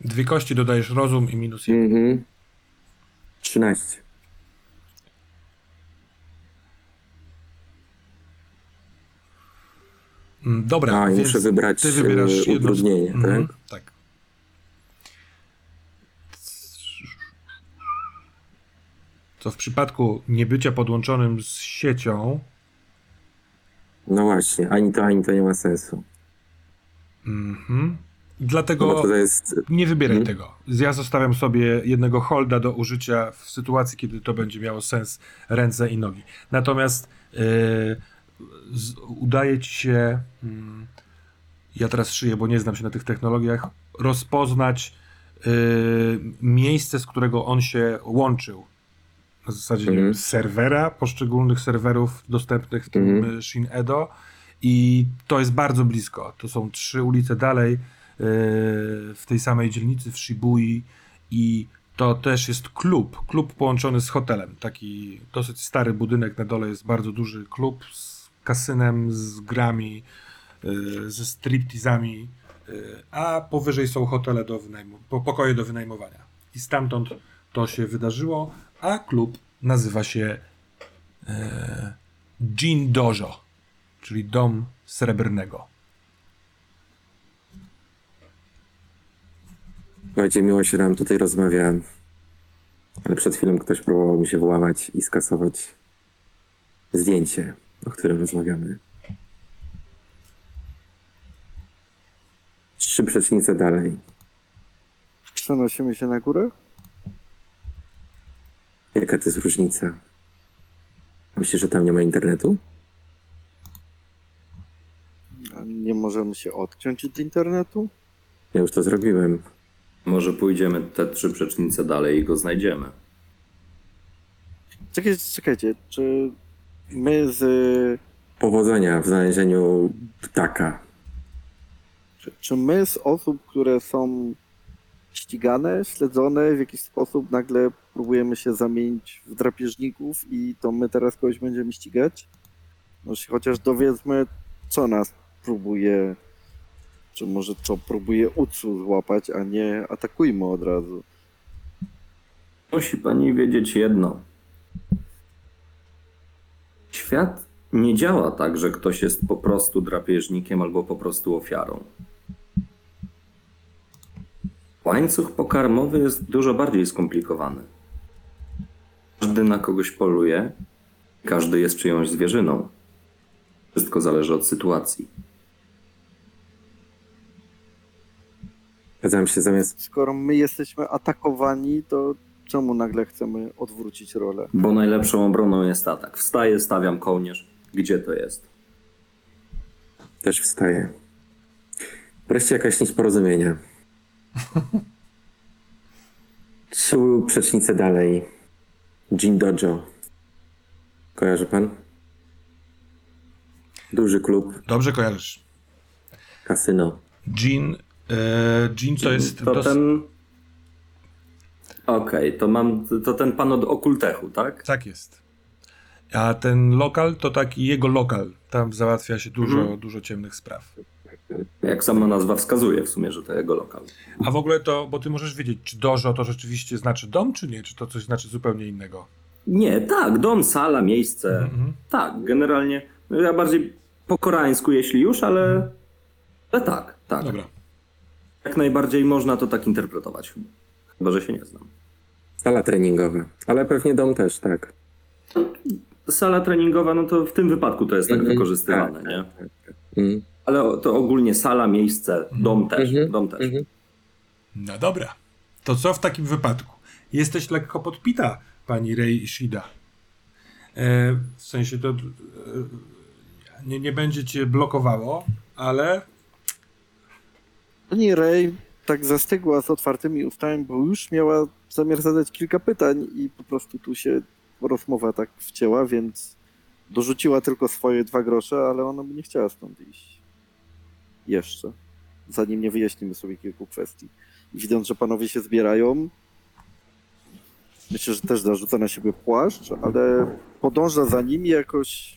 A: Dwie kości dodajesz rozum i minus jeden.
D: Mhm. 13.
A: Mm, Dobra,
D: A,
A: więc
D: muszę wybrać,
A: ty wybierasz
D: e,
A: jedno...
D: utrudnienie,
A: Mhm,
D: tak?
A: tak. Co w przypadku niebycia podłączonym z siecią,
D: No właśnie, ani to, ani to nie ma sensu.
A: mhm,
D: No
A: dlatego
D: bo to jest...
A: nie wybieraj
D: Mhm.
A: tego. Ja zostawiam sobie jednego holda do użycia w sytuacji, kiedy to będzie miało sens ręce i nogi. Natomiast yy, z, udaje ci się, mm, ja teraz szyję, bo nie znam się na tych technologiach, rozpoznać yy, miejsce, z którego on się łączył. Na zasadzie wiem, serwera, poszczególnych serwerów dostępnych w tym
D: mhm.
A: Shin Edo i to jest bardzo blisko. To są trzy ulice dalej yy, w tej samej dzielnicy w Shibui i to też jest klub, klub połączony z hotelem. Taki dosyć stary budynek, na dole jest bardzo duży klub z kasynem, z grami, yy, ze striptizami, yy, a powyżej są hotele do wynajmu, po- pokoje do wynajmowania. I stamtąd to się wydarzyło, a klub nazywa się e, Jin Dojo, czyli Dom Srebrnego.
D: Słuchajcie, miło się nam tutaj rozmawiałem. Ale przed chwilą ktoś próbował mi się włamać i skasować zdjęcie, o którym rozmawiamy. Trzy przecznice dalej.
E: Przenosimy się na górę?
D: Jaka to jest różnica? Myślisz, że tam nie ma internetu?
E: A Nie możemy się odciąć od internetu?
D: Ja już to zrobiłem.
B: Może pójdziemy te trzy przecznice dalej i go znajdziemy.
E: Czekajcie, czekajcie, czy my z...
D: Powodzenia w znalezieniu ptaka.
E: Czy, czy my z osób, które są ścigane, śledzone, w jakiś sposób nagle próbujemy się zamienić w drapieżników i to my teraz kogoś będziemy ścigać? No chociaż dowiedzmy, co nas próbuje, czy może co próbuje Utsu złapać, a nie atakujmy od razu.
B: Musi pani wiedzieć jedno. Świat nie działa tak, że ktoś jest po prostu drapieżnikiem albo po prostu ofiarą. Łańcuch pokarmowy jest dużo bardziej skomplikowany. Każdy na kogoś poluje, każdy jest czyjąś zwierzyną. Wszystko zależy od sytuacji.
D: Zgadzam się, zamiast
E: Skoro my jesteśmy atakowani, to czemu nagle chcemy odwrócić rolę?
B: Bo najlepszą obroną jest atak. Wstaję, stawiam kołnierz. Gdzie to jest?
D: też wstaję. Wreszcie jakaś nić porozumienia. Trzy przecznice dalej. Gin Dojo. Kojarzy pan? Duży klub,
A: Dobrze kojarzysz.
D: kasyno.
A: Jean, e, Jean to jest...
B: To
A: dos-
B: ten. Okej, to mam. To ten pan od okultechu, tak?
A: Tak jest. A ten lokal to taki jego lokal. Tam załatwia się dużo,
B: Mhm.
A: dużo ciemnych spraw.
B: Jak sama nazwa wskazuje w sumie, że to jego lokal.
A: A w ogóle to, bo ty możesz wiedzieć, czy dojo to rzeczywiście znaczy dom, czy nie? Czy to coś znaczy zupełnie innego?
B: Nie, tak, dom, sala, miejsce.
A: Mhm.
B: Tak, generalnie. no Ja bardziej po koreańsku, jeśli już, ale. Ale tak, tak.
A: Dobra.
B: Jak najbardziej można to tak interpretować. Chyba, że się nie znam.
D: Sala treningowa. Ale pewnie dom też, tak.
B: Sala treningowa, no to w tym wypadku to jest tak
D: Mhm.
B: wykorzystywane,
D: Tak,
B: nie?
D: Mm.
B: Ale to ogólnie sala, miejsce, dom też,
D: Mhm.
B: dom też.
D: Mhm.
A: No dobra. To co w takim wypadku? Jesteś lekko podpita, pani Rei Ishida. E, w sensie to e, nie, nie będzie cię blokowało, ale
E: Pani Ray tak zastygła z otwartymi ustami, bo już miała zamiar zadać kilka pytań i po prostu tu się rozmowa tak wcięła, więc dorzuciła tylko swoje dwa grosze, ale ona by nie chciała stąd iść. Jeszcze. Zanim nie wyjaśnimy sobie kilku kwestii. I widząc, że panowie się zbierają, myślę, że też zarzuca na siebie płaszcz, ale podąża za nimi jakoś,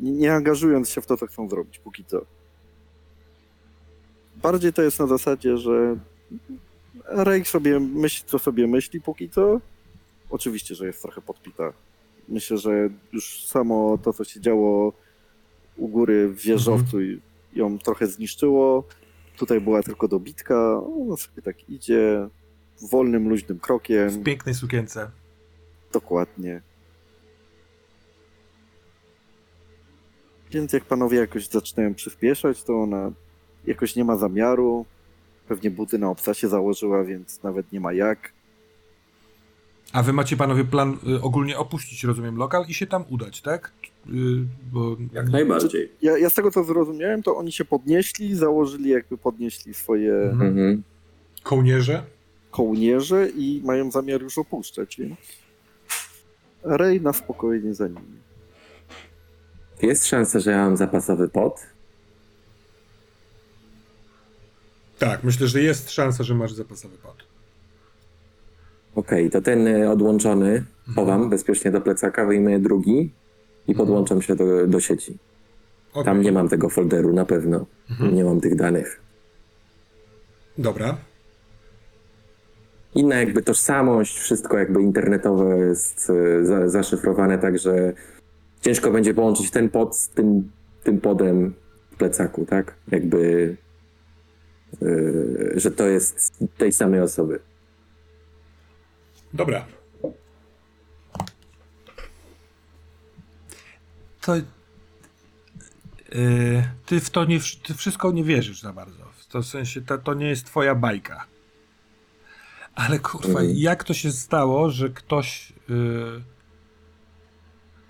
E: nie, nie angażując się w to, co chcą zrobić, póki co. Bardziej to jest na zasadzie, że Rake sobie myśli, co sobie myśli póki co. Oczywiście, że jest trochę podpita. Myślę, że już samo to, co się działo u góry w wieżowcu ją trochę zniszczyło. Tutaj była tylko dobitka. Ona sobie tak idzie wolnym, luźnym krokiem.
A: w pięknej sukience.
E: Dokładnie. Więc jak panowie jakoś zaczynają przyspieszać, to ona jakoś nie ma zamiaru. Pewnie buty na obcasie założyła, więc nawet nie ma jak.
A: A wy macie panowie plan y, ogólnie opuścić, rozumiem, lokal i się tam udać, tak? Y, bo
B: Jak najbardziej.
E: Ja, ja z tego co zrozumiałem, to oni się podnieśli, założyli jakby podnieśli swoje
A: Mhm.
D: Mhm.
A: kołnierze.
E: kołnierze i mają zamiar już opuszczać, więc Rej na spokojnie za nimi.
D: Jest szansa, że ja mam zapasowy pot.
A: Tak, myślę, że jest szansa, że masz zapasowy pot.
D: Okej, to ten e, odłączony chowam bezpiecznie do plecaka, wyjmuję drugi i podłączam się do, do sieci.
A: Okej.
D: Tam nie mam tego folderu na pewno. Nie mam tych danych.
A: Dobra.
D: Inna jakby tożsamość, wszystko jakby internetowe jest e, za, zaszyfrowane, także ciężko będzie połączyć ten pod z tym, tym podem w plecaku, tak? Jakby, e, że to jest tej samej osoby.
A: Dobra. To. Yy, ty w to nie, ty wszystko nie wierzysz za bardzo. W to sensie to, to nie jest twoja bajka. Ale kurwa,
D: Mhm.
A: jak to się stało, że ktoś yy,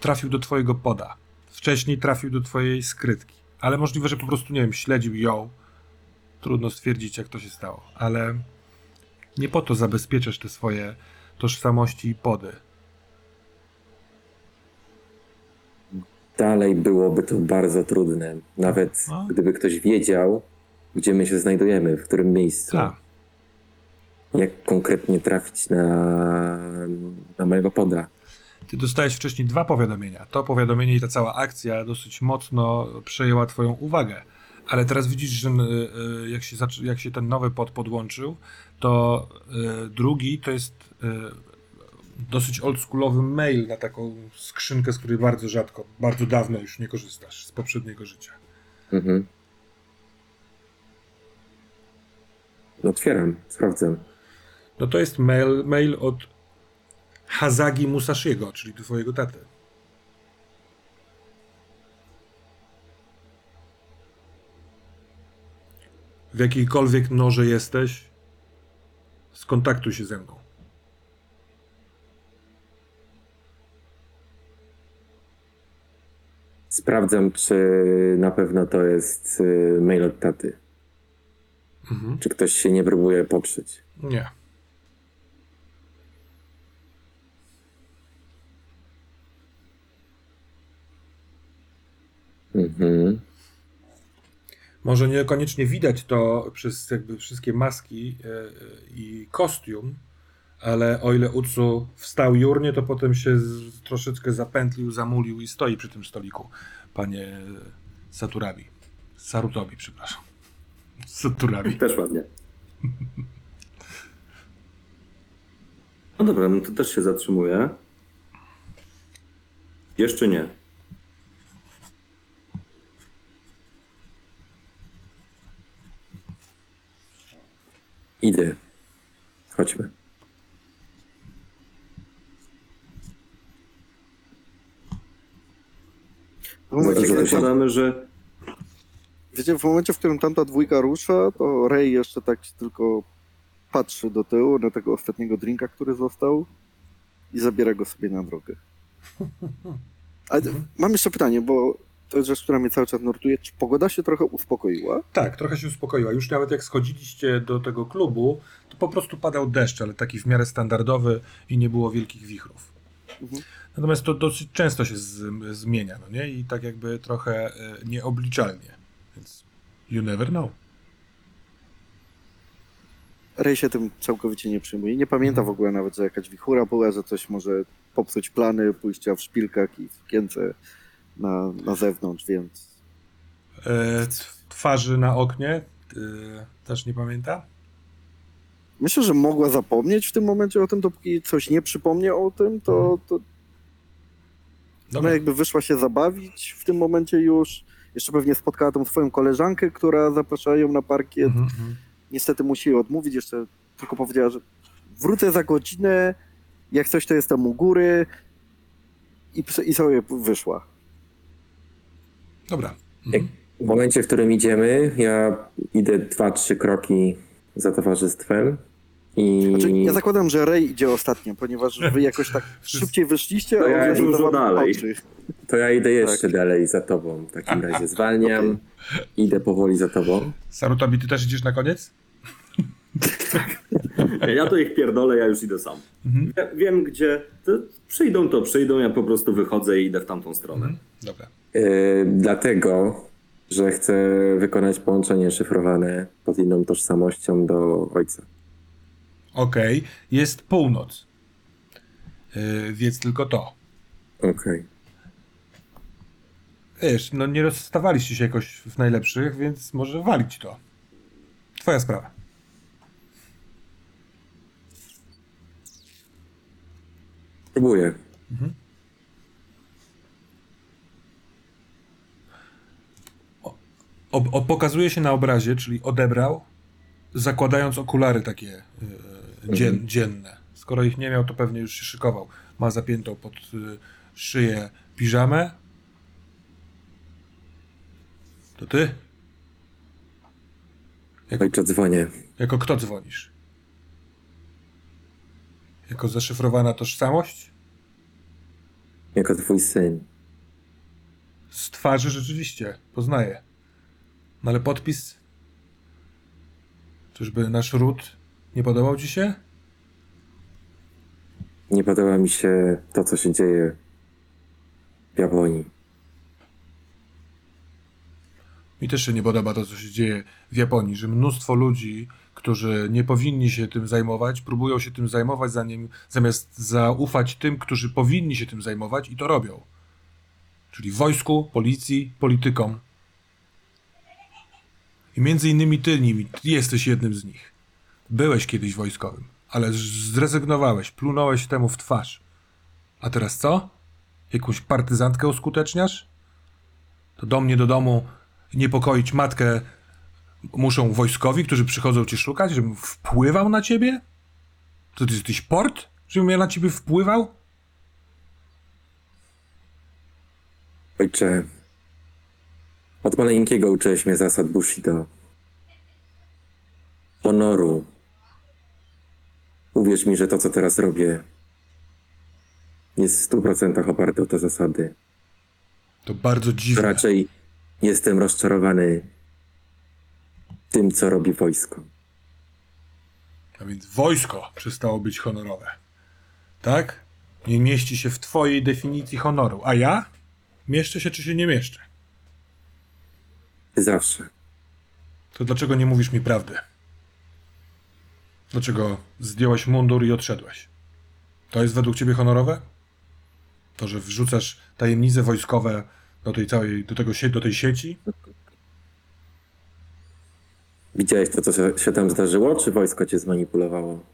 A: trafił do twojego poda? Wcześniej trafił do twojej skrytki. Ale możliwe, że po prostu, nie wiem, śledził ją. Trudno stwierdzić, jak to się stało. Ale nie po to zabezpieczasz te swoje tożsamości i pody.
D: Dalej byłoby to bardzo trudne. Nawet
A: No.
D: gdyby ktoś wiedział, gdzie my się znajdujemy, w którym miejscu.
A: Tak.
D: jak konkretnie trafić na, na mojego poda.
A: Ty dostałeś wcześniej dwa powiadomienia. To powiadomienie i ta cała akcja dosyć mocno przejęła twoją uwagę. Ale teraz widzisz, że y, y, jak się, jak się ten nowy pod podłączył, to y, drugi to jest dosyć oldschoolowy mail na taką skrzynkę, z której bardzo rzadko, bardzo dawno już nie korzystasz, z poprzedniego życia.
D: Mhm. Otwieram, sprawdzam.
A: No to jest mail, mail od Hazagi Musashiego, czyli twojego taty. W jakiejkolwiek noże jesteś, skontaktuj się ze mną.
D: Sprawdzam, czy na pewno to jest y, mail od taty.
A: Mhm.
D: Czy ktoś się nie próbuje poprzeć.
A: Nie.
D: Mhm.
A: Może niekoniecznie widać to przez jakby wszystkie maski e, e, i kostium, ale o ile Utsu wstał jurnie, to potem się z, troszeczkę zapętlił, zamulił i stoi przy tym stoliku, panie Saturabi. Sarutobi, przepraszam. Saturabi.
B: Też ładnie. No dobra, no to też się zatrzymuję. Jeszcze nie.
D: Idę. Chodźmy.
E: W momencie, kiedy
B: zakładamy, że
E: wiecie, w momencie, w którym tamta dwójka rusza, to Ray jeszcze tak tylko patrzy do tyłu na tego ostatniego drinka, który został i zabiera go sobie na drogę. Ale mam jeszcze pytanie, bo to jest rzecz, która mnie cały czas nurtuje. Czy pogoda się trochę uspokoiła?
A: Tak, trochę się uspokoiła. Już nawet jak schodziliście do tego klubu, to po prostu padał deszcz, ale taki w miarę standardowy i nie było wielkich wichrów.
E: Mhm.
A: Natomiast to dosyć często się z, zmienia, no nie? I tak jakby trochę e, nieobliczalnie. Więc you never know.
E: Ray się tym całkowicie nie przyjmuje. Nie pamięta w ogóle nawet, że jakaś wichura była, że coś może popsuć plany pójścia w szpilkach i w sukience na, na zewnątrz, więc
A: E, twarzy na oknie e, też nie pamięta?
E: Myślę, że mogła zapomnieć w tym momencie o tym, dopóki coś nie przypomnie o tym, to, to ona jakby wyszła się zabawić w tym momencie już. Jeszcze pewnie spotkała tą swoją koleżankę, która zapraszała ją na parkiet.
A: Mhm, mhm.
E: Niestety musi jej odmówić, jeszcze tylko powiedziała, że wrócę za godzinę, jak coś to jestem u góry i, i sobie wyszła.
A: Dobra.
D: Jak,
A: Mhm.
D: w momencie, w którym idziemy, ja idę dwa, trzy kroki za towarzystwem i
E: Znaczy, ja zakładam, że Ray idzie ostatnio, ponieważ wy jakoś tak szybciej wyszliście,
B: To
E: a
B: ja dużo dalej.
E: patrzy.
D: to ja idę jeszcze
E: Tak.
D: dalej za tobą. W takim razie zwalniam, idę powoli za tobą.
A: Sarutobi, ty też idziesz na koniec?
B: ja to ich pierdolę, ja już idę sam.
A: Mhm.
B: Ja wiem gdzie. To przyjdą, to przyjdą, ja po prostu wychodzę i idę w tamtą stronę.
A: Dobra.
D: Yy, dlatego, że chcę wykonać połączenie szyfrowane pod inną tożsamością do ojca.
A: Okej, jest północ. Yy, więc tylko to.
D: Okej.
A: Wiesz, no nie rozstawaliście się jakoś w najlepszych, więc może walić to. Twoja sprawa.
D: Próbuję.
A: O, o, pokazuje się na obrazie, czyli odebrał, zakładając okulary takie yy, dzien, dzienne. Skoro ich nie miał, to pewnie już się szykował. Ma zapiętą pod y, szyję piżamę. To ty?
D: Ojcze, dzwonię.
A: Jako kto dzwonisz? Jako zaszyfrowana tożsamość?
D: Jako twój syn.
A: Z twarzy rzeczywiście, poznaję. No ale podpis? Czyżby nasz ród nie podobał ci się?
D: Nie podoba mi się to, co się dzieje w Japonii.
A: Mi też się nie podoba to, co się dzieje w Japonii, że mnóstwo ludzi, którzy nie powinni się tym zajmować, próbują się tym zajmować, zanim, zamiast zaufać tym, którzy powinni się tym zajmować i to robią. Czyli wojsku, policji, politykom. I między innymi ty, nimi, ty jesteś jednym z nich. Byłeś kiedyś wojskowym, ale zrezygnowałeś, plunąłeś temu w twarz. A teraz co? Jakąś partyzantkę uskuteczniasz? To do mnie do domu niepokoić matkę muszą wojskowi, którzy przychodzą cię szukać, żebym wpływał na ciebie? To ty jesteś port? Żebym ja na ciebie wpływał?
D: Ojcze, od maleńkiego uczyłeś mnie zasad Bushido. Honoru. Uwierz mi, że to, co teraz robię, jest w stu procentach oparte o te zasady.
A: To bardzo dziwne.
D: Raczej jestem rozczarowany tym, co robi wojsko.
A: A więc wojsko przestało być honorowe. Tak? Nie mieści się w twojej definicji honoru. A ja? Mieszczę się czy się nie mieszczę?
D: Zawsze.
A: To dlaczego nie mówisz mi prawdy? Dlaczego zdjąłeś mundur i odszedłeś? To jest według ciebie honorowe? To, że wrzucasz tajemnice wojskowe do tej całej, do, tego, do tej sieci?
D: Widziałeś to, co się- się tam zdarzyło, czy wojsko cię zmanipulowało?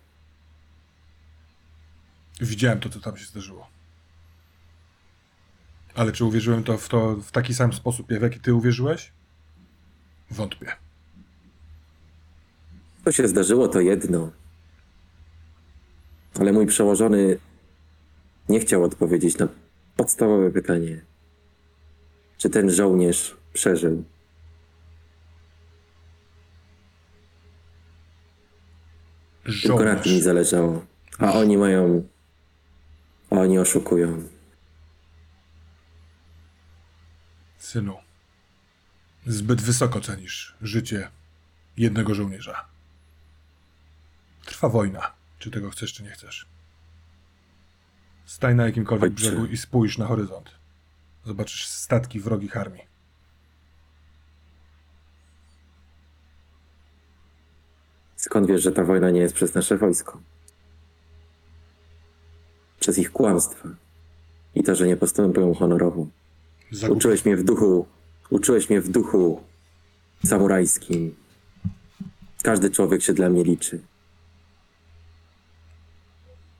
A: Widziałem to, co tam się zdarzyło. Ale czy uwierzyłem to w to w taki sam sposób, w jaki ty uwierzyłeś? Wątpię.
D: Co się zdarzyło, to jedno. Ale mój przełożony nie chciał odpowiedzieć na podstawowe pytanie. Czy ten żołnierz przeżył? Tylko na tym mi
A: Żołnierz.
D: zależało. A oni mają... A oni oszukują.
A: Synu, zbyt wysoko cenisz życie jednego żołnierza. Trwa wojna, czy tego chcesz, czy nie chcesz. Staj na jakimkolwiek
D: Ojcze.
A: brzegu i spójrz na horyzont. Zobaczysz statki wrogich armii.
D: Skąd wiesz, że ta wojna nie jest przez nasze wojsko? Przez ich kłamstwa. I to, że nie postępują honorowo.
A: Zagubi-
D: Uczyłeś mnie w duchu, uczyłeś mnie w duchu samurajskim. Każdy człowiek się dla mnie liczy.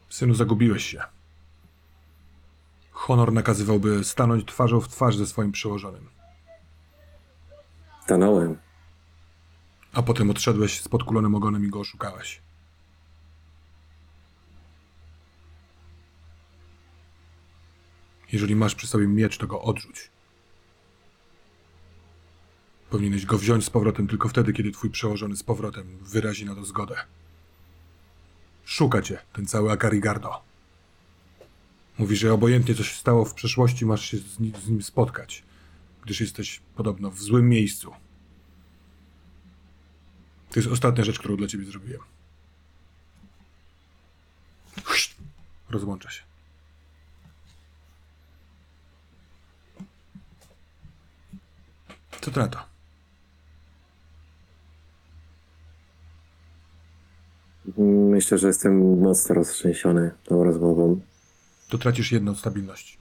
A: Synu, zagubiłeś się. Honor nakazywałby stanąć twarzą w twarz ze swoim przełożonym.
D: Stanąłem.
A: A potem odszedłeś z podkulonym ogonem i go oszukałeś. Jeżeli masz przy sobie miecz, to go odrzuć. Powinieneś go wziąć z powrotem tylko wtedy, kiedy twój przełożony z powrotem wyrazi na to zgodę. Szuka cię ten cały Akarigardo. Mówi, że obojętnie co się stało w przeszłości, masz się z nim, z nim spotkać, gdyż jesteś podobno w złym miejscu. To jest ostatnia rzecz, którą dla ciebie zrobiłem. Rozłącza się. Co ty na to?
D: Myślę, że jestem mocno roztrzęsiony tą rozmową.
A: To tracisz jedną od stabilności.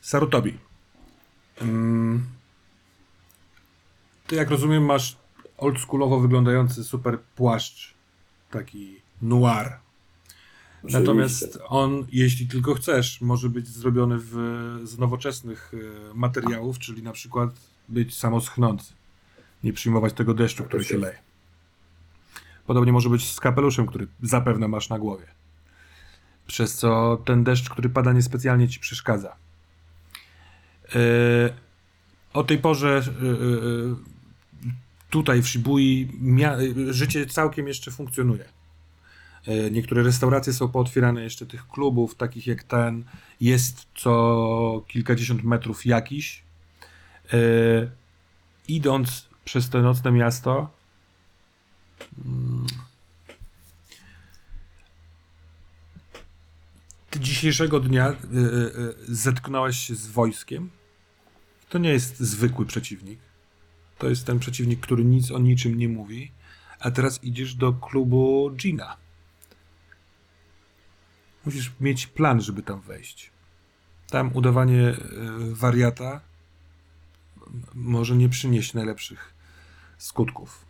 A: Sarutobi. Mm. Ty, jak rozumiem, masz oldschoolowo wyglądający super płaszcz. Taki noir. Natomiast on, jeśli tylko chcesz, może być zrobiony w, z nowoczesnych e, materiałów, czyli na przykład być samoschnący. Nie przyjmować tego deszczu, który się leje. Podobnie może być z kapeluszem, który zapewne masz na głowie. Przez co ten deszcz, który pada, niespecjalnie ci przeszkadza. E, o tej porze e, tutaj w Shibui życie całkiem jeszcze funkcjonuje. E, Niektóre restauracje są pootwierane jeszcze tych klubów, takich jak ten. Jest co kilkadziesiąt metrów jakiś. E, idąc przez to nocne miasto, mm, Ty dzisiejszego dnia y, zetknąłeś się z wojskiem. To nie jest zwykły przeciwnik. To jest ten przeciwnik, który nic o niczym nie mówi. A teraz idziesz do klubu Gina. Musisz mieć plan, żeby tam wejść. Tam udawanie y, wariata może nie przynieść najlepszych skutków.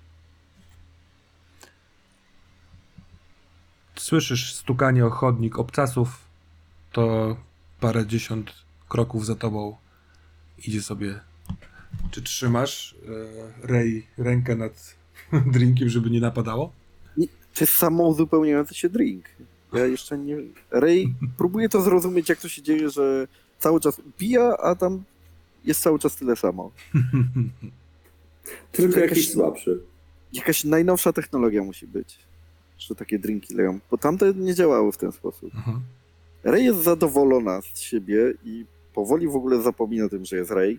A: Słyszysz stukanie o chodnik obcasów, to parędziesiąt kroków za tobą idzie sobie. Czy trzymasz, e, Rej, rękę nad drinkiem, żeby nie napadało?
E: Nie, To jest samo uzupełniający się drink. Ja jeszcze nie... Ray próbuje to zrozumieć, jak to się dzieje, że cały czas upija, a tam jest cały czas tyle samo.
B: Tylko
E: Jakaś-
B: jakiś słabszy.
E: Jakaś najnowsza technologia musi być, że takie drinki leją, bo tamte nie działały w ten sposób.
A: Mhm.
E: Ray jest zadowolona z siebie i powoli w ogóle zapomina o tym, że jest Ray.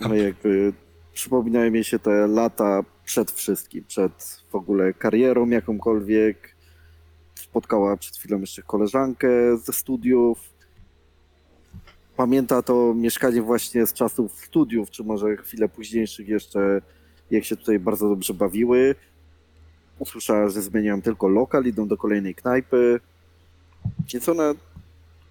E: No jakby przypominają mi się te lata przed wszystkim, przed w ogóle karierą jakąkolwiek. Spotkała przed chwilą jeszcze koleżankę ze studiów. Pamięta to mieszkanie właśnie z czasów studiów, czy może chwilę późniejszych jeszcze, jak się tutaj bardzo dobrze bawiły. Usłyszała, że zmieniają tylko lokal, idą do kolejnej knajpy. Więc ona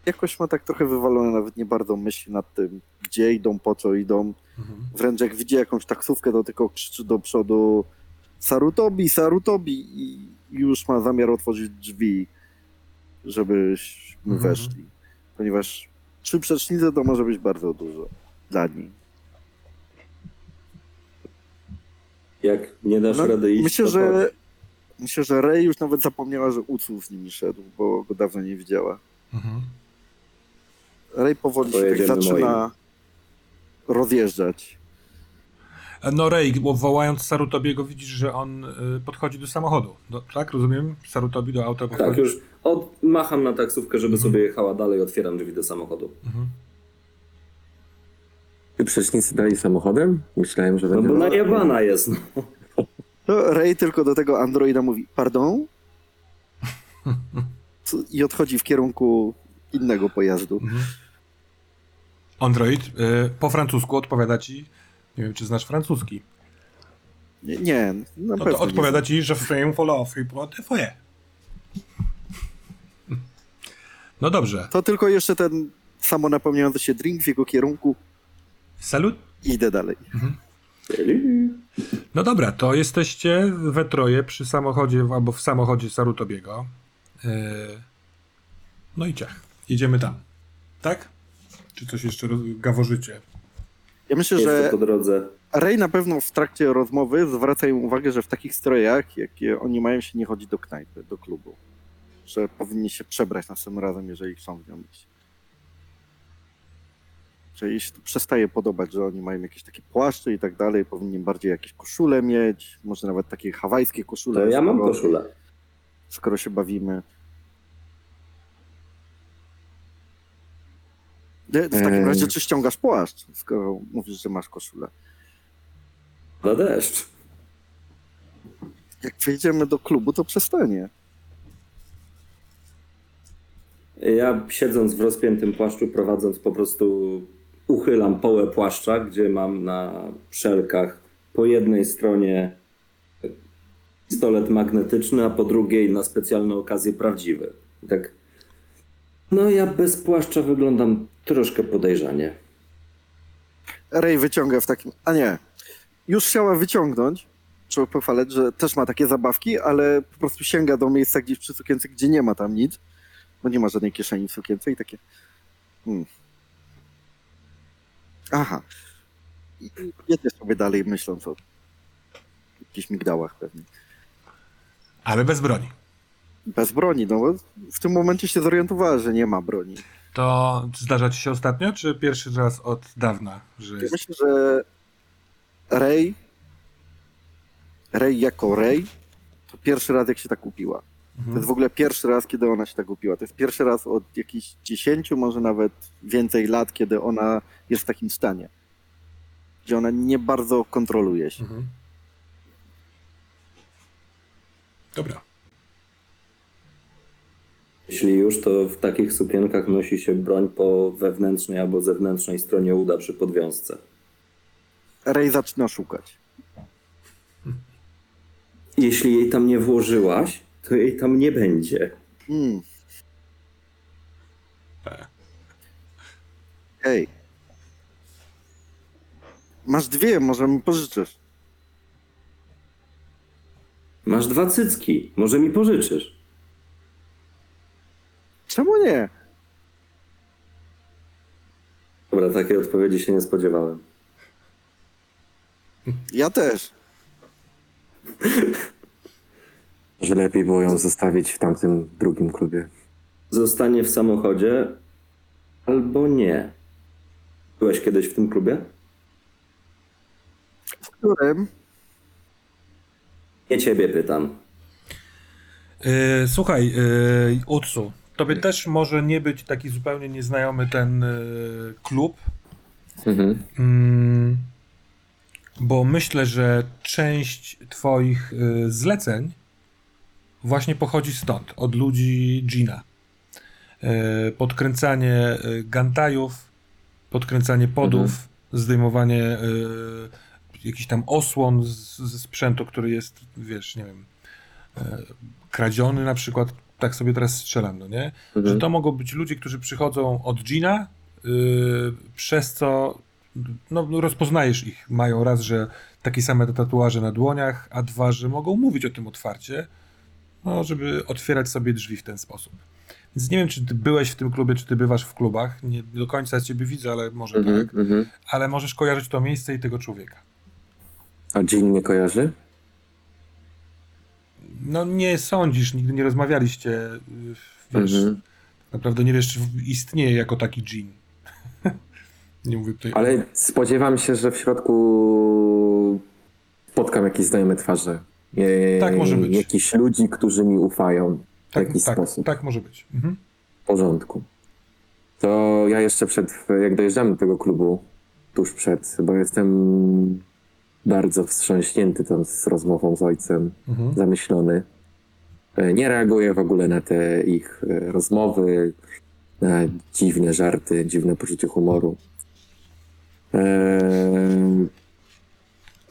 E: jakoś ma tak trochę wywalone, nawet nie bardzo myśli nad tym, gdzie idą, po co idą.
A: Mhm.
E: Wręcz jak widzi jakąś taksówkę, to tylko krzyczy do przodu Sarutobi, Sarutobi i już ma zamiar otworzyć drzwi, żebyśmy
A: Mhm.
E: weszli. Ponieważ trzy przecznice to może być bardzo dużo dla niej.
B: Jak nie dasz
E: No,
B: rady iść,
E: myślę,
B: to
E: że myślę, że Rey już nawet zapomniała, że Ucu z nimi szedł, bo go dawno nie widziała.
A: Mhm.
E: Rey powoli się tak zaczyna rozjeżdżać.
A: No Rej, bo wołając Sarutobiego widzisz, że on y, podchodzi do samochodu. Do, tak, rozumiem? Sarutobi do auta podchodzi.
B: Tak, już od, macham na taksówkę, żeby
A: Mhm.
B: sobie jechała dalej, otwieram drzwi do samochodu.
A: Mhm.
D: Czy przecznicy dali samochodem? Myślałem, że
B: No
D: będzie...
B: bo najebana jest, no.
E: To Rey tylko do tego androida mówi, pardon? I odchodzi w kierunku innego pojazdu.
A: Mhm. Android y, po francusku odpowiada ci, nie wiem czy znasz francuski,
E: Nie, nie na
A: no
E: pewno
A: to odpowiada
E: nie.
A: ci, że fame follow free foyer. No dobrze.
E: To tylko jeszcze ten samo napełniający się drink w jego kierunku
A: Salut.
E: i idę dalej.
A: No dobra, to jesteście we troje przy samochodzie albo w samochodzie Sarutobiego. Yy, no i ciach. Jedziemy tam. Tak? Czy coś jeszcze gaworzycie?
E: Ja myślę,
B: Jest
E: że
B: to po drodze.
E: Ray na pewno w trakcie rozmowy zwraca im uwagę, że w takich strojach, jakie oni mają, się nie chodzi do knajpy, do klubu. Że powinni się przebrać następnym razem, jeżeli chcą w nią iść. Jej się to przestaje podobać, że oni mają jakieś takie płaszcze i tak dalej, powinni bardziej jakieś koszule mieć, może nawet takie hawajskie koszule.
B: To ja mam koszulę.
E: skoro się bawimy. W takim razie, czy ściągasz płaszcz, skoro mówisz, że masz koszulę?
B: Na deszcz.
E: Jak przejdziemy do klubu, to przestanie.
B: Ja siedząc w rozpiętym płaszczu, prowadząc po prostu uchylam połę płaszcza, gdzie mam na szelkach po jednej stronie pistolet magnetyczny, a po drugiej na specjalne okazje prawdziwy. I tak. No ja bez płaszcza wyglądam troszkę podejrzanie.
E: Ray wyciąga w takim. A nie. Już chciała wyciągnąć. Trzeba pochwalać, że też ma takie zabawki, ale po prostu sięga do miejsca gdzieś przy sukience, gdzie nie ma tam nic, bo nie ma żadnej kieszeni w sukience i takie. Hmm. Aha. I jedzie sobie dalej, myśląc o jakichś migdałach pewnie.
A: Ale bez broni.
E: Bez broni, no bo w tym momencie się zorientowała, że nie ma broni.
A: To zdarza ci się ostatnio, czy pierwszy raz od dawna, że jest...
E: myślę, że Ray, Ray jako Ray, to pierwszy raz jak się tak upiła. To
A: Mhm.
E: jest w ogóle pierwszy raz, kiedy ona się tak upiła. To jest pierwszy raz od jakichś 10, może nawet więcej lat, kiedy ona jest w takim stanie. Gdzie ona nie bardzo kontroluje się.
A: Mhm. Dobra.
B: Jeśli już, to w takich sukienkach nosi się broń po wewnętrznej albo zewnętrznej stronie uda przy podwiązce.
E: Ray zaczyna szukać.
B: Jeśli jej tam nie włożyłaś, to jej tam nie będzie.
E: Hmm. Hej. Masz dwie, może mi pożyczysz.
B: Masz dwa cycki, może mi pożyczysz.
E: Czemu nie?
B: Dobra, takiej odpowiedzi się nie spodziewałem.
E: Ja też.
D: Że lepiej było ją zostawić w tamtym drugim klubie.
B: Zostanie w samochodzie albo nie. Byłeś kiedyś w tym klubie?
E: W którym?
A: E,
B: Nie ciebie pytam.
A: Yy, słuchaj, yy, Utsu, tobie też może nie być taki zupełnie nieznajomy ten yy, klub,
D: Mhm.
A: Mm, bo myślę, że część Twoich y, zleceń właśnie pochodzi stąd, od ludzi Gina. Y, podkręcanie gantajów, podkręcanie podów, zdejmowanie y, jakichś tam osłon z, ze sprzętu, który jest, wiesz, nie wiem, kradziony na przykład. Tak sobie teraz strzelam, no nie? Że to mogą być ludzie, którzy przychodzą od Gina, yy, przez co no, rozpoznajesz ich. Mają raz, że takie same tatuaże na dłoniach, a dwa, że mogą mówić o tym otwarcie, no, żeby otwierać sobie drzwi w ten sposób. Więc nie wiem, czy ty byłeś w tym klubie, czy ty bywasz w klubach. Nie do końca ciebie widzę, ale może
D: Mhm,
A: tak.
D: mhm.
A: Ale możesz kojarzyć to miejsce i tego człowieka.
D: A Jean nie kojarzy?
A: No nie sądzisz, nigdy nie rozmawialiście. yy, Wiesz,
D: Mhm.
A: naprawdę nie wiesz, czy istnieje jako taki dżin. nie mówię tutaj.
D: Ale spodziewam się, że w środku spotkam jakieś znajome twarze. E,
A: Tak może być.
D: Jakichś ludzi, którzy mi ufają w
A: tak,
D: jakiś
A: tak,
D: sposób.
A: tak może być. Mhm.
D: W porządku. To ja jeszcze przed, jak dojeżdżamy do tego klubu, tuż przed, bo jestem bardzo wstrząśnięty tą z rozmową z ojcem,
A: Mhm.
D: zamyślony. E, Nie reaguję w ogóle na te ich e, rozmowy, na dziwne żarty, dziwne poczucie humoru. Eee,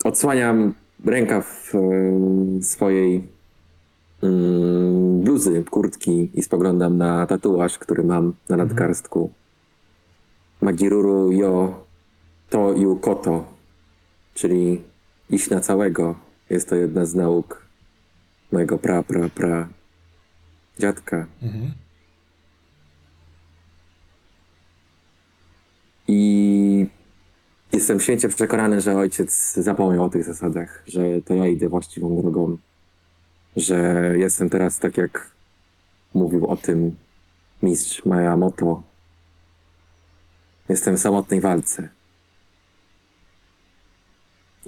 D: odsłaniam rękaw e, swojej mm, bluzy, kurtki i spoglądam na tatuaż, który mam na nadgarstku. Magiruru yo to yu koto, czyli iść na całego. Jest to jedna z nauk mojego pra, pra, pra dziadka.
A: Mhm.
D: I jestem święcie przekonany, że ojciec zapomniał o tych zasadach, że to ja idę właściwą drogą, że jestem teraz tak jak mówił o tym mistrz Mayamoto. Jestem w samotnej walce.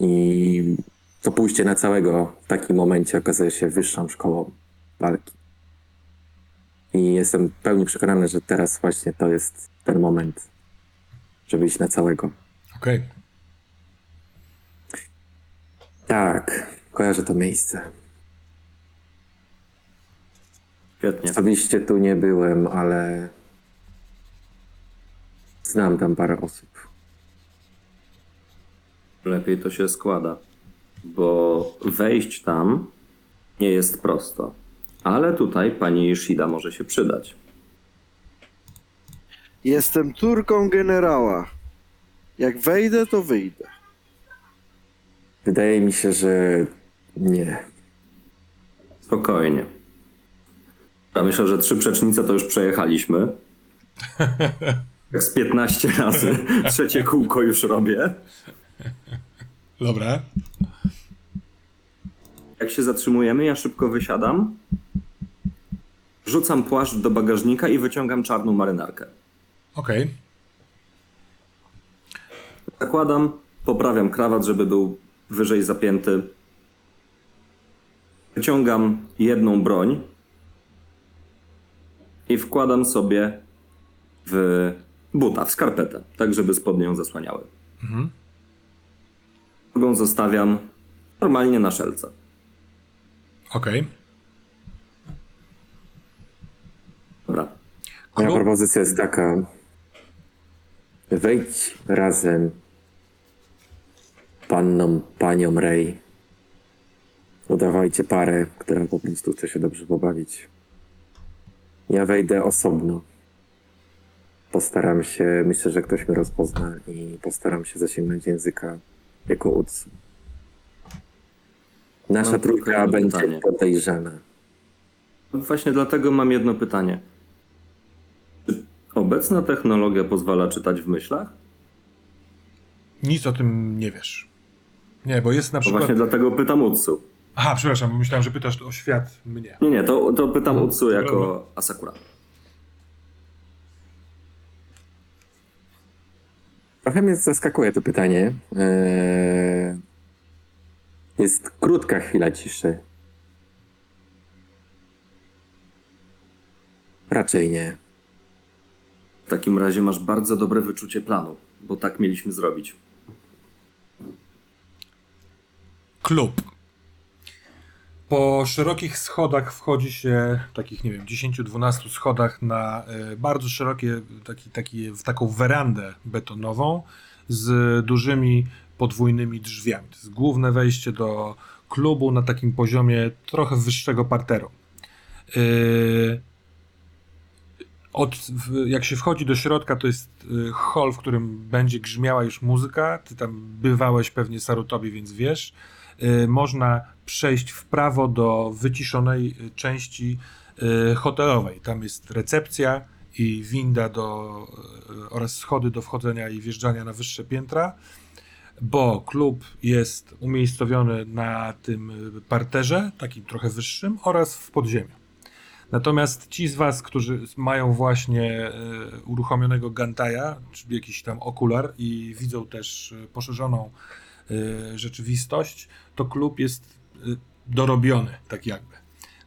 D: I to pójście na całego w takim momencie okazuje się wyższą szkołą walki. I jestem w pełni przekonany, że teraz właśnie to jest ten moment, żeby iść na całego.
A: Okej.
D: Tak, kojarzę to miejsce.
B: Świetnie.
D: Osobiście tu nie byłem, ale znam tam parę osób.
B: Lepiej to się składa, bo wejść tam nie jest prosto. Ale tutaj pani Ishida może się przydać.
E: Jestem córką generała. Jak wejdę, to wyjdę.
D: Wydaje mi się, że nie.
B: Spokojnie. Ja myślę, że trzy przecznice to już przejechaliśmy. Jak z 15 razy. Trzecie kółko już robię.
A: Dobra.
B: Jak się zatrzymujemy, ja szybko wysiadam. Rzucam płaszcz do bagażnika i wyciągam czarną marynarkę.
A: Okej.
B: Zakładam, poprawiam krawat, żeby był wyżej zapięty. Wyciągam jedną broń i wkładam sobie w buta, w skarpetę, tak żeby spodnie ją zasłaniały.
A: Mhm.
B: Drugą zostawiam normalnie na szelce.
A: Okej.
D: Moja
A: Klub?
D: propozycja jest taka. Wejdź razem panną, panią Ray. Udawajcie parę, która po prostu chce się dobrze pobawić. Ja wejdę osobno. Postaram się, myślę, że ktoś mnie rozpozna i postaram się zasięgnąć języka jako Utsu. Nasza
B: Mam tylko
D: trójka będzie
B: pytanie.
D: podejrzana.
B: Właśnie dlatego mam jedno pytanie. Czy obecna technologia pozwala czytać w myślach?
A: Nic o tym nie wiesz. Nie, bo jest na przykład...
B: właśnie dlatego pytam Utsu.
A: Aha, przepraszam, myślałem, że pytasz o świat mnie.
B: Nie, nie, to, to pytam
A: No,
B: Utsu jako. Asakura.
D: Trochę mnie zaskakuje to pytanie. Eee, Jest krótka chwila ciszy. Raczej nie.
B: W takim razie masz bardzo dobre wyczucie planu, bo tak mieliśmy zrobić.
A: Klub. Po szerokich schodach wchodzi się, takich nie wiem, 10-12 schodach na e, bardzo szerokie, taki, taki, w taką werandę betonową z dużymi podwójnymi drzwiami. To jest główne wejście do klubu na takim poziomie trochę wyższego parteru. E, Od, jak się wchodzi do środka, to jest y, hall, w którym będzie grzmiała już muzyka. Ty tam bywałeś pewnie Sarutobi, więc wiesz. Y, Można przejść w prawo do wyciszonej części y, hotelowej. Tam jest recepcja i winda do, y, oraz schody do wchodzenia i wjeżdżania na wyższe piętra, bo klub jest umiejscowiony na tym parterze, takim trochę wyższym, oraz w podziemiu. Natomiast ci z Was, którzy mają właśnie uruchomionego Gantaja, czyli jakiś tam okular i widzą też poszerzoną rzeczywistość, to klub jest e, dorobiony, tak jakby.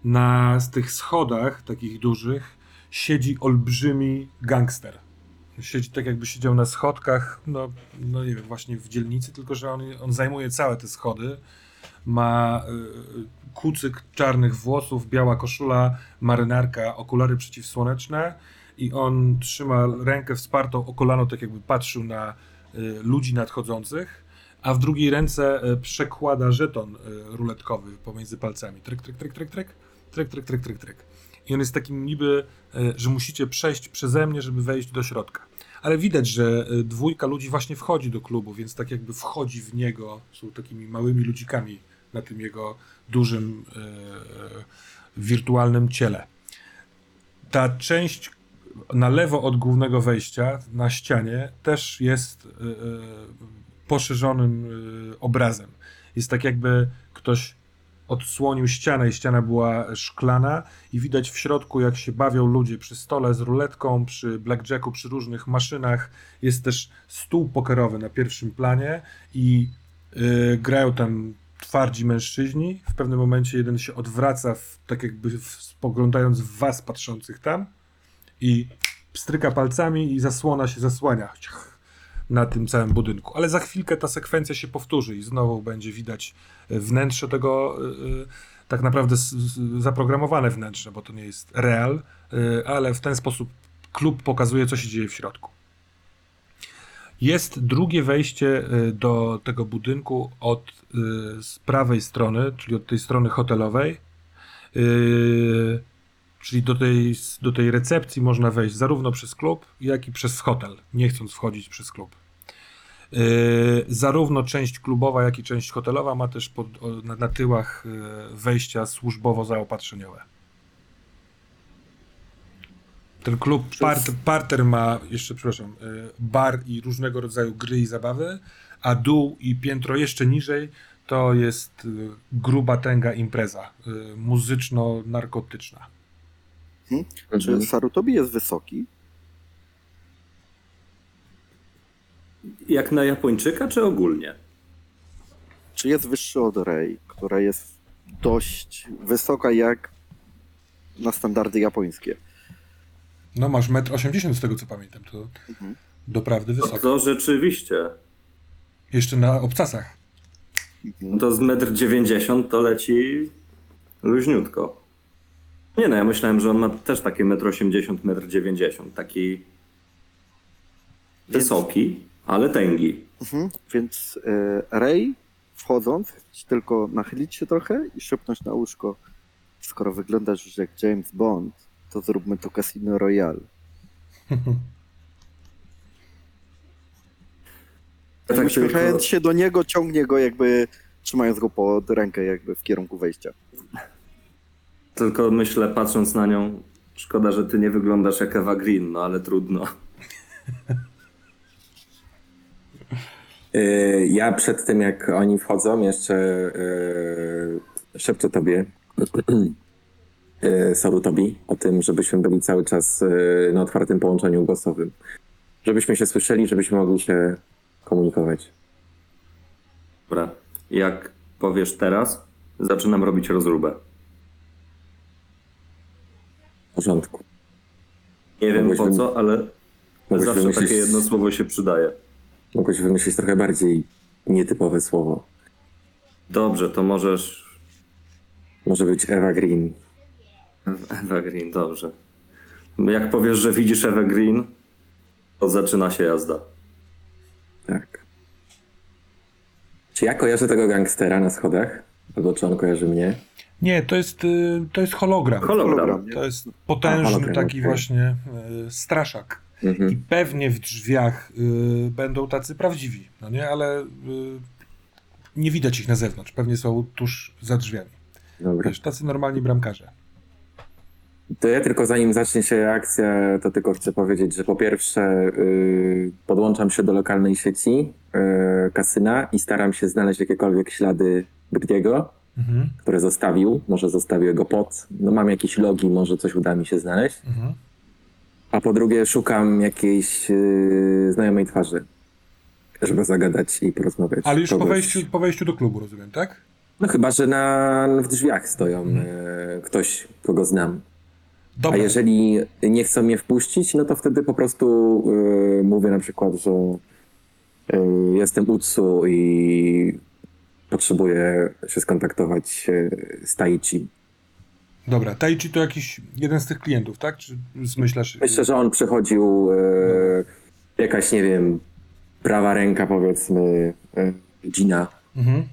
A: Na z tych schodach takich dużych siedzi olbrzymi gangster. Siedzi tak jakby siedział na schodkach, no, no nie wiem, właśnie w dzielnicy, tylko że on, on zajmuje całe te schody. Ma y, kucyk czarnych włosów, biała koszula, marynarka, okulary przeciwsłoneczne i on trzyma rękę wspartą o kolano, tak jakby patrzył na y, ludzi nadchodzących, a w drugiej ręce y, przekłada żeton y, ruletkowy pomiędzy palcami. Tryk, tryk, tryk, tryk, tryk, tryk, tryk, tryk, tryk, tryk. I on jest takim niby, y, że musicie przejść przeze mnie, żeby wejść do środka. Ale widać, że dwójka ludzi właśnie wchodzi do klubu, więc tak jakby wchodzi w niego, są takimi małymi ludzikami na tym jego dużym e, wirtualnym ciele. Ta część na lewo od głównego wejścia, na ścianie, też jest e, e, poszerzonym e, obrazem. Jest tak jakby ktoś odsłonił ścianę i ściana była szklana i widać w środku, jak się bawią ludzie przy stole z ruletką, przy blackjacku, przy różnych maszynach. Jest też stół pokerowy na pierwszym planie i y, grają tam twardzi mężczyźni. W pewnym momencie jeden się odwraca, w, tak jakby spoglądając w was patrzących tam i pstryka palcami i zasłona się zasłania na tym całym budynku. Ale za chwilkę ta sekwencja się powtórzy i znowu będzie widać e, wnętrze tego, y, y, tak naprawdę zaprogramowane wnętrze, bo to nie jest real, ale w ten sposób klub pokazuje, co się dzieje w środku. Jest drugie wejście do tego budynku od z prawej strony, czyli od tej strony hotelowej. Czyli do tej, do tej recepcji można wejść zarówno przez klub, jak i przez hotel, nie chcąc wchodzić przez klub. Yy, zarówno część klubowa, jak i część hotelowa ma też pod, na, na tyłach yy, wejścia służbowo-zaopatrzeniowe. Ten klub part, parter ma, jeszcze przepraszam, yy, bar i różnego rodzaju gry i zabawy, a dół i piętro jeszcze niżej to jest yy, gruba tęga impreza, muzyczno-narkotyczna.
E: Czy Sarutobi jest wysoki?
B: Jak na Japończyka, czy ogólnie?
E: Czy jest wyższy od Rei, która jest dość wysoka jak na standardy japońskie?
A: No masz 1,80 m z tego co pamiętam, to
E: Mhm.
A: doprawdy
B: No
A: wysoko.
B: to rzeczywiście.
A: Jeszcze na obcasach.
B: No to z 1,90 m to leci luźniutko. Nie no, ja myślałem, że on ma też takie 1,80 m, 1,90 m. Taki wysoki, ale tęgi.
E: Mhm. Więc e, Ray, wchodząc, chce tylko nachylić się trochę i szepnąć na łóżko. Skoro wyglądasz już jak James Bond, to zróbmy to Casino Royale.
B: Ja
E: Tak
B: tak tylko,
E: Uśmiechając się do niego, ciągnie go jakby, trzymając go pod rękę jakby w kierunku wejścia.
B: Tylko myślę, patrząc na nią, szkoda, że ty nie wyglądasz jak Eva Green, no ale trudno.
D: Y, Ja przed tym, jak oni wchodzą, jeszcze y, szepczę tobie, y, Sarutobi, o tym, żebyśmy byli cały czas y, na otwartym połączeniu głosowym. Żebyśmy się słyszeli, żebyśmy mogli się komunikować.
B: Dobra, jak powiesz teraz, zaczynam robić rozróbę.
D: W porządku.
B: Nie wiem
D: Mogłeś
B: po co, ale
D: Mogłeś
B: zawsze
D: wymyślić,
B: takie jedno słowo się przydaje.
D: mogłeś wymyślić trochę bardziej nietypowe słowo.
B: Dobrze, to możesz...
D: Może być Eva Green.
B: Eva Green, dobrze. Jak powiesz, że widzisz Eva Green, to zaczyna się jazda.
D: Tak. Czy ja kojarzę tego gangstera na schodach? Albo czy on kojarzy mnie?
A: Nie, to jest, y, to jest hologram.
B: Hologram.
A: To jest potężny
D: A, hologram,
A: taki
D: okej.
A: właśnie y, straszak. I
D: Mhm.
A: pewnie w drzwiach y, będą tacy prawdziwi, no nie? Ale y, nie widać ich na zewnątrz. Pewnie są tuż za drzwiami.
D: Dobra.
A: Wiesz, tacy normalni bramkarze.
D: To ja tylko zanim zacznie się akcja, to tylko chcę powiedzieć, że po pierwsze yy, podłączam się do lokalnej sieci yy, kasyna i staram się znaleźć jakiekolwiek ślady Brdiego,
A: Mhm,
D: które zostawił. Może zostawił go pod. No mam jakieś logi, może coś uda mi się znaleźć.
A: mhm.
D: A po drugie szukam jakiejś yy, znajomej twarzy, żeby zagadać i porozmawiać.
A: Ale już po wejściu, po wejściu do klubu, rozumiem, tak?
D: No chyba, że na, w drzwiach stoją yy, ktoś, kogo znam. A
A: Dobra,
D: jeżeli nie chcą mnie wpuścić, no to wtedy po prostu y, mówię na przykład, że y, jestem Utsu i potrzebuję się skontaktować y, z Taichi.
A: dobra. Taichi to jakiś jeden z tych klientów, tak? Czy zmyślasz?
D: Myślę, że on przychodził y, jakaś, nie wiem, prawa ręka powiedzmy Gina,
A: Mhm.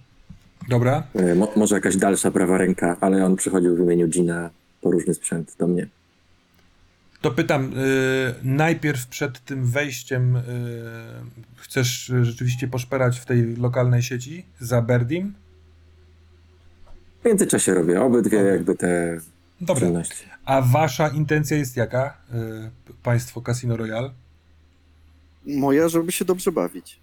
A: Dobra.
D: mo, może jakaś dalsza prawa ręka, ale on przychodził w imieniu Gina po różny sprzęt do mnie.
A: To pytam, y, najpierw przed tym wejściem y, chcesz rzeczywiście poszperać w tej lokalnej sieci za Berdim?
D: W międzyczasie robię obydwie jakby te
A: Dobra.
D: czynności.
A: A wasza intencja jest jaka, y, państwo Casino Royale?
E: Moja, żeby się dobrze bawić.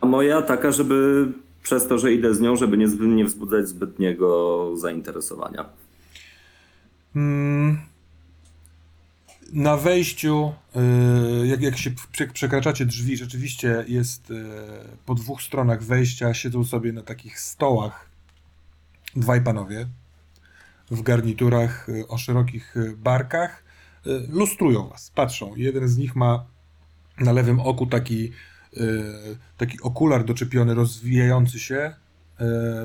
B: A moja taka, żeby przez to, że idę z nią, żeby nie, nie wzbudzać zbytniego zainteresowania.
A: Mm, Na wejściu, y, jak, jak się prze- przekraczacie drzwi, rzeczywiście jest y, po dwóch stronach wejścia, siedzą sobie na takich stołach dwaj panowie w garniturach y, o szerokich barkach. Lustrują was, patrzą. Jeden z nich ma na lewym oku taki, taki okular doczepiony, rozwijający się.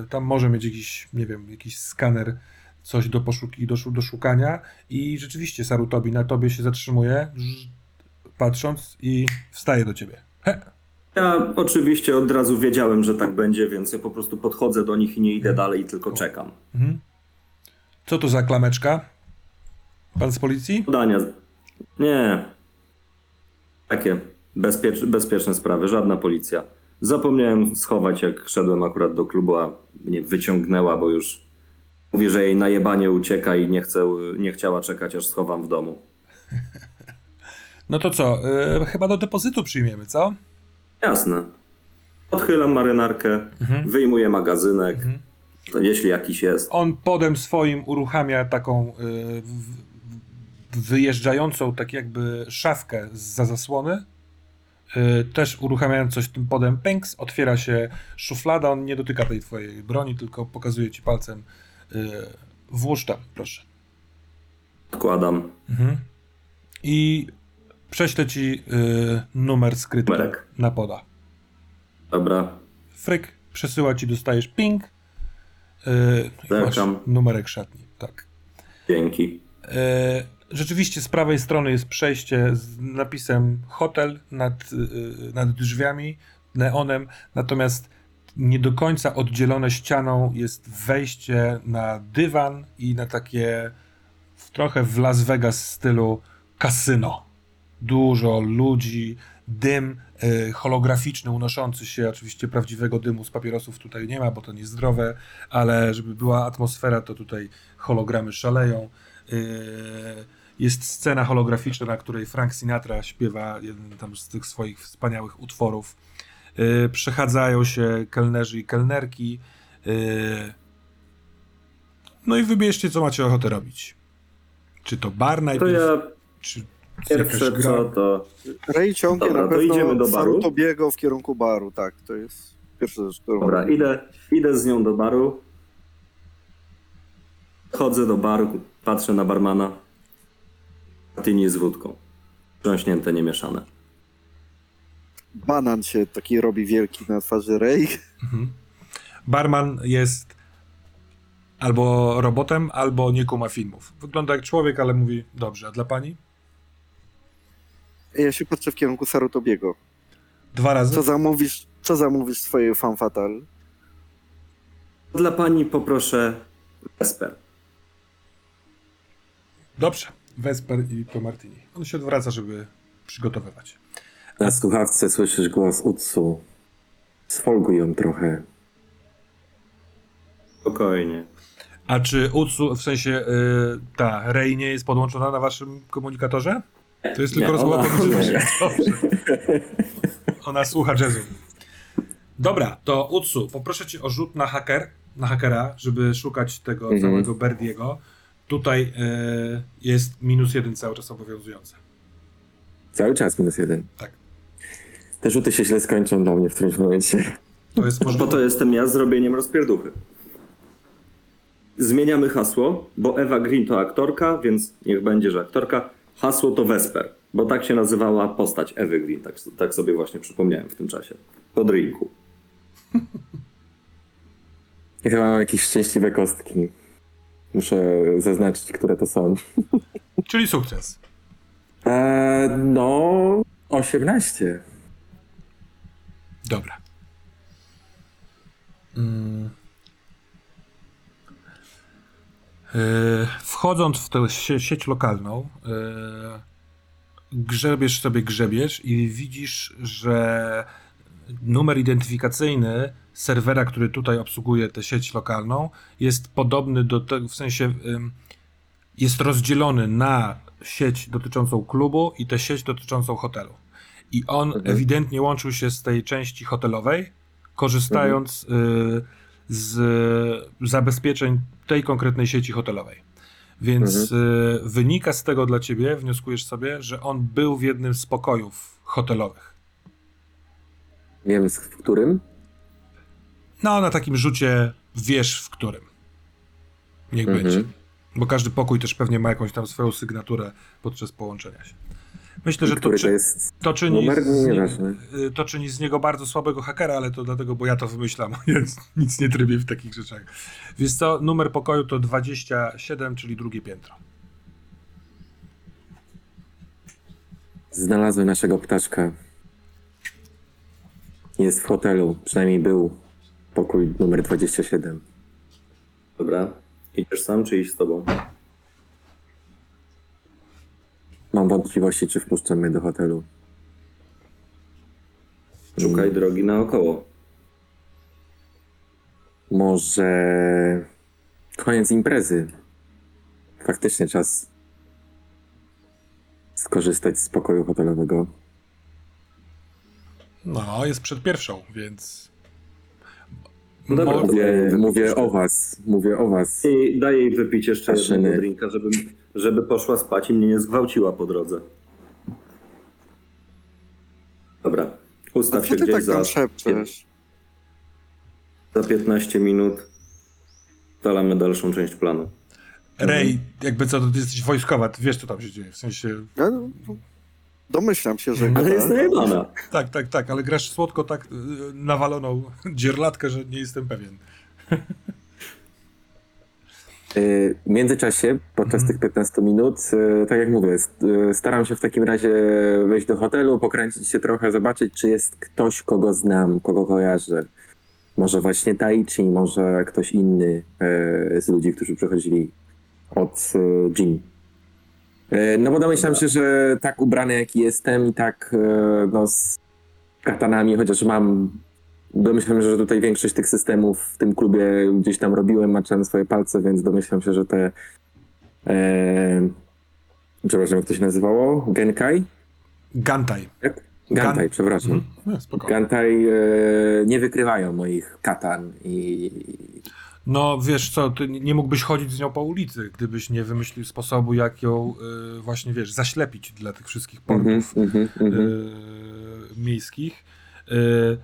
A: Tam może mieć jakiś, nie wiem, jakiś skaner coś do, poszuki, do, do szukania i rzeczywiście Sarutobi na tobie się zatrzymuje, patrząc i wstaje do ciebie. He,
B: Ja oczywiście od razu wiedziałem, że tak będzie, więc ja po prostu podchodzę do nich i nie idę dalej i tylko czekam.
A: mhm. Co to za klameczka? Pan z policji?
B: Podania. Nie. Takie bezpiecz, bezpieczne sprawy, żadna policja. Zapomniałem schować, jak szedłem akurat do klubu, a mnie wyciągnęła, bo już mówi, że jej najebanie ucieka i nie, chce, nie chciała czekać, aż schowam w domu.
A: No to co, y, chyba do depozytu przyjmiemy, co?
B: Jasne. Odchylam marynarkę, wyjmuję magazynek, to jeśli jakiś jest.
A: On podem swoim uruchamia taką y, w- wyjeżdżającą tak jakby szafkę za zasłony. Y, Też uruchamiając coś tym podem, pęks, otwiera się szuflada, on nie dotyka tej twojej broni, tylko pokazuje ci palcem włóż tam, proszę.
B: Odkładam.
A: I prześlę ci y, numer skryty
B: Numerek.
A: na poda.
B: Dobra.
A: Fryk, przesyła ci, dostajesz ping. Yy, numerek szatni, tak.
B: Dzięki.
A: E, Rzeczywiście z prawej strony jest przejście z napisem hotel nad, e, nad drzwiami, neonem, natomiast nie do końca oddzielone ścianą jest wejście na dywan i na takie trochę w Las Vegas stylu kasyno. Dużo ludzi, dym e, holograficzny unoszący się, oczywiście prawdziwego dymu z papierosów tutaj nie ma, bo to niezdrowe, ale żeby była atmosfera, to tutaj hologramy szaleją. E, Jest scena holograficzna, na której Frank Sinatra śpiewa jeden tam z tych swoich wspaniałych utworów. E, Przechadzają się kelnerzy i kelnerki. E, No i wybierzcie, co macie ochotę robić. Czy to bar
B: To
A: najpierw,
B: ja
A: czy
B: pierwsze
A: gra?
B: co to...
E: Ray ciągnie
B: Dobra,
E: na
B: to idziemy
E: pewno
B: do baru.
E: Sarutobiego w kierunku baru, tak, to jest pierwsza rzecz, którą
B: Dobra, idę, idę z nią do baru. Chodzę do baru, patrzę na barmana. Martini z wódką. Trząśnięte, niemieszane.
E: Banan się taki robi wielki na twarzy Ray.
A: Mhm. Barman jest albo robotem, albo nie kuma filmów. Wygląda jak człowiek, ale mówi dobrze. A dla pani?
E: Ja się patrzę w kierunku Sarutobiego.
A: Dwa razy?
E: Co zamówisz, co zamówisz swojej fan fatal?
B: Dla pani poproszę Vesper.
A: Dobrze. Vesper i po Martini. On się odwraca, żeby przygotowywać.
D: Na słuchawce słyszysz głos Utsu. Sfolguj ją trochę.
B: Spokojnie.
A: A czy Utsu, w sensie y, ta Rey nie jest podłączona na waszym komunikatorze? To jest tylko rozmowa
B: ona-
A: pomiędzy. Ona słucha jazzu. Dobra, to Utsu, poproszę cię o rzut na haker, na hakera, żeby szukać tego
D: Mhm.
A: całego Berdiego. Tutaj y, jest minus jeden cały czas obowiązujący.
D: Cały czas minus jeden.
A: Tak.
D: Te rzuty się źle skończą dla mnie w którymś momencie.
A: To jest możliwe.
B: po to jestem ja z zrobieniem rozpierduchy. Zmieniamy hasło, bo Ewa Green to aktorka, więc niech będzie, że aktorka. Hasło to Vesper, bo tak się nazywała postać Ewy Green, tak, tak sobie właśnie przypomniałem w tym czasie. Po drinku.
D: Ja chyba mam jakieś szczęśliwe kostki. Muszę zaznaczyć, które to są.
A: Czyli sukces.
D: Eee, no, 18.
A: Dobra. Mm. E, Wchodząc w tę sie- sieć lokalną, e, grzebiesz sobie, grzebiesz i widzisz, że numer identyfikacyjny serwera, który tutaj obsługuje tę sieć lokalną, jest podobny do tego, w sensie jest rozdzielony na sieć dotyczącą klubu i tę sieć dotyczącą hotelu. I on ewidentnie łączył się z tej części hotelowej, korzystając y, z zabezpieczeń tej konkretnej sieci hotelowej. Więc y, wynika z tego dla ciebie, wnioskujesz sobie, że on był w jednym z pokojów hotelowych.
D: Wiem w którym.
A: No, na takim rzucie wiesz w którym. Niech
D: Mhm.
A: będzie. Bo każdy pokój też pewnie ma jakąś tam swoją sygnaturę podczas połączenia się. Myślę, że to,
D: który to
A: czy,
D: jest.
A: to, czyni
D: numer?
A: z,
D: Nieważne.
A: y, to czyni z niego bardzo słabego hakera, ale to dlatego, bo ja to wymyślam, więc nic nie trybię w takich rzeczach. Więc co, numer pokoju to 27, czyli drugie piętro.
D: Znalazłem naszego ptaszka. Jest w hotelu, przynajmniej był pokój numer 27.
B: Dobra. Idziesz sam, czy iść z tobą?
D: Mam wątpliwości, czy wpuszczą mnie do hotelu.
B: Szukaj drogi naokoło.
D: Może koniec imprezy. Faktycznie czas skorzystać z pokoju hotelowego.
A: No, jest przed pierwszą, więc...
B: No dobra,
A: Mo-
D: Mówię, mówię o was, mówię o was.
B: I daję jej wypić jeszcze
D: Maszyny.
B: jednego drinka, żeby, żeby poszła spać i mnie nie zgwałciła po drodze. Dobra.
E: A
B: Ustaw
E: co
B: się
E: ty
B: gdzieś
E: tak
B: za,
E: tam szepczesz?
B: za 15 minut. Ustalamy dalszą część planu.
A: Rej, jakby co, to ty jesteś wojskowa, ty wiesz, co tam się dzieje. W sensie,
E: Ja, no, domyślam się, że
B: Ale jest najebana.
A: tak, tak, tak, ale grasz słodko tak y, nawaloną dzierlatkę, że nie jestem pewien.
D: Y, W międzyczasie, podczas
A: Mhm.
D: tych 15 minut, y, tak jak mówię, y, staram się w takim razie wejść do hotelu, pokręcić się trochę, zobaczyć, czy jest ktoś, kogo znam, kogo kojarzę. Może właśnie Taichi, może ktoś inny y, z ludzi, którzy przechodzili od y, Jin. Y, No bo domyślam się, że tak ubrany jaki jestem i tak no, z katanami, chociaż mam Domyślam się, że tutaj większość tych systemów w tym klubie gdzieś tam robiłem, maczałem swoje palce, więc domyślam się, że te. E, przepraszam, jak to się nazywało? Genkai?
A: Gantaj.
D: Tak? Gantai,
A: Gan-
D: przepraszam.
A: No, spoko.
D: Gantai e, nie wykrywają moich katan i.
A: No wiesz co, ty nie mógłbyś chodzić z nią po ulicy, gdybyś nie wymyślił sposobu, jak ją y, właśnie, wiesz, zaślepić dla tych wszystkich portów
D: mhm, mhm.
A: y, miejskich. Y,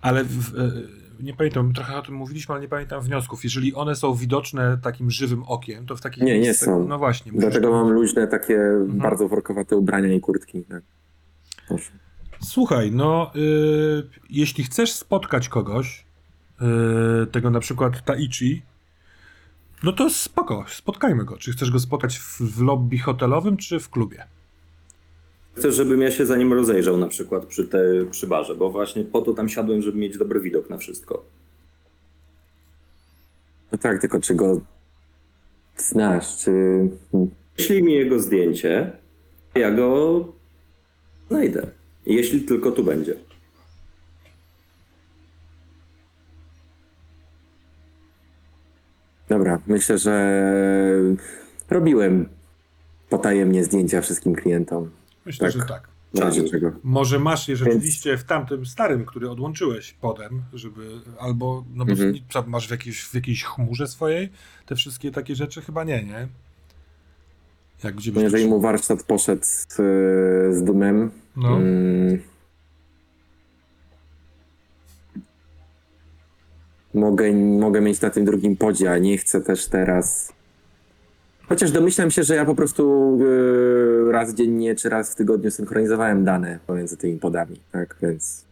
A: ale w, y, nie pamiętam, trochę o tym mówiliśmy, ale nie pamiętam wniosków. Jeżeli one są widoczne takim żywym okiem, to w takim
D: Nie, nie są.
A: No właśnie.
D: Dlatego mam luźne, takie
A: Mhm.
D: bardzo workowate ubrania i kurtki. Tak. Proszę.
A: Słuchaj, no y, jeśli chcesz spotkać kogoś, y, tego na przykład Taichi, no to spoko, spotkajmy go. Czy chcesz go spotkać w, w lobby hotelowym, czy w klubie?
B: Chcę, żebym ja się za nim rozejrzał na przykład przy, te, przy barze, bo właśnie po to tam siadłem, żeby mieć dobry widok na wszystko.
D: No tak, tylko czy go znasz, czy.
B: Jeśli mi jego zdjęcie, ja go znajdę. Jeśli tylko tu będzie.
D: Dobra, myślę, że robiłem potajemnie zdjęcia wszystkim klientom.
A: Myślę,
D: Tak.
A: że tak.
D: W razie czego.
A: Może masz je rzeczywiście w tamtym starym, który odłączyłeś potem, żeby albo, no bo
D: Mhm.
A: masz w jakiejś, w jakiejś chmurze swojej te wszystkie takie rzeczy? Chyba nie, nie? Jak gdzie
D: No
A: byś
D: jeżeli mu warsztat poszedł z, z dumem,
A: No.
D: mm, mogę, mogę mieć na tym drugim podzie, a nie chcę też teraz. Chociaż domyślam się, że ja po prostu y, raz dziennie czy raz w tygodniu synchronizowałem dane pomiędzy tymi podami, tak więc.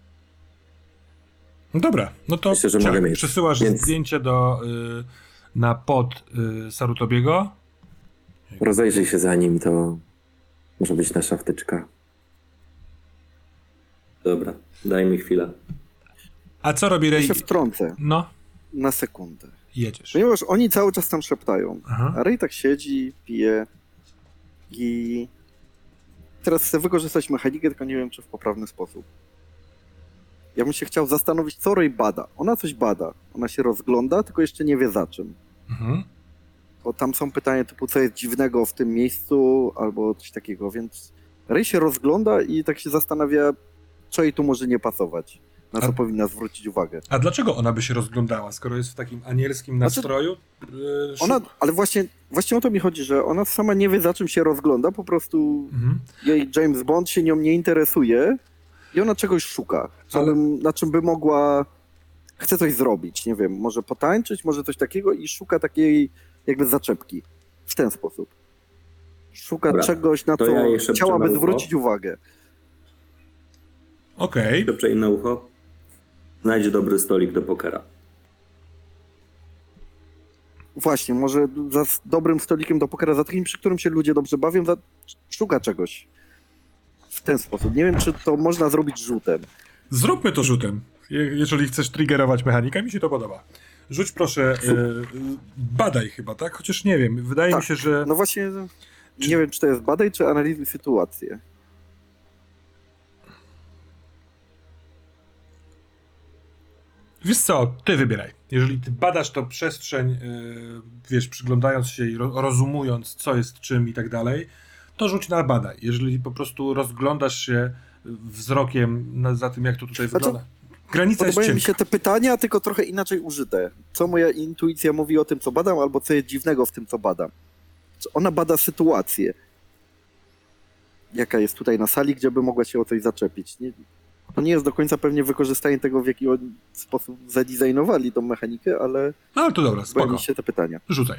A: No dobra, no to
D: Myślę, że mogę
A: przesyłasz
D: Więc-
A: zdjęcie do, y, na pod y, Sarutobiego.
D: Rozejrzyj się za nim, to może być nasza wtyczka.
B: Dobra, daj mi chwilę.
A: A co robi
E: Ja
A: Rey?
E: się wtrącę
A: No,
E: na sekundę.
A: jedziesz.
E: Ponieważ oni cały czas tam szeptają,
A: Aha.
E: a Ray tak siedzi, pije i teraz chcę wykorzystać mechanikę, tylko nie wiem, czy w poprawny sposób. Ja bym się chciał zastanowić, co Ray bada. Ona coś bada. Ona się rozgląda, tylko jeszcze nie wie za czym.
A: Mhm.
E: Bo tam są pytania typu, co jest dziwnego w tym miejscu, albo coś takiego, więc Ray się rozgląda i tak się zastanawia, co jej tu może nie pasować. Na co
A: A-
E: powinna zwrócić uwagę.
A: A dlaczego ona by się rozglądała, skoro jest w takim anielskim
E: Znaczy,
A: nastroju? Y,
E: Ona, ale właśnie, właśnie o to mi chodzi, że ona sama nie wie, za czym się rozgląda, po prostu
A: Mhm.
E: jej James Bond się nią nie interesuje i ona czegoś szuka, co
A: Ale-
E: bym, na czym by mogła, chce coś zrobić, nie wiem, może potańczyć, może coś takiego i szuka takiej jakby zaczepki w ten sposób. Szuka
B: Dobra,
E: czegoś, na
B: to
E: co
B: ja
E: chciałaby zwrócić uwagę.
A: Okej.
B: Szepczę im na ucho. Znajdź dobry stolik do pokera.
E: Właśnie, może za s- dobrym stolikiem do pokera, za takim, przy którym się ludzie dobrze bawią, za, szuka czegoś w ten sposób. Nie wiem, czy to można zrobić rzutem.
A: Zróbmy to rzutem. Je- Jeżeli chcesz triggerować mechanika, mi się to podoba. Rzuć proszę, y, badaj chyba, tak? Chociaż nie wiem, wydaje
E: Tak.
A: mi się, że...
E: No właśnie, nie wiem, czy to jest badaj, czy analizuj sytuację.
A: Wiesz co, ty wybieraj. Jeżeli ty badasz to przestrzeń, y, wiesz, przyglądając się i ro- rozumując, co jest czym i tak dalej, to rzuć na badaj. Jeżeli po prostu rozglądasz się wzrokiem na, za tym, jak to tutaj
E: Znaczy,
A: wygląda. Granica jest
E: Podobają mi
A: cienka.
E: się te pytania, tylko trochę inaczej użyte. Co moja intuicja mówi o tym, co badam, albo co jest dziwnego w tym, co badam. Ona bada sytuację. Jaka jest tutaj na sali, gdzie by mogła się o coś zaczepić. Nie, to nie jest do końca pewnie wykorzystanie tego, w jaki sposób zadesignowali tą mechanikę, ale
A: No ale to dobra, spoko.
E: się te pytania.
A: Rzucaj.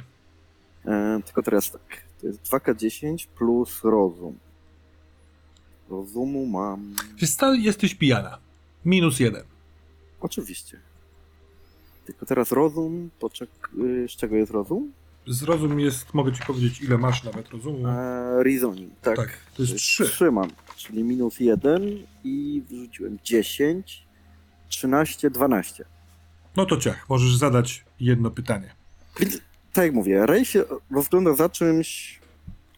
E: E, tylko teraz tak. To jest 2K10 plus rozum. Rozumu mam.
A: Co, jesteś pijana. Minus jeden.
E: Oczywiście. Tylko teraz rozum, poczek... y, z czego jest rozum?
A: Zrozum jest, mogę ci powiedzieć, ile masz nawet rozumu.
E: E, reasoning, tak.
A: Tak, to jest trzy.
E: Trzy mam, czyli minus jeden i wrzuciłem 10, 13, 12.
A: No to ciach, możesz zadać jedno pytanie.
E: Więc tak jak mówię, Ray się rozgląda za czymś.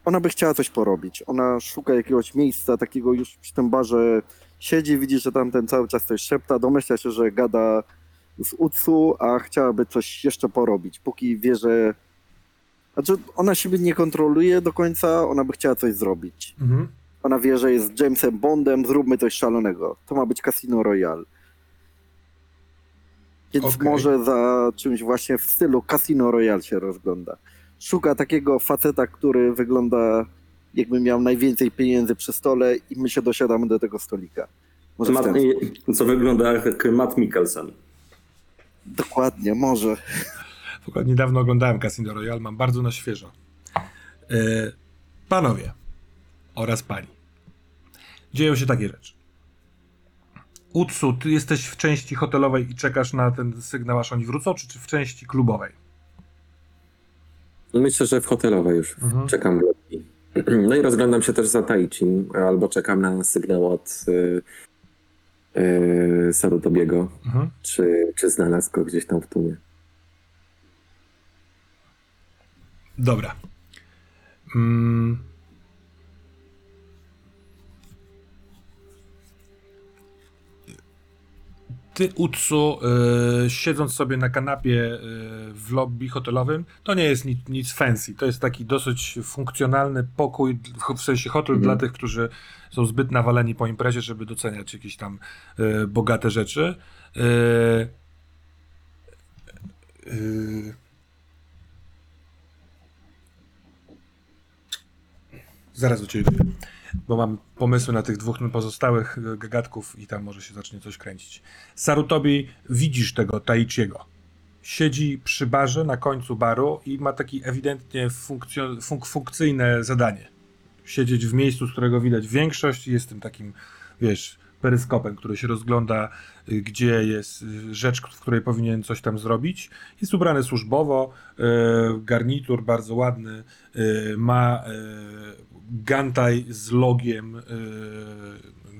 E: Ona by chciała coś porobić. Ona szuka jakiegoś miejsca takiego już przy tym barze. Siedzi, widzi, że tamten cały czas coś szepta. Domyśla się, że gada z Utsu, a chciałaby coś jeszcze porobić. Póki wie, że. Znaczy, ona siebie nie kontroluje do końca, ona by chciała coś zrobić.
A: Mhm.
E: Ona wie, że jest Jamesem Bondem, zróbmy coś szalonego. To ma być Casino Royale. Więc
A: Okej.
E: może za czymś właśnie w stylu Casino Royale się rozgląda. Szuka takiego faceta, który wygląda jakby miał najwięcej pieniędzy przy stole i my się dosiadamy do tego stolika. Może
B: Matt, co wygląda jak Matt Mikkelsen.
E: Dokładnie, może.
A: W ogóle niedawno oglądałem Casino Royale, mam bardzo na świeżo. E, panowie oraz pani. Dzieją się takie rzeczy. Utsu, ty jesteś w części hotelowej i czekasz na ten sygnał, aż oni wrócą, czy, czy w części klubowej?
D: Myślę, że w hotelowej już
A: Mhm.
D: czekam. No i rozglądam się też za Taichim, albo czekam na sygnał od y, y, Sarutobiego,
A: Mhm.
D: czy, czy znalazł go gdzieś tam w tłumie.
A: Dobra. Mm. Ty, Utsu, y, siedząc sobie na kanapie y, w lobby hotelowym, to nie jest nic, nic fancy. To jest taki dosyć funkcjonalny pokój, w sensie hotel
D: Mhm.
A: dla tych, którzy są zbyt nawaleni po imprezie, żeby doceniać jakieś tam y, bogate rzeczy. Y, Zaraz do ciebie bo mam pomysły na tych dwóch pozostałych e, gagatków i tam może się zacznie coś kręcić. Sarutobi, widzisz tego Taichiego. Siedzi przy barze na końcu baru i ma taki ewidentnie funk- funkcyjne zadanie. Siedzieć w miejscu, z którego widać większość jest tym takim, wiesz, peryskopem, który się rozgląda, y, gdzie jest y, rzecz, w której powinien coś tam zrobić. Jest ubrany służbowo, y, garnitur bardzo ładny, ma gantaj z logiem y,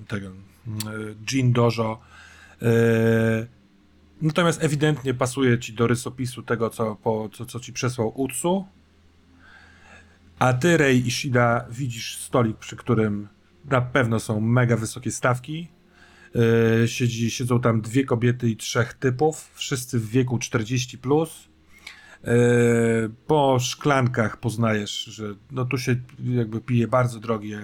A: tego y, Jean Dojo. Y, Natomiast ewidentnie pasuje ci do rysopisu tego, co, po, co, co ci przesłał Utsu. A ty, Rei Ishida, widzisz stolik, przy którym na pewno są mega wysokie stawki. Siedzi, siedzą tam dwie kobiety i trzech typów, wszyscy w wieku 40 plus. Yy, po szklankach poznajesz, że no tu się jakby pije bardzo drogie,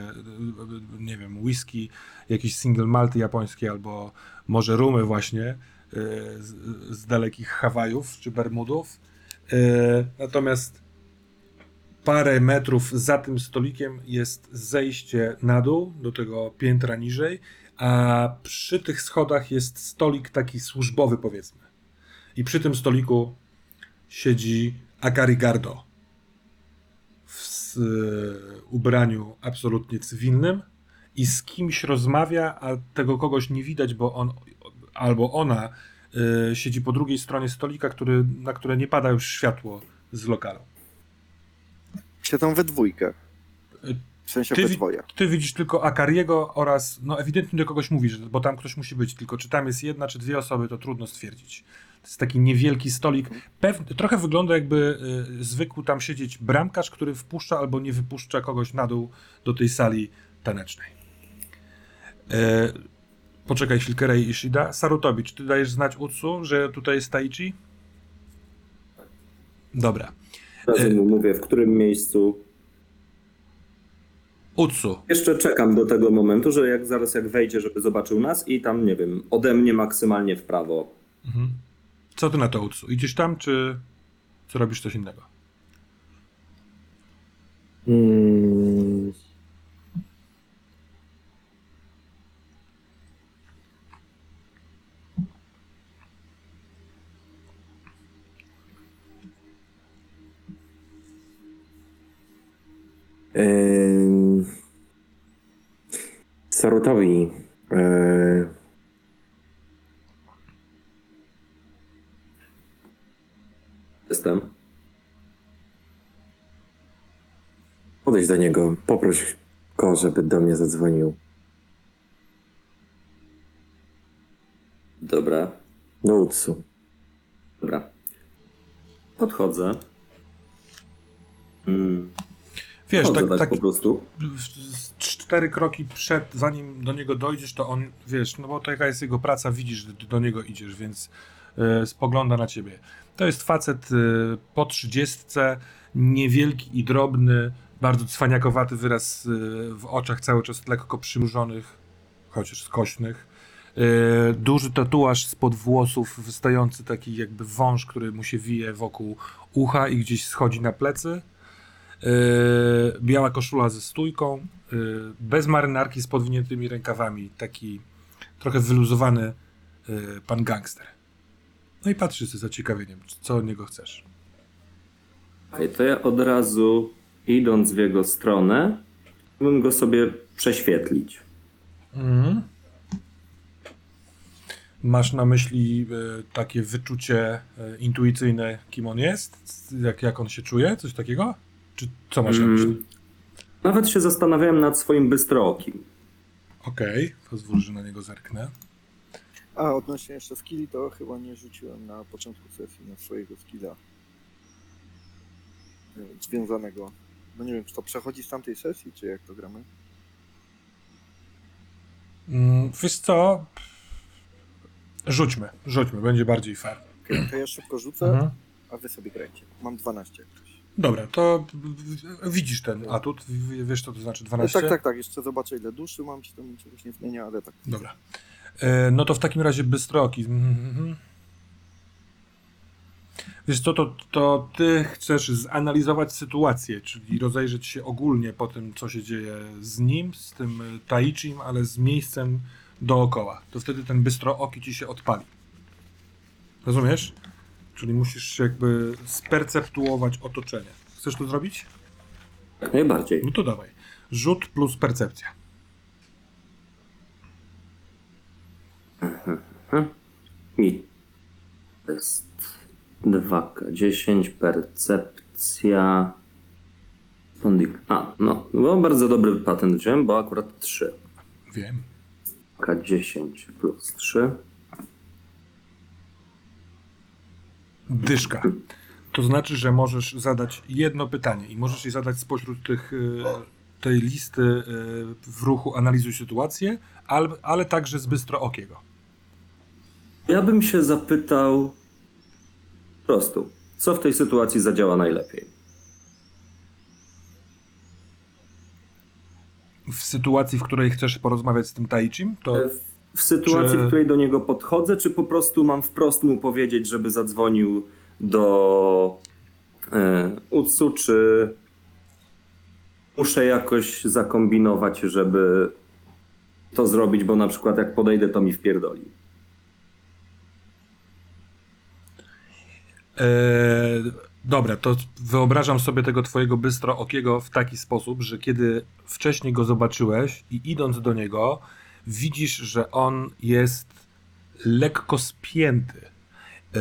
A: yy, nie wiem, whisky, jakieś single malty japońskie albo może rumy właśnie yy, z, z dalekich Hawajów czy Bermudów. Natomiast parę metrów za tym stolikiem jest zejście na dół, do tego piętra niżej, a przy tych schodach jest stolik taki służbowy, powiedzmy. I przy tym stoliku siedzi Akari Gardo w s- ubraniu absolutnie cywilnym i z kimś rozmawia, a tego kogoś nie widać, bo on albo ona y, siedzi po drugiej stronie stolika, który, na które nie pada już światło z lokalu.
E: Siedzą we dwójkę. W sensie
A: Ty
E: we.
A: Ty widzisz tylko Akariego oraz, no ewidentnie do kogoś mówisz, bo tam ktoś musi być, tylko czy tam jest jedna czy dwie osoby, to trudno stwierdzić. To jest taki niewielki stolik. Pew, trochę wygląda jakby y, zwykł tam siedzieć bramkarz, który wpuszcza albo nie wypuszcza kogoś na dół do tej sali tanecznej. E, poczekaj chwilkę, Rei Ishida. Sarutobi, czy ty dajesz znać Utsu, że tutaj jest Taichi? Dobra.
B: Teraz mu mówię, w którym miejscu.
A: Utsu,
B: Jeszcze czekam do tego momentu, że jak zaraz jak wejdzie, żeby zobaczył nas i tam, nie wiem, ode mnie maksymalnie w prawo.
A: Co ty na to Utsu? Idziesz tam, czy co robisz coś innego?
D: Mm. Ym, Sarutowi e,
B: Jestem.
D: Podejdź do niego, poproś go, żeby do mnie zadzwonił.
B: Dobra,
D: Do Utsu.
B: dobra. Podchodzę. Mm,
A: Wiesz,
B: Podchodzę
A: tak,
B: tak,
A: tak
B: po prostu.
A: z cztery kroki przed, zanim do niego dojdziesz, to on, wiesz, no bo to jaka jest jego praca, widzisz, że ty do niego idziesz, więc e, spogląda na ciebie. To jest facet e, po trzydziestce, niewielki i drobny, bardzo cwaniakowaty wyraz e, w oczach, cały czas lekko przymrużonych, chociaż skośnych. E, duży tatuaż spod włosów, wystający taki jakby wąż, który mu się wije wokół ucha i gdzieś schodzi na plecy. Yy, biała koszula ze stójką, bez marynarki z podwiniętymi rękawami, taki trochę wyluzowany pan gangster. No i patrzy z zaciekawieniem, co od niego chcesz.
B: Okej, to ja od razu idąc w jego stronę, bym go sobie prześwietlić.
A: Mhm. Masz na myśli yy, takie wyczucie yy, intuicyjne, kim on jest? Jak, jak on się czuje? Coś takiego? Czy co masz na myśli?
B: Mm, Nawet się zastanawiałem nad swoim bystrookim.
A: Okej, pozwól, że na niego zerknę.
E: A odnośnie jeszcze skilli, to chyba nie rzuciłem na początku sesji na swojego skilla e, związanego. No nie wiem, czy to przechodzi z tamtej sesji, czy jak to gramy?
A: Mm, wiesz co? Rzućmy, rzućmy, będzie bardziej fair.
E: Okej, to ja szybko rzucę,
A: Mhm.
E: a wy sobie grajcie. Mam 12 jak coś.
A: Dobra, to w- w- widzisz ten atut, w- wiesz co to znaczy
E: No,
A: 12?
E: tak, tak, tak. Jeszcze zobaczę ile duszy mam, czy to mi czegoś nie zmienia, ale tak.
A: Dobra. E, no to w takim razie bystroki. Mhm. Wiesz co, to, to ty chcesz zanalizować sytuację, czyli rozejrzeć się ogólnie po tym, co się dzieje z nim, z tym e, Taichim, ale z miejscem dookoła. To wtedy ten bystrooki ci się odpali. Rozumiesz? Czyli musisz jakby sperceptuować otoczenie. Chcesz to zrobić?
B: Jak najbardziej.
A: No to dawaj. Rzut plus percepcja.
B: I to jest 2K10, percepcja. Fondik. A, no, bo bardzo dobry patent wziąłem, bo akurat 3.
A: Wiem.
B: K10 plus 3.
A: Dyszka. To znaczy, że możesz zadać jedno pytanie i możesz je zadać spośród tych, y, tej listy y, w ruchu analizuj sytuację, ale, ale także z bystro okiego.
B: Ja bym się zapytał po prostu, co w tej sytuacji zadziała najlepiej?
A: W sytuacji, w której chcesz porozmawiać z tym Taichim, to
B: W sytuacji,
A: Czy-
B: w której do niego podchodzę, czy po prostu mam wprost mu powiedzieć, żeby zadzwonił do e, Utsu, czy muszę jakoś zakombinować, żeby to zrobić, bo na przykład jak podejdę, to mi wpierdoli.
A: E, dobra, to wyobrażam sobie tego twojego bystro okiego w taki sposób, że kiedy wcześniej go zobaczyłeś i idąc do niego, widzisz, że on jest lekko spięty. E,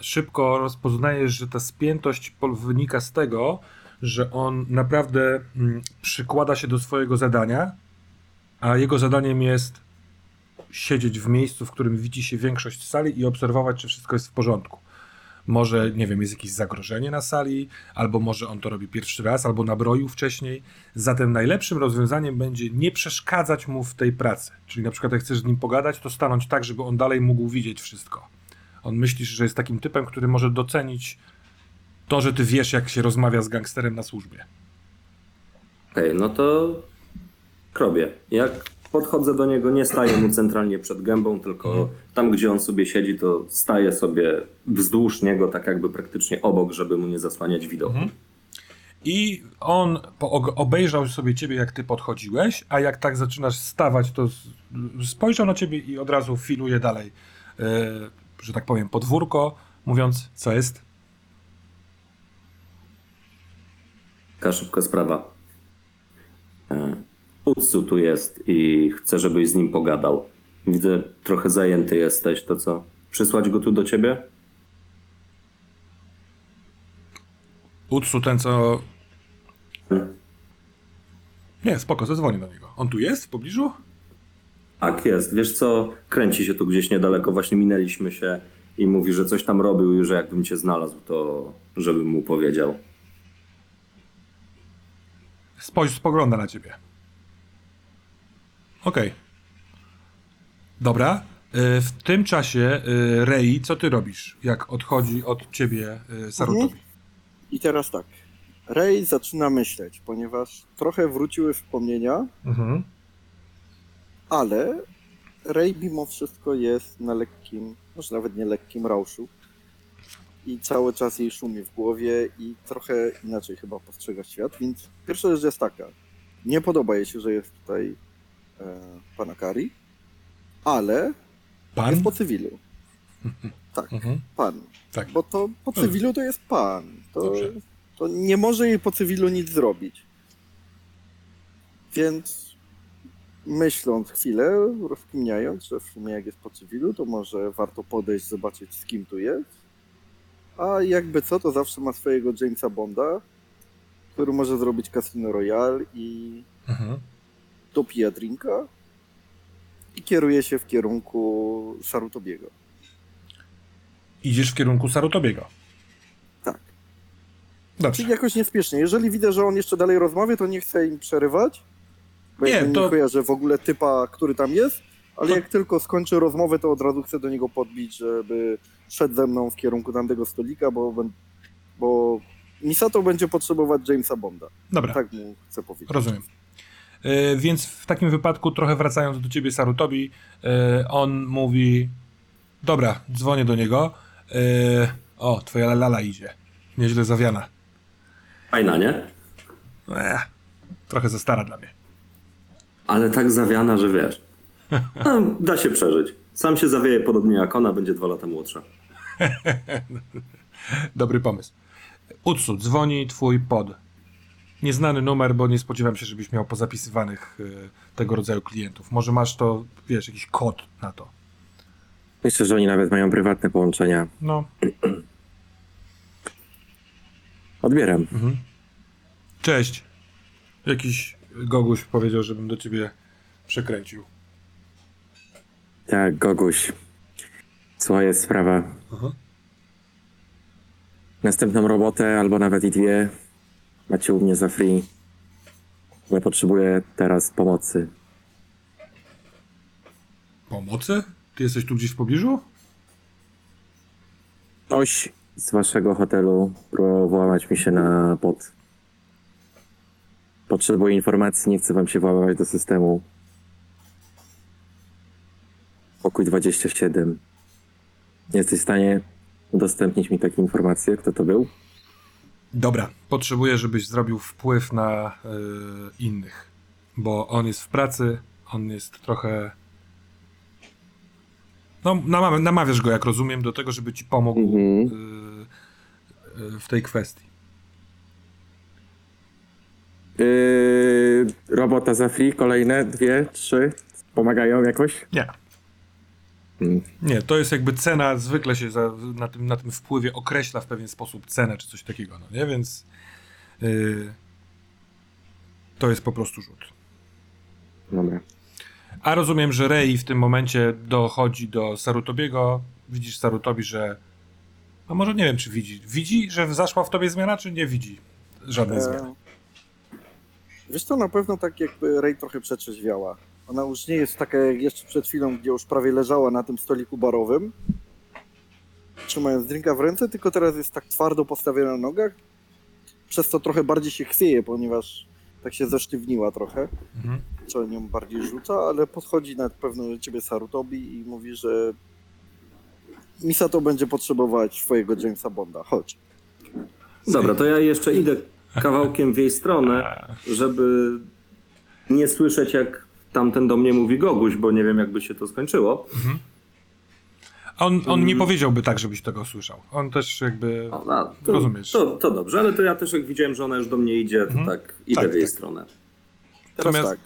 A: szybko rozpoznajesz, że ta spiętość wynika z tego, że on naprawdę mm, przykłada się do swojego zadania, a jego zadaniem jest siedzieć w miejscu, w którym widzi się większość sali i obserwować, czy wszystko jest w porządku. Może, nie wiem, jest jakieś zagrożenie na sali, albo może on to robi pierwszy raz, albo nabroił wcześniej. Zatem najlepszym rozwiązaniem będzie nie przeszkadzać mu w tej pracy. Czyli na przykład, jak chcesz z nim pogadać, to stanąć tak, żeby on dalej mógł widzieć wszystko. On myślisz, że jest takim typem, który może docenić to, że ty wiesz, jak się rozmawia z gangsterem na służbie.
B: Okej, no to robię. Jak podchodzę do niego, nie staję mu centralnie przed gębą, tylko tam, gdzie on sobie siedzi, to staję sobie wzdłuż niego, tak jakby praktycznie obok, żeby mu nie zasłaniać widoku.
A: I on obejrzał sobie ciebie, jak ty podchodziłeś, a jak tak zaczynasz stawać, to spojrzał na ciebie i od razu filuje dalej, e, że tak powiem, podwórko, mówiąc, co jest.
B: Taka szybka sprawa. E, Utsu tu jest i chcę, żebyś z nim pogadał. Widzę, trochę zajęty jesteś, to co? Przysłać go tu do ciebie?
A: Utsu, ten co Nie, spoko, zadzwonię do niego. On tu jest w pobliżu?
B: Tak jest. Wiesz co, kręci się tu gdzieś niedaleko. Właśnie minęliśmy się i mówi, że coś tam robił i że jakbym cię znalazł, to żebym mu powiedział.
A: Spojrz, spogląda na ciebie. Okej. Dobra. Y, W tym czasie, y, Rei, co ty robisz, jak odchodzi od ciebie y, Sarutobi?
E: I teraz tak. Ray zaczyna myśleć, ponieważ trochę wróciły wspomnienia,
A: Mhm.
E: ale Ray mimo wszystko jest na lekkim, może nawet nie lekkim rauszu. I cały czas jej szumie w głowie i trochę inaczej chyba postrzega świat, więc pierwsza rzecz jest taka. Nie podoba jej się, że jest tutaj pana Kari, ale
A: Pan?
E: jest po cywilu. Tak,
A: Mhm.
E: pan.
A: Tak.
E: Bo to po cywilu to jest pan. To,
A: Dobrze.
E: to nie może jej po cywilu nic zrobić. Więc myśląc chwilę, rozkminiając, że w sumie jak jest po cywilu, to może warto podejść, zobaczyć z kim tu jest. A jakby co, to zawsze ma swojego Jamesa Bonda, który może zrobić Casino Royale i
A: Mhm.
E: Dopija drinka i kieruje się w kierunku Sarutobiego.
A: Idziesz w kierunku Sarutobiego.
E: Tak.
A: Dobrze.
E: Czyli jakoś niespiesznie. Jeżeli widzę, że on jeszcze dalej rozmawia, to nie chcę im przerywać. Bo
A: Nie,
E: nie, nie
A: to-
E: kojarzę w ogóle typa, który tam jest, ale
A: To-
E: jak tylko skończy rozmowę, to od razu chcę do niego podbić, żeby szedł ze mną w kierunku tamtego stolika, bo, bo Misato będzie potrzebować Jamesa Bonda.
A: Dobra.
E: Tak mu chcę powiedzieć.
A: Rozumiem. E, więc w takim wypadku, trochę wracając do ciebie, Sarutobi, e, on mówi: Dobra, dzwonię do niego. E, o, twoja lala idzie. Nieźle zawiana.
B: Fajna, nie?
A: Ech, trochę za stara dla mnie.
B: Ale tak zawiana, że wiesz. No, da się przeżyć. Sam się zawieje podobnie jak ona, będzie dwa lata młodsza.
A: Dobry pomysł. Utsu, dzwoni twój pod. Nieznany numer, bo nie spodziewam się, żebyś miał pozapisywanych e, tego rodzaju klientów. Może masz to, wiesz, jakiś kod na to.
D: Myślę, że oni nawet mają prywatne połączenia.
A: No,
D: Odbieram.
A: cześć. Jakiś goguś powiedział, żebym do ciebie przekręcił.
D: Tak, Goguś. Słuchaj, jest sprawa.
A: Aha.
D: Następną robotę, albo nawet i dwie, macie u mnie za free. Ja potrzebuję teraz pomocy.
A: Pomocy? Ty jesteś tu gdzieś w pobliżu?
D: Ktoś z waszego hotelu próbował włamać mi się na bot. Potrzebuję informacji, nie chcę wam się włamać do systemu. Pokój 27. Jesteś w stanie udostępnić mi takie informacje, kto to był?
A: Dobra, potrzebuję, żebyś zrobił wpływ na y, innych, bo on jest w pracy, on jest trochę. No, namawia- namawiasz go, jak rozumiem, do tego, żeby ci pomógł
D: Mhm.
A: y, y, w tej kwestii.
D: Yy, robota za free, kolejne dwie, trzy. Pomagają jakoś?
A: Nie. Nie, to jest jakby cena, zwykle się za, na, tym, na tym wpływie określa w pewien sposób cenę czy coś takiego, no nie? Więc y, to jest po prostu rzut.
D: Dobra.
A: A rozumiem, że Rei w tym momencie dochodzi do Sarutobiego. Widzisz Sarutobi, że. A może nie wiem, czy widzi. Widzi, że zaszła w tobie zmiana, czy nie widzi żadnej zmiany?
E: E, Wiesz to na pewno tak jakby Ray trochę przetrzeźwiała. Ona już nie jest taka jak jeszcze przed chwilą, gdzie już prawie leżała na tym stoliku barowym, trzymając drinka w ręce, tylko teraz jest tak twardo postawiona na nogach, przez to trochę bardziej się chwieje, ponieważ tak się zesztywniła trochę,
A: Mhm.
E: co nią bardziej rzuca, ale podchodzi na pewno do ciebie Sarutobi i mówi, że Misato będzie potrzebować twojego Jamesa Bonda. Chodź.
B: Dobra, to ja jeszcze idę kawałkiem w jej stronę, żeby nie słyszeć, jak tamten do mnie mówi Goguś, bo nie wiem, jakby się to skończyło.
A: A On, on
E: Mm.
A: nie powiedziałby tak, żebyś tego słyszał. On też jakby.
B: O, a, to,
A: Rozumiesz.
B: To, to dobrze, ale to ja też jak widziałem, że ona już do mnie idzie, to tak idę
A: Tak,
B: w jej
A: tak.
B: stronę.
E: Teraz
A: Natomiast-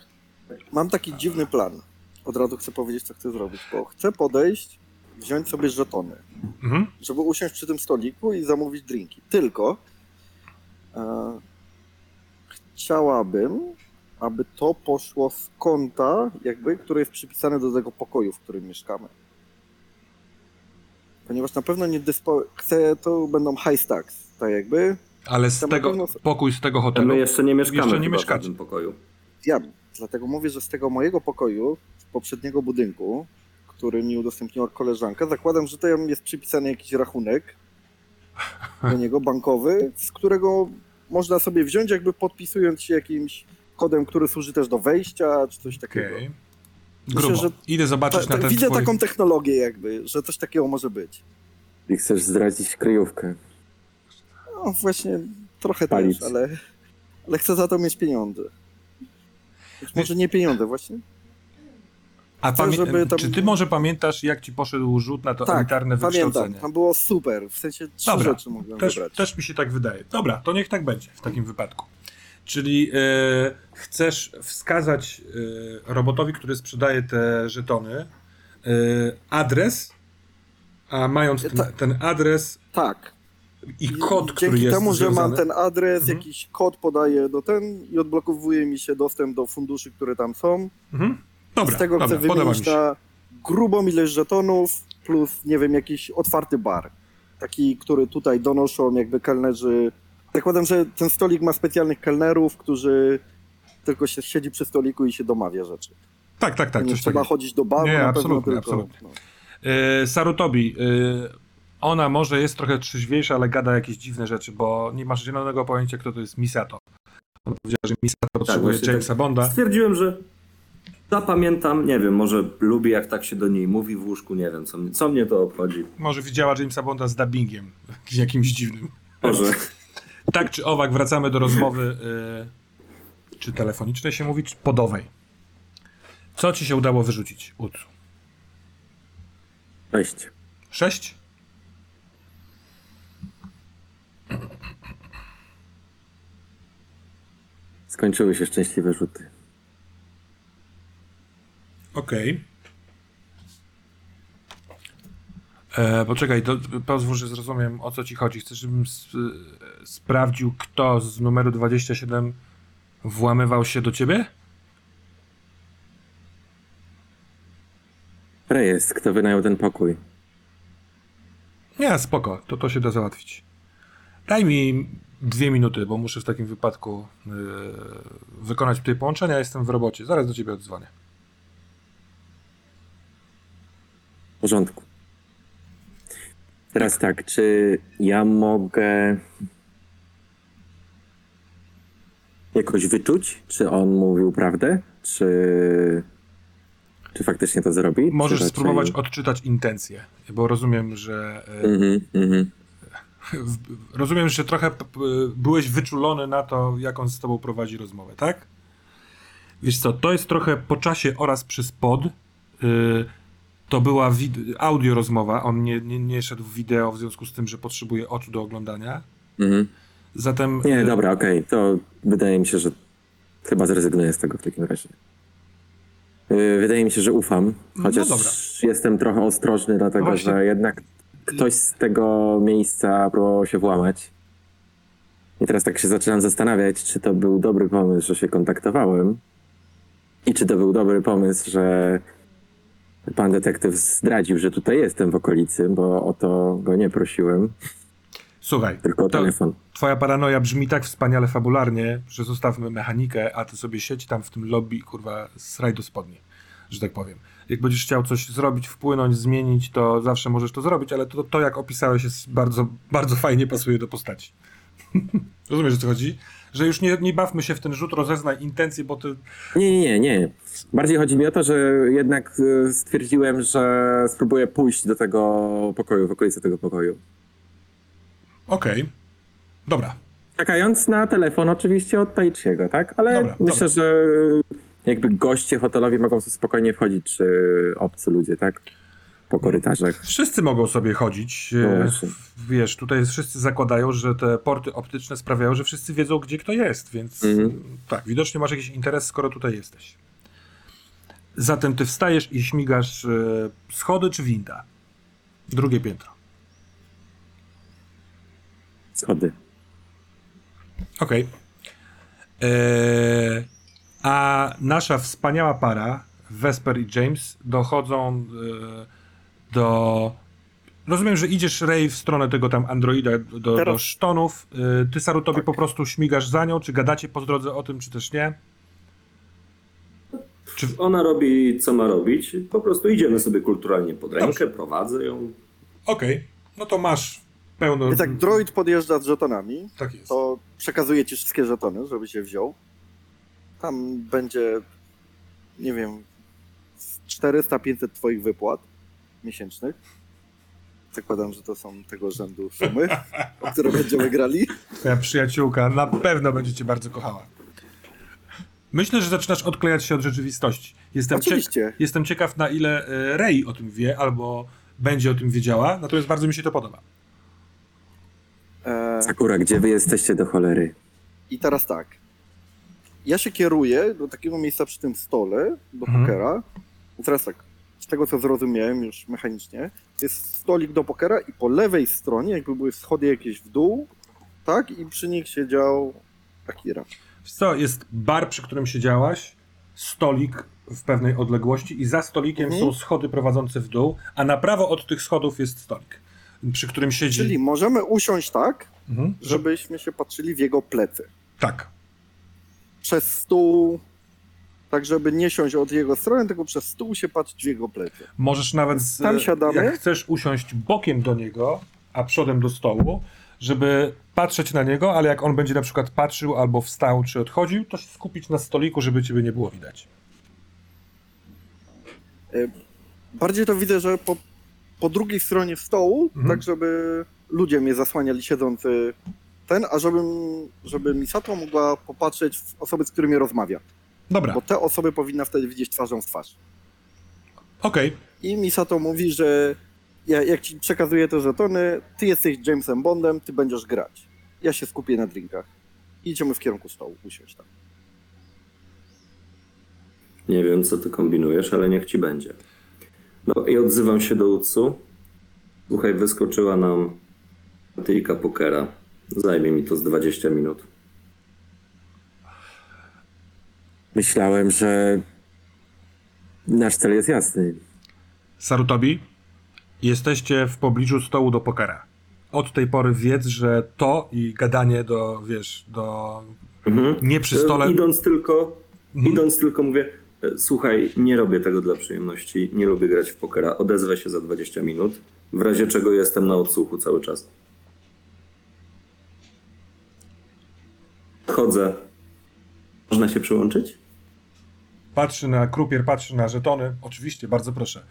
E: tak. Mam taki dziwny plan. Od razu chcę powiedzieć, co chcę zrobić, bo chcę podejść, wziąć sobie żetony,
A: Mhm.
E: żeby usiąść przy tym stoliku i zamówić drinki. Tylko e, chciałabym, aby to poszło z konta, jakby, które jest przypisane do tego pokoju, w którym mieszkamy. Ponieważ na pewno nie dyspo... chcę, to będą high stacks, tak jakby.
A: Ale z tego,
E: pewno-
A: pokój z tego hotelu.
B: my jeszcze nie mieszkamy
A: Jeszcze nie mieszkacie.
B: w tym pokoju.
E: Wiem, dlatego mówię, że z tego mojego pokoju, z poprzedniego budynku, który mi udostępniła koleżanka, zakładam, że tam jest przypisany jakiś rachunek do niego bankowy, z którego można sobie wziąć, jakby podpisując się jakimś kodem, który służy też do wejścia, czy coś takiego. Myślę,
A: Grubo.
E: że
A: Idę zobaczyć
E: Ta,
A: na
E: ta,
A: ten
E: widzę
A: twój...
E: taką technologię jakby, że coś takiego może być.
D: I chcesz zdradzić kryjówkę.
E: No właśnie, trochę
D: Palić.
E: też, ale, ale chcę za to mieć pieniądze. Być może nie pieniądze właśnie?
A: A
E: chcę,
A: pamię...
E: żeby tam-
A: Czy ty może pamiętasz, jak ci poszedł rzut na to
E: Tak,
A: elitarne
E: pamiętam.
A: wykształcenie?
E: Tam było super. W sensie trzy
A: Dobra,
E: rzeczy mogłem
A: Też,
E: wybrać.
A: też mi się tak wydaje. Dobra, to niech tak będzie w takim wypadku. Czyli e, chcesz wskazać e, robotowi, który sprzedaje te żetony, e, adres, a mając ten,
E: Ta-
A: ten adres
E: Tak.
A: i kod, który
E: Dzięki
A: jest
E: temu, że
A: związany...
E: mam ten adres,
A: Mhm.
E: jakiś kod podaję do ten i odblokowuje mi się dostęp do funduszy, które tam są.
A: Mhm. Dobra,
E: Z tego
A: dobra,
E: chcę wymienić na grubą ilość żetonów plus, nie wiem, jakiś otwarty bar. Taki, który tutaj donoszą jakby kelnerzy. Zakładam, że ten stolik ma specjalnych kelnerów, którzy tylko się siedzi przy stoliku i się domawia rzeczy.
A: Tak, tak, tak,
E: nie
A: coś
E: trzeba
A: takiego.
E: chodzić do baru,
A: Nie,
E: na
A: absolutnie,
E: tylko...
A: absolutnie.
E: No.
A: E, Sarutobi, e, ona może jest trochę trzeźwiejsza, ale gada jakieś dziwne rzeczy, bo nie masz zielonego pojęcia, kto to jest Misato. On powiedziała, że Misato potrzebuje
B: właśnie
A: Jamesa
B: tak.
A: Bonda.
B: Stwierdziłem, że zapamiętam, nie wiem, może lubi jak tak się do niej mówi w łóżku, nie wiem, co, mnie- co mnie to obchodzi.
A: Może widziała Jamesa Bonda z dubbingiem, jakimś dziwnym.
B: Może.
A: Tak czy owak, wracamy do rozmowy, y, czy telefonicznej się mówi, czy podowej. Co ci się udało wyrzucić, Utsu?
D: Cześć.
A: Sześć?
D: Skończyły się szczęśliwe rzuty.
A: Okej. E, Poczekaj, to, pozwól, że zrozumiem o co ci chodzi. Chcesz, żebym s- e, sprawdził, kto z numeru 27 włamywał się do ciebie?
D: Rejestr, kto wynajął ten pokój?
A: Nie, spoko, to to się da załatwić. Daj mi dwie minuty, bo muszę w takim wypadku yy, wykonać tutaj połączenia. Jestem w robocie. Zaraz do ciebie odzwonię.
D: W porządku. Teraz tak, czy ja mogę jakoś wyczuć, czy on mówił prawdę, czy, czy faktycznie to zrobi?
A: Możesz
D: raczej-
A: spróbować odczytać intencje, bo rozumiem, że
D: mhm.
A: w- rozumiem, że trochę byłeś wyczulony na to, jak on z tobą prowadzi rozmowę, tak? Wiesz co, to jest trochę po czasie oraz przez pod. Yy, to była audio rozmowa, on nie, nie, nie szedł w wideo w związku z tym, że potrzebuje oczu do oglądania.
D: Mhm.
A: Zatem
D: Nie,
A: yy,
D: dobra, okej, to wydaje mi się, że chyba zrezygnuję z tego w takim razie. Yy, Wydaje mi się, że ufam, chociaż
A: No dobra.
D: jestem trochę ostrożny, dlatego
A: No
D: że jednak ktoś z tego miejsca próbował się włamać. I teraz tak się zaczynam zastanawiać, czy to był dobry pomysł, że się kontaktowałem i czy to był dobry pomysł, że pan detektyw zdradził, że tutaj jestem w okolicy, bo o to go nie prosiłem,
A: Słuchaj,
D: tylko telefon.
A: twoja paranoja brzmi tak wspaniale fabularnie, że zostawmy mechanikę, a ty sobie siedź tam w tym lobby, kurwa, sraj do spodni, że tak powiem. Jak będziesz chciał coś zrobić, wpłynąć, zmienić, to zawsze możesz to zrobić, ale to, to jak opisałeś jest bardzo, bardzo fajnie pasuje do postaci. Rozumiesz, o co chodzi? Że już nie, nie bawmy się w ten rzut, rozeznaj intencje, bo ty...
D: Nie, nie, nie, nie. Bardziej chodzi mi o to, że jednak e, stwierdziłem, że spróbuję pójść do tego pokoju, w okolicy tego pokoju.
A: Okej. Dobra.
D: Czekając na telefon oczywiście od Taichiego, tak? Ale
A: Dobra,
D: myślę, że jakby goście hotelowi mogą sobie spokojnie wchodzić, czy obcy ludzie, tak? Po korytarzach.
A: Wszyscy mogą sobie chodzić.
D: No
A: e,
D: właśnie.
A: Wiesz, tutaj wszyscy zakładają, że te porty optyczne sprawiają, że wszyscy wiedzą, gdzie kto jest, więc
D: Mhm.
A: tak, widocznie masz jakiś interes, skoro tutaj jesteś. Zatem ty wstajesz i śmigasz e, schody czy winda? Drugie piętro.
D: Schody.
A: Okej. Eee, A nasza wspaniała para, Vesper i James, dochodzą e, do. Rozumiem, że idziesz Ray w stronę tego tam androida do, do
E: Teraz-
A: sztonów. E, Ty, Sarutobi,
E: Tak.
A: po prostu śmigasz za nią, czy gadacie po drodze o tym, czy też nie? Czy...
B: Ona robi, co ma robić. Po prostu idziemy sobie kulturalnie pod rękę,
A: Dobrze.
B: prowadzę ją.
A: Okej, no to masz pełno.
E: Więc jak droid podjeżdża z żetonami,
A: Tak jest.
E: to przekazuje ci wszystkie żetony, żeby się wziął. Tam będzie, nie wiem, z 400-500 twoich wypłat miesięcznych. Zakładam, że to są tego rzędu sumy, o które będziemy grali.
A: Twoja przyjaciółka na pewno będzie cię bardzo kochała. Myślę, że zaczynasz odklejać się od rzeczywistości. Jestem,
E: Oczywiście.
A: jestem ciekaw, na ile e, Rey o tym wie, albo będzie o tym wiedziała, natomiast bardzo mi się to podoba.
E: E,
D: Sakura, gdzie wy jesteście do cholery?
E: I teraz tak. Ja się kieruję do takiego miejsca przy tym stole, do
A: Mhm.
E: pokera. I teraz tak, z tego co zrozumiałem już mechanicznie, jest stolik do pokera i po lewej stronie jakby były schody jakieś w dół, tak? I przy nich siedział Akira.
A: Wiesz co, jest bar, przy którym siedziałaś, stolik w pewnej odległości i za stolikiem
E: Mhm.
A: są schody prowadzące w dół, a na prawo od tych schodów jest stolik, przy którym siedzi...
E: Czyli możemy usiąść tak,
A: Mhm, że...
E: żebyśmy się patrzyli w jego plecy.
A: Tak.
E: Przez stół, tak żeby nie siąść od jego strony, tylko przez stół się patrzeć w jego plecy.
A: Możesz nawet, z,
E: Tam siadamy.
A: jak chcesz, usiąść bokiem do niego, a przodem do stołu, żeby patrzeć na niego, ale jak on będzie na przykład patrzył albo wstał czy odchodził, to się skupić na stoliku, żeby ciebie nie było widać.
E: Bardziej to widzę, że po, po drugiej stronie stołu,
A: Mhm.
E: tak żeby ludzie mnie zasłaniali siedzący ten, a żebym, żeby Misato mogła popatrzeć w osoby, z którymi rozmawia.
A: Dobra,
E: Bo te osoby powinna wtedy widzieć twarzą w twarz.
A: okej.
E: I Misato mówi, że ja, jak ci przekazuję te żetony, ty jesteś Jamesem Bondem, ty będziesz grać. Ja się skupię na drinkach. Idziemy w kierunku stołu, usiąść tam.
B: Nie wiem, co ty kombinujesz, ale niech ci będzie. No i odzywam się do Utsu. Słuchaj, wyskoczyła nam tyjka pokera. Zajmie mi to z 20 minut.
D: Myślałem, że nasz cel jest jasny.
A: Sarutobi, jesteście w pobliżu stołu do pokera. Od tej pory wiedz, że to i gadanie do, wiesz, do...
B: Mhm.
A: Nie przy stole...
B: E, Idąc tylko,
A: Mhm.
B: idąc tylko mówię, e, słuchaj, nie robię tego dla przyjemności, nie lubię grać w pokera, odezwę się za 20 minut, w razie czego jestem na odsłuchu cały czas. Chodzę. Można się przyłączyć?
A: Patrzy na krupier, patrzy na żetony. Oczywiście, bardzo proszę.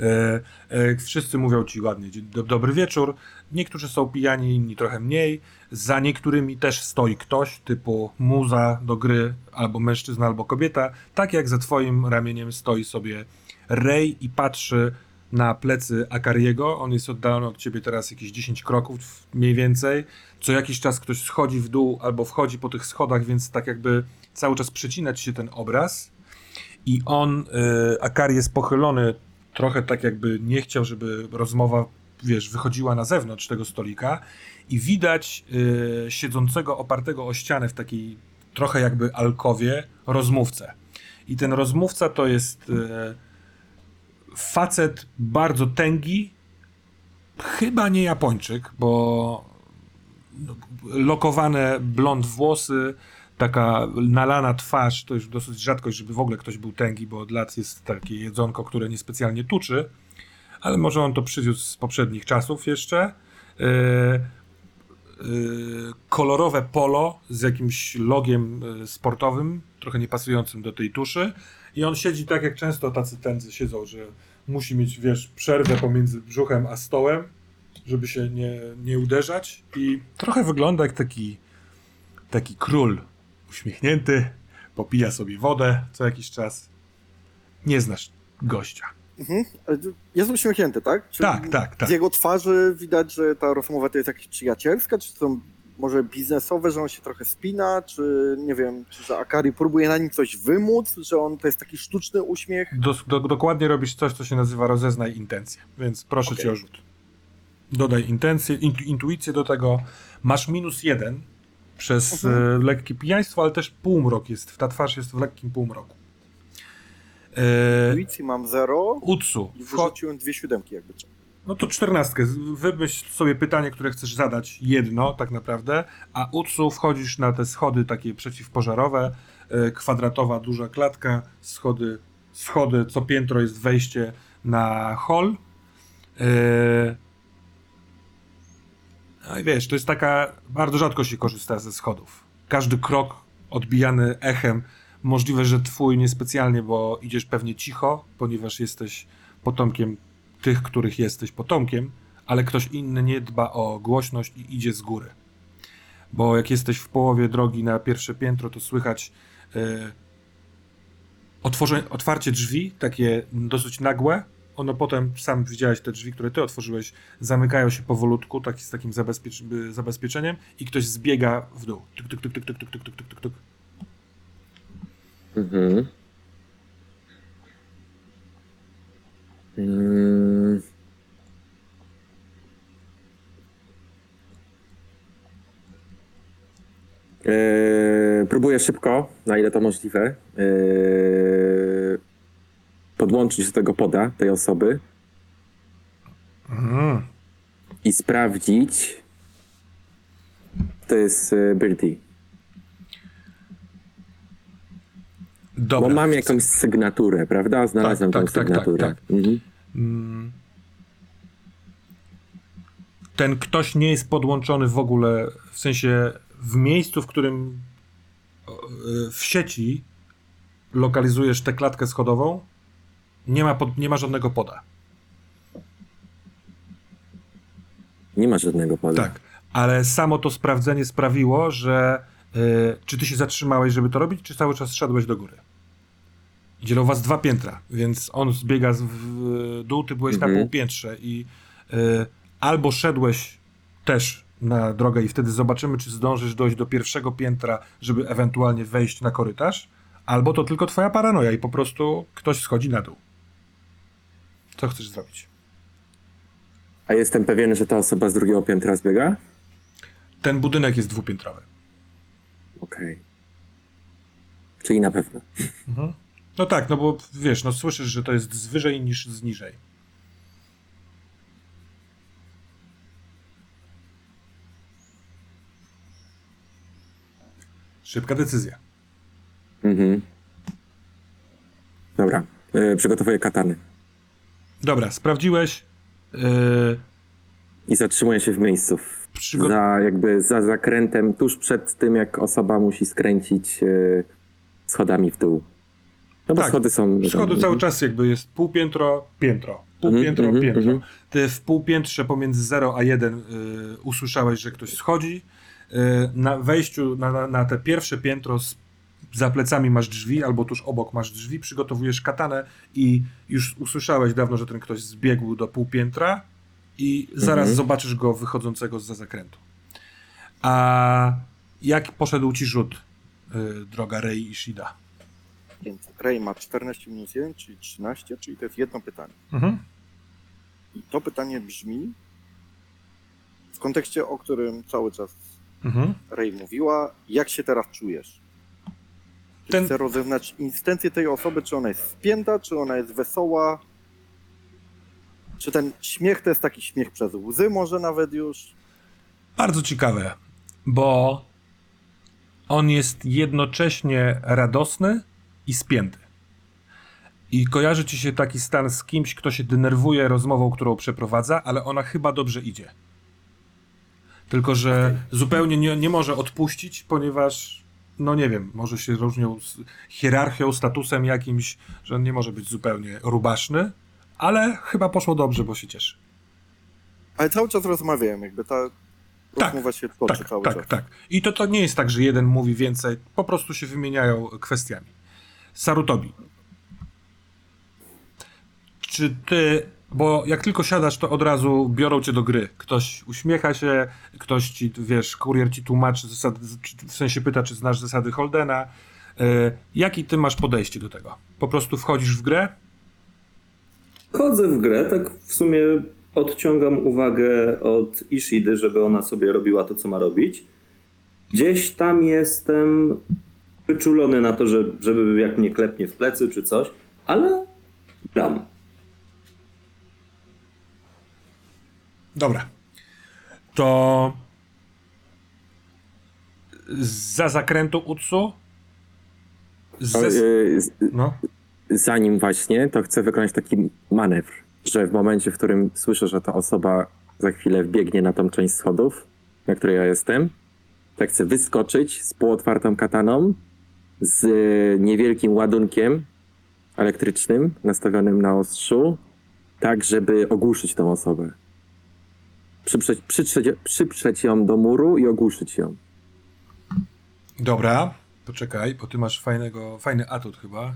A: E, e, wszyscy mówią ci ładnie, dobry wieczór. Niektórzy są pijani, inni trochę mniej. Za niektórymi też stoi ktoś, typu muza do gry, albo mężczyzna, albo kobieta. Tak jak za twoim ramieniem stoi sobie Ray i patrzy na plecy Akariego. On jest oddalony od ciebie teraz jakieś 10 kroków mniej więcej. Co jakiś czas ktoś schodzi w dół albo wchodzi po tych schodach, więc tak jakby cały czas przecinać się ten obraz. I on, y, Akari jest pochylony trochę tak jakby nie chciał, żeby rozmowa, wiesz, wychodziła na zewnątrz tego stolika i widać y, siedzącego, opartego o ścianę w takiej trochę jakby alkowie rozmówcę. I ten rozmówca to jest y, facet bardzo tęgi, chyba nie Japończyk, bo no, lokowane blond włosy, taka nalana twarz, to już dosyć rzadkość, żeby w ogóle ktoś był tęgi, bo od lat jest takie jedzonko, które niespecjalnie tuczy, ale może on to przywiózł z poprzednich czasów jeszcze. Yy, yy, kolorowe polo z jakimś logiem yy, sportowym, trochę niepasującym do tej tuszy. I on siedzi tak, jak często tacy tędzy siedzą, że musi mieć, wiesz, przerwę pomiędzy brzuchem a stołem, żeby się nie, nie uderzać. I trochę wygląda jak taki taki król uśmiechnięty, popija sobie wodę co jakiś czas. Nie znasz gościa.
E: Mhm. Jest uśmiechnięty, tak? Czy
A: Tak, tak, tak.
E: Z jego twarzy widać, że ta rozmowa to jest jakaś przyjacielska, czy są może biznesowe, że on się trochę spina, czy nie wiem, czy że Akari próbuje na nim coś wymóc, że on to jest taki sztuczny uśmiech.
A: Do, do, dokładnie robisz coś, co się nazywa rozeznaj intencję, więc proszę
E: Okej.
A: cię o rzut. Dodaj intencję, intu, intuicję do tego. Masz minus jeden, przez
E: Mhm.
A: e, lekkie pijaństwo, ale też półmrok jest, ta twarz jest w lekkim półmroku. E,
E: Intuicji mam 0
A: Utsu,
E: i wyrzuciłem dwie siódemki jakby co.
A: no to czternastkę. Wymyśl sobie pytanie, które chcesz zadać. Jedno, tak naprawdę. A Utsu wchodzisz na te schody takie przeciwpożarowe. e, Kwadratowa, duża klatka. Schody, schody, co piętro jest wejście na hol. No i wiesz, to jest taka... Bardzo rzadko się korzysta ze schodów. Każdy krok odbijany echem. Możliwe, że twój niespecjalnie, bo idziesz pewnie cicho, ponieważ jesteś potomkiem tych, których jesteś potomkiem, ale ktoś inny nie dba o głośność i idzie z góry. Bo jak jesteś w połowie drogi na pierwsze piętro, to słychać e, otworze, otwarcie drzwi, takie dosyć nagłe. Ono potem, sam widziałeś te drzwi, które ty otworzyłeś, zamykają się powolutku, tak, z takim zabezpiecz, zabezpieczeniem i ktoś zbiega w dół. Tuk, tuk, tuk, tuk, tuk, tuk, tuk, tuk, tuk.
D: Mhm. Mm. Eee, próbuję szybko, na ile to możliwe, eee, podłączyć do tego poda tej osoby
A: Mhm.
D: i sprawdzić, to jest e, Birdie.
A: Dobra.
D: Bo mam jakąś sygnaturę, prawda? Znalazłem
A: Tak,
D: tą
A: tak, tak,
D: sygnaturę.
A: tak,
D: Mhm.
A: Mm. Ten ktoś nie jest podłączony w ogóle, w sensie w miejscu, w którym y, w sieci lokalizujesz tę klatkę schodową, nie ma, pod, nie ma żadnego poda.
D: Nie ma żadnego poda.
A: Tak, ale samo to sprawdzenie sprawiło, że y, czy ty się zatrzymałeś, żeby to robić, czy cały czas szedłeś do góry? Dzielą was dwa piętra, więc on zbiega z, w dół, ty byłeś na
D: Mhm.
A: półpiętrze i y, albo szedłeś też na drogę i wtedy zobaczymy, czy zdążysz dojść do pierwszego piętra, żeby ewentualnie wejść na korytarz, albo to tylko twoja paranoja i po prostu ktoś schodzi na dół. Co chcesz zrobić?
D: A jestem pewien, że ta osoba z drugiego piętra zbiega?
A: Ten budynek jest dwupiętrowy.
D: Okej. Czyli na pewno.
A: No tak, no bo wiesz, no słyszysz, że to jest z wyżej niż z niżej. Szybka decyzja.
D: Mhm. Dobra. E, przygotowuję katany.
A: Dobra, sprawdziłeś. Yy,
D: I zatrzymuję się w miejscu.
A: Przygo-
D: Za, jakby za zakrętem, tuż przed tym, jak osoba musi skręcić e, schodami w dół. No bo
A: Tak,
D: schody są...
A: schody cały czas jakby jest półpiętro, piętro, półpiętro,
D: Mhm,
A: piętro.
D: mhm,
A: Ty w półpiętrze pomiędzy 0 a 1 y, usłyszałeś, że ktoś schodzi. Y, na wejściu na, na, na te pierwsze piętro z, za plecami masz drzwi, albo tuż obok masz drzwi, przygotowujesz katanę i już usłyszałeś dawno, że ten ktoś zbiegł do półpiętra i zaraz
D: Mhm.
A: zobaczysz go wychodzącego z za zakrętu. A jak poszedł ci rzut, y, droga Rei i Shida?
E: Więc Ray ma 14 minus 1, czyli 13, czyli to jest jedno pytanie.
A: Mhm.
E: I to pytanie brzmi w kontekście, o którym cały czas
A: Mhm.
E: Ray mówiła, jak się teraz czujesz?
A: Ten-
E: Chcę rozeznać instencję tej osoby, czy ona jest spięta, czy ona jest wesoła, czy ten śmiech to jest taki śmiech przez łzy może nawet już?
A: Bardzo ciekawe, bo on jest jednocześnie radosny i spięty. I kojarzy ci się taki stan z kimś, kto się denerwuje rozmową, którą przeprowadza, ale ona chyba dobrze idzie. Tylko, że zupełnie nie, nie może odpuścić, ponieważ, no nie wiem, może się różnią hierarchią, statusem jakimś, że on nie może być zupełnie rubaszny, ale chyba poszło dobrze, bo się cieszy.
E: Ale cały czas rozmawiałem, jakby ta
A: Tak,
E: rozmowa się toczy
A: Tak,
E: cały
A: tak,
E: czas.
A: tak. I to, to nie jest tak, że jeden mówi więcej, po prostu się wymieniają kwestiami. Sarutobi. Czy ty, bo jak tylko siadasz, to od razu biorą cię do gry. Ktoś uśmiecha się, ktoś ci, wiesz, kurier ci tłumaczy zasady, w sensie pyta, czy znasz zasady Holdena. E, jaki ty masz podejście do tego? Po prostu wchodzisz w grę?
B: Chodzę w grę, tak w sumie odciągam uwagę od Ishidy, żeby ona sobie robiła to, co ma robić. Gdzieś tam jestem wyczulony na to, że, żeby jak mnie klepnie w plecy czy coś, ale gram.
A: Dobra. To za zakrętu Utsu ze...
D: y,
A: No.
D: zanim właśnie, to chcę wykonać taki manewr, że w momencie, w którym słyszę, że ta osoba za chwilę wbiegnie na tą część schodów, na której ja jestem, to chcę wyskoczyć z półotwartą kataną, z niewielkim ładunkiem elektrycznym nastawionym na ostrzu, tak żeby ogłuszyć tą osobę. Przyprzeć, przytrzeć, przyprzeć ją do muru i ogłuszyć ją.
A: Dobra, poczekaj, bo ty masz fajnego, fajny atut chyba.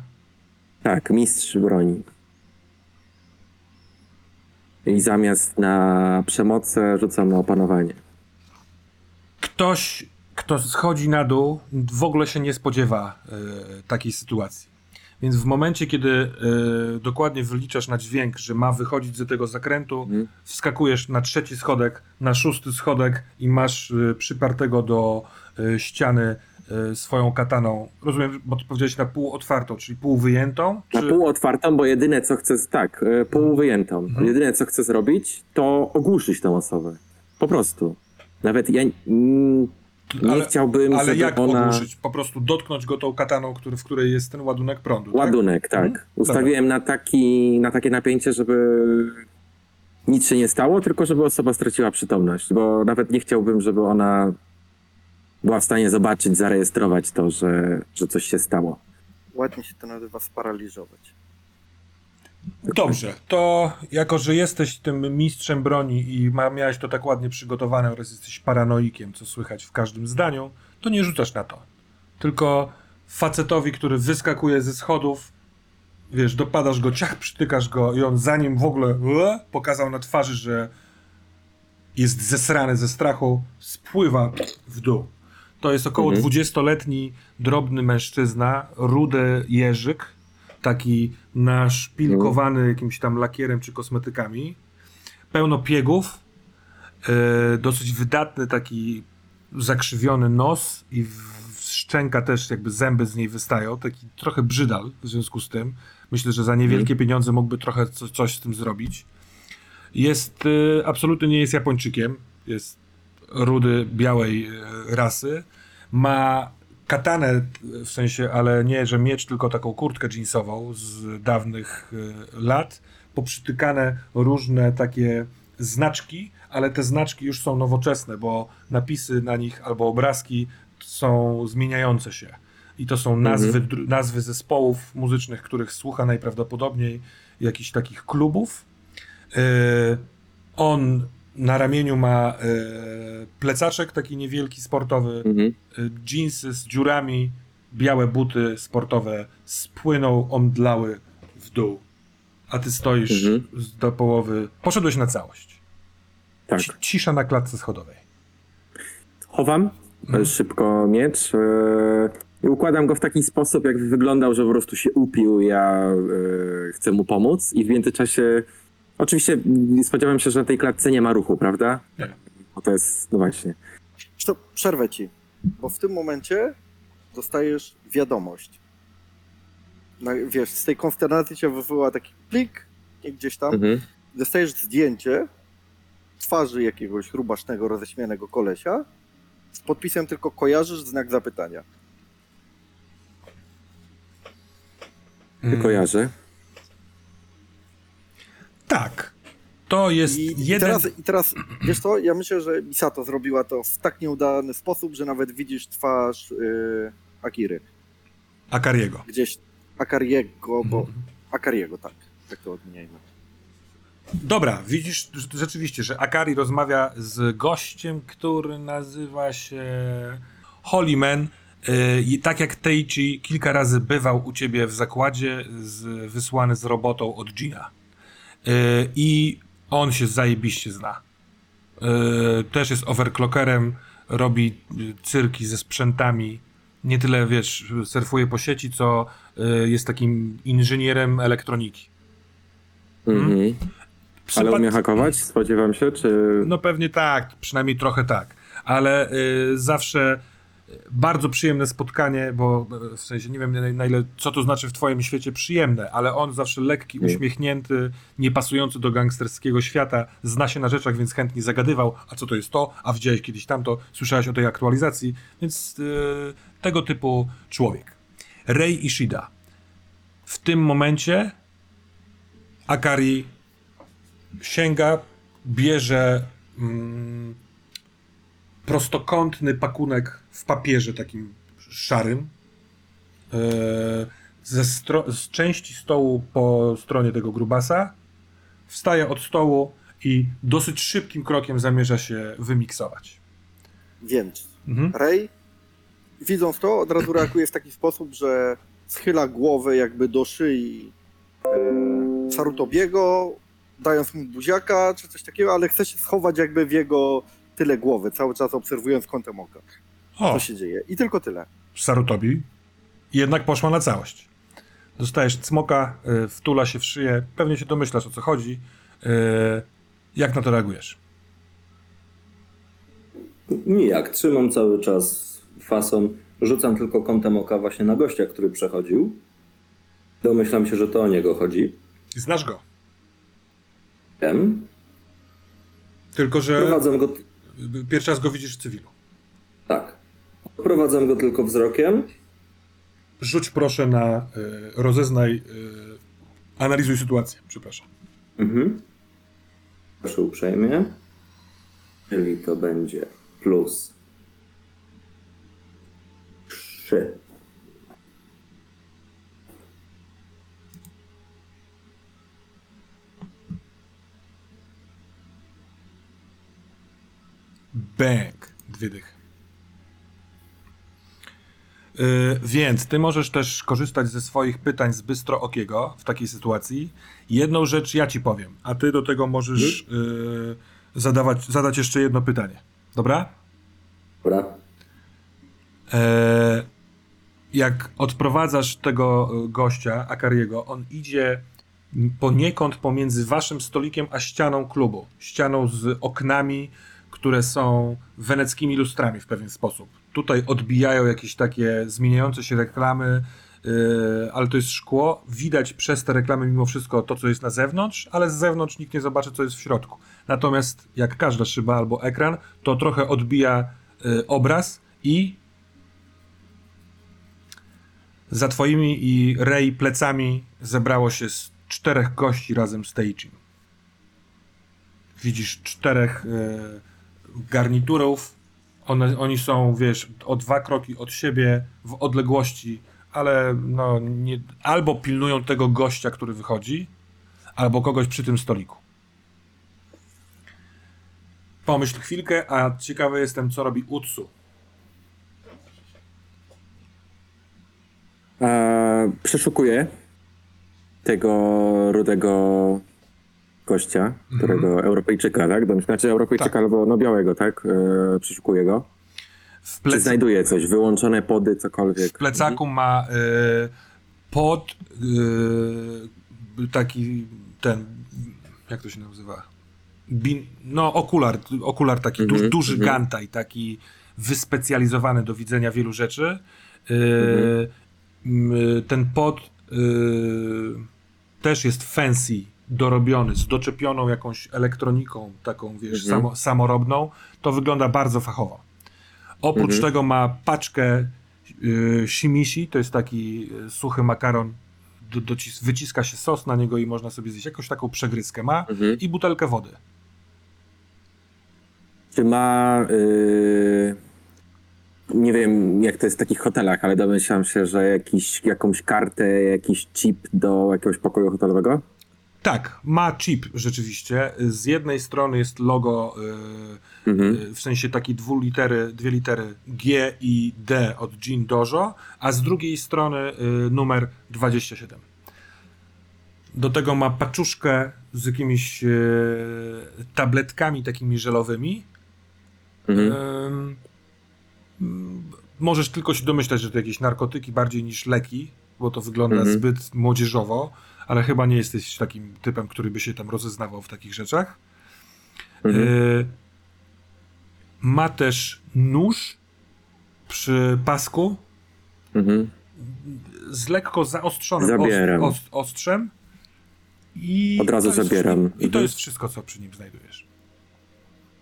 D: Tak, mistrz broni. I zamiast na przemocę rzucam na opanowanie.
A: Ktoś, kto schodzi na dół, w ogóle się nie spodziewa e, takiej sytuacji. Więc w momencie, kiedy e, dokładnie wyliczasz na dźwięk, że ma wychodzić z tego zakrętu,
D: Mhm.
A: wskakujesz na trzeci schodek, na szósty schodek i masz e, przypartego do e, ściany swoją kataną. Rozumiem, bo ty powiedziałeś na pół otwartą, czyli pół wyjętą?
D: Na
A: Czy...
D: pół otwartą, bo jedyne co chcę, tak, pół wyjętą.
A: Mhm.
D: Jedyne co chcę zrobić, to ogłuszyć tą osobę. Po prostu. Nawet ja mm, nie
A: Ale-
D: chciałbym,
A: Ale
D: żeby
A: jak
D: ona...
A: Po prostu dotknąć go tą kataną, który, w której jest ten ładunek prądu. tak?
D: Ładunek, tak.
A: Mhm.
D: Ustawiłem na, taki, na takie napięcie, żeby nic się nie stało, tylko żeby osoba straciła przytomność, bo nawet nie chciałbym, żeby ona była w stanie zobaczyć, zarejestrować to, że, że coś się stało.
E: Ładnie się to nazywa sparaliżować.
A: Dobrze, to jako, że jesteś tym mistrzem broni i ma, miałeś to tak ładnie przygotowane oraz jesteś paranoikiem, co słychać w każdym zdaniu, to nie rzucasz na to. Tylko facetowi, który wyskakuje ze schodów, wiesz, dopadasz go, ciach, przytykasz go i on zanim w ogóle e, pokazał na twarzy, że jest zesrany ze strachu, spływa w dół. To jest około
D: Mhm.
A: 20-letni, drobny mężczyzna, rudy jeżyk, taki naszpilkowany jakimś tam lakierem czy kosmetykami, pełno piegów, e, dosyć wydatny taki zakrzywiony nos i szczęka też jakby zęby z niej wystają, taki trochę brzydal w związku z tym. Myślę, że za niewielkie pieniądze mógłby trochę co, coś z tym zrobić. Jest, e, absolutnie nie jest Japończykiem, jest rudy, białej e, rasy. Ma katanę, w sensie, ale nie, że miecz, tylko taką kurtkę jeansową z dawnych e, lat. Poprzytykane różne takie znaczki, ale te znaczki już są nowoczesne, bo napisy na nich albo obrazki są zmieniające się. I to są nazwy, dr- nazwy zespołów muzycznych, których słucha najprawdopodobniej jakichś takich klubów. E, on na ramieniu ma e, plecaczek taki niewielki, sportowy,
D: Mhm.
A: jeansy z dziurami, białe buty sportowe spłyną, omdlały w dół. A ty stoisz
D: Mhm.
A: do połowy. Poszedłeś na całość.
D: Tak.
A: Ci- Cisza na klatce schodowej.
D: Chowam e, szybko miecz e, i układam go w taki sposób, jak wyglądał, że po prostu się upił, ja e, chcę mu pomóc i w międzyczasie oczywiście spodziewam się, że na tej klatce nie ma ruchu, prawda?
A: Nie.
D: Bo to jest, no właśnie.
E: Zresztą przerwę ci, bo w tym momencie dostajesz wiadomość. No, wiesz, z tej konsternacji się wywoła taki plik gdzieś tam.
D: Mhm.
E: Dostajesz zdjęcie twarzy jakiegoś rubasznego, roześmianego kolesia z podpisem tylko kojarzysz znak zapytania.
D: Ty kojarzę.
A: Tak. To jest
E: I, i,
A: jeden.
E: teraz, I teraz, wiesz co, ja myślę, że Misato zrobiła to w tak nieudany sposób, że nawet widzisz twarz yy, Akiry.
A: Akariego.
E: Gdzieś Akariego, bo...
A: Mhm.
E: Akariego, tak. Tak to odmieniajmy.
A: Dobra, widzisz rz- rzeczywiście, że Akari rozmawia z gościem, który nazywa się Holyman. Yy, I tak jak Teichi kilka razy bywał u ciebie w zakładzie, z, wysłany z robotą od Gina. Yy, I on się zajebiście zna. Yy, też jest overclockerem, robi cyrki ze sprzętami. Nie tyle, wiesz, surfuje po sieci, co yy, jest takim inżynierem elektroniki.
D: Mhm. Ale
A: Przypad-
D: umie hakować? Spodziewam się, czy...
A: No pewnie tak, przynajmniej trochę tak. Ale zawsze bardzo przyjemne spotkanie, bo w sensie nie wiem na, ile, co to znaczy w twoim świecie przyjemne, ale on zawsze lekki, uśmiechnięty, niepasujący do gangsterskiego świata, zna się na rzeczach, więc chętnie zagadywał, a co to jest to, a widziałeś kiedyś tamto, słyszałeś o tej aktualizacji, więc e, tego typu człowiek. Rei Ishida. W tym momencie Akari sięga, bierze mm, prostokątny pakunek w papierze takim szarym. e, Ze z części stołu po stronie tego grubasa. Wstaje od stołu i dosyć szybkim krokiem zamierza się wymiksować.
E: Więc
A: Mhm.
E: Ray, widząc to, od razu reaguje w taki sposób, że schyla głowę jakby do szyi e, Sarutobiego, dając mu buziaka czy coś takiego, ale chce się schować jakby w jego tyle głowy, cały czas obserwując kątem oka,
A: O,
E: co się dzieje. I tylko tyle.
A: Sarutobi jednak poszła na całość. Dostajesz cmoka, y, wtula się w szyję, pewnie się domyślasz o co chodzi. Y, Jak na to reagujesz?
B: Nijak, trzymam cały czas fason. Rzucam tylko kątem oka właśnie na gościa, który przechodził. Domyślam się, że to o niego chodzi.
A: Znasz go.
B: Wiem.
A: Tylko, że
B: go.
A: y, pierwszy raz go widzisz w cywilu.
B: Tak. Prowadzam go tylko wzrokiem.
A: Rzuć proszę na y, rozeznaj, y, analizuj sytuację, przepraszam.
B: Mhm. Proszę uprzejmie. Czyli to będzie plus 3.
A: Bang. Dwie dychy. Yy, więc ty możesz też korzystać ze swoich pytań z bystro okiego w takiej sytuacji. Jedną rzecz ja ci powiem, a ty do tego możesz yy, zadawać, zadać jeszcze jedno pytanie. Dobra?
B: Dobra.
A: E, jak odprowadzasz tego e, gościa, Akariego, on idzie poniekąd pomiędzy waszym stolikiem a ścianą klubu. Ścianą z oknami, które są weneckimi lustrami w pewien sposób. Tutaj odbijają jakieś takie zmieniające się reklamy, e, ale to jest szkło. Widać przez te reklamy mimo wszystko to, co jest na zewnątrz, ale z zewnątrz nikt nie zobaczy, co jest w środku. Natomiast jak każda szyba albo ekran, to trochę odbija e, obraz i za twoimi i Ray plecami zebrało się z czterech gości razem z Teicim. Widzisz czterech e, garniturów. One, oni są, wiesz, o dwa kroki od siebie w odległości, ale no, nie, albo pilnują tego gościa, który wychodzi, albo kogoś przy tym stoliku. Pomyśl chwilkę, a ciekawy jestem, co robi Utsu.
D: E, przeszukuję tego rudego gościa, którego Europejczyka, tak? Znaczy Europejczyka
A: Tak.
D: albo no białego, tak? Przeszukuję go.
A: W
D: Czy
A: plec-
D: znajduje coś? Wyłączone pody, cokolwiek?
A: W plecaku ma y, pod y, taki ten, jak to się nazywa? Bin, no okular, okular taki duż,
D: Mhm,
A: duży
D: mhm.
A: gantaj, taki wyspecjalizowany do widzenia wielu rzeczy. Y, m, Ten pod też jest fancy, dorobiony, z doczepioną jakąś elektroniką, taką wiesz,
D: Mhm.
A: samo, samorobną. To wygląda bardzo fachowo. Oprócz
D: Mhm.
A: tego ma paczkę y, shimishi, to jest taki y, suchy makaron, do, docis- wyciska się sos na niego i można sobie zjeść jakąś taką przegryzkę ma
D: Mhm.
A: i butelkę wody.
D: Czy ma. y, nie wiem, jak to jest w takich hotelach, ale domyślam się, że jakiś, jakąś kartę, jakiś chip do jakiegoś pokoju hotelowego?
A: Tak, ma chip rzeczywiście. Z jednej strony jest logo, y,
D: Mhm.
A: y, w sensie takie dwulitery, dwie litery G i D od Jean Dojo, a z drugiej strony y, numer 27. Do tego ma paczuszkę z jakimiś tabletkami takimi żelowymi.
D: Mhm.
A: Możesz tylko się domyślać, że to jakieś narkotyki bardziej niż leki, bo to wygląda
D: Mhm.
A: zbyt młodzieżowo, ale chyba nie jesteś takim typem, który by się tam rozeznawał w takich rzeczach.
D: Mhm.
A: Y, ma też nóż, przy pasku
D: Mhm.
A: z lekko zaostrzonym
D: Zabieram.
A: Ost, ost, ostrzem. I
D: Od razu zabieram.
A: wszystko- I to
D: Mhm.
A: jest wszystko, co przy nim znajdujesz.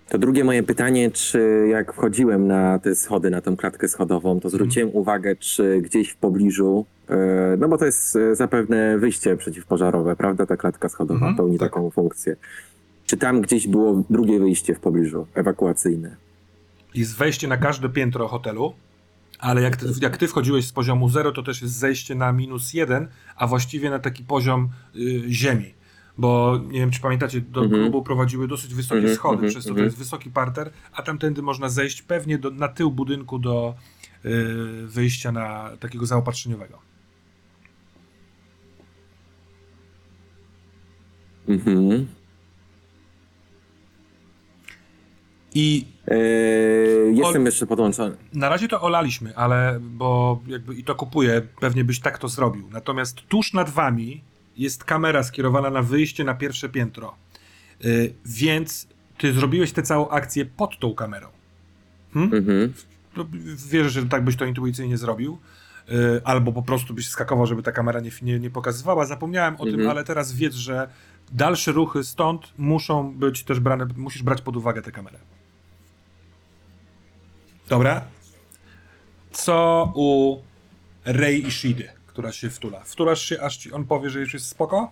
D: To drugie moje pytanie, czy jak wchodziłem na te schody, na tą klatkę schodową, to zwróciłem uwagę, czy gdzieś w pobliżu, e, no bo to jest e, zapewne wyjście przeciwpożarowe, prawda? Ta klatka schodowa
A: Mhm,
D: pełni
A: tak.
D: taką funkcję. Czy tam gdzieś było drugie wyjście w pobliżu, ewakuacyjne?
A: Jest wejście na każde piętro hotelu, ale jak ty, jak ty wchodziłeś z poziomu 0, to też jest zejście na minus 1, a właściwie na taki poziom y, ziemi. Bo nie wiem, czy pamiętacie, do
D: Mhm.
A: klubu prowadziły dosyć wysokie
D: Mhm,
A: schody,
D: mhm,
A: przez to to
D: mhm.
A: jest wysoki parter, a tamtędy można zejść pewnie do, na tył budynku do y, wyjścia na takiego zaopatrzeniowego.
D: Mhm.
A: I
D: E, jestem
A: Ol-
D: jeszcze podłączony.
A: Na razie to olaliśmy, ale bo jakby i to kupuję, pewnie byś tak to zrobił. Natomiast tuż nad wami jest kamera skierowana na wyjście na pierwsze piętro. Y, więc ty zrobiłeś tę całą akcję pod tą kamerą.
D: Mhm.
A: No, wierzę, że tak byś to intuicyjnie zrobił. Y, albo po prostu byś skakował, żeby ta kamera nie, nie, nie pokazywała. Zapomniałem o tym,
D: Mhm.
A: ale teraz wiedz, że dalsze ruchy stąd muszą być też brane, musisz brać pod uwagę tę kamerę. Dobra. Co u Rei Ishidy, która się wtula? Wtulasz się, aż ci on powie, że już jest spoko?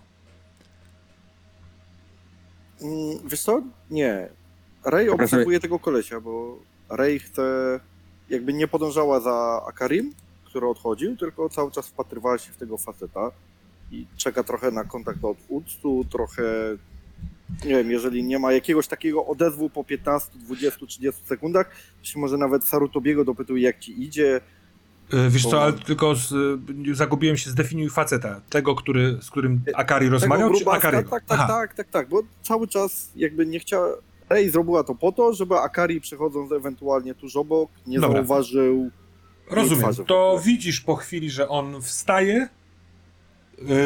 E: Mm, Wiesz co? Nie. Rey obserwuje tego kolesia, bo Rey chce, jakby nie podążała za Akarim, który odchodził, tylko cały czas wpatrywała się w tego faceta i czeka trochę na kontakt od uctu, trochę, nie wiem, jeżeli nie ma jakiegoś takiego odezwu po 15, 20, 30 sekundach, to się może nawet Sarutobiego dopytuje, jak ci idzie,
A: Y, Wiesz co, ale tylko z, y, zagubiłem się, zdefiniuj faceta. Tego, który, z którym Akari rozmawiał, czy Akariego?
E: tak, tak,
A: Aha.
E: tak, tak, tak, bo cały czas jakby nie chciała, Rey zrobiła to po to, żeby Akari przechodząc ewentualnie tuż obok, nie
A: Dobra.
E: zauważył
A: Rozumiem. To widzisz po chwili, że on wstaje,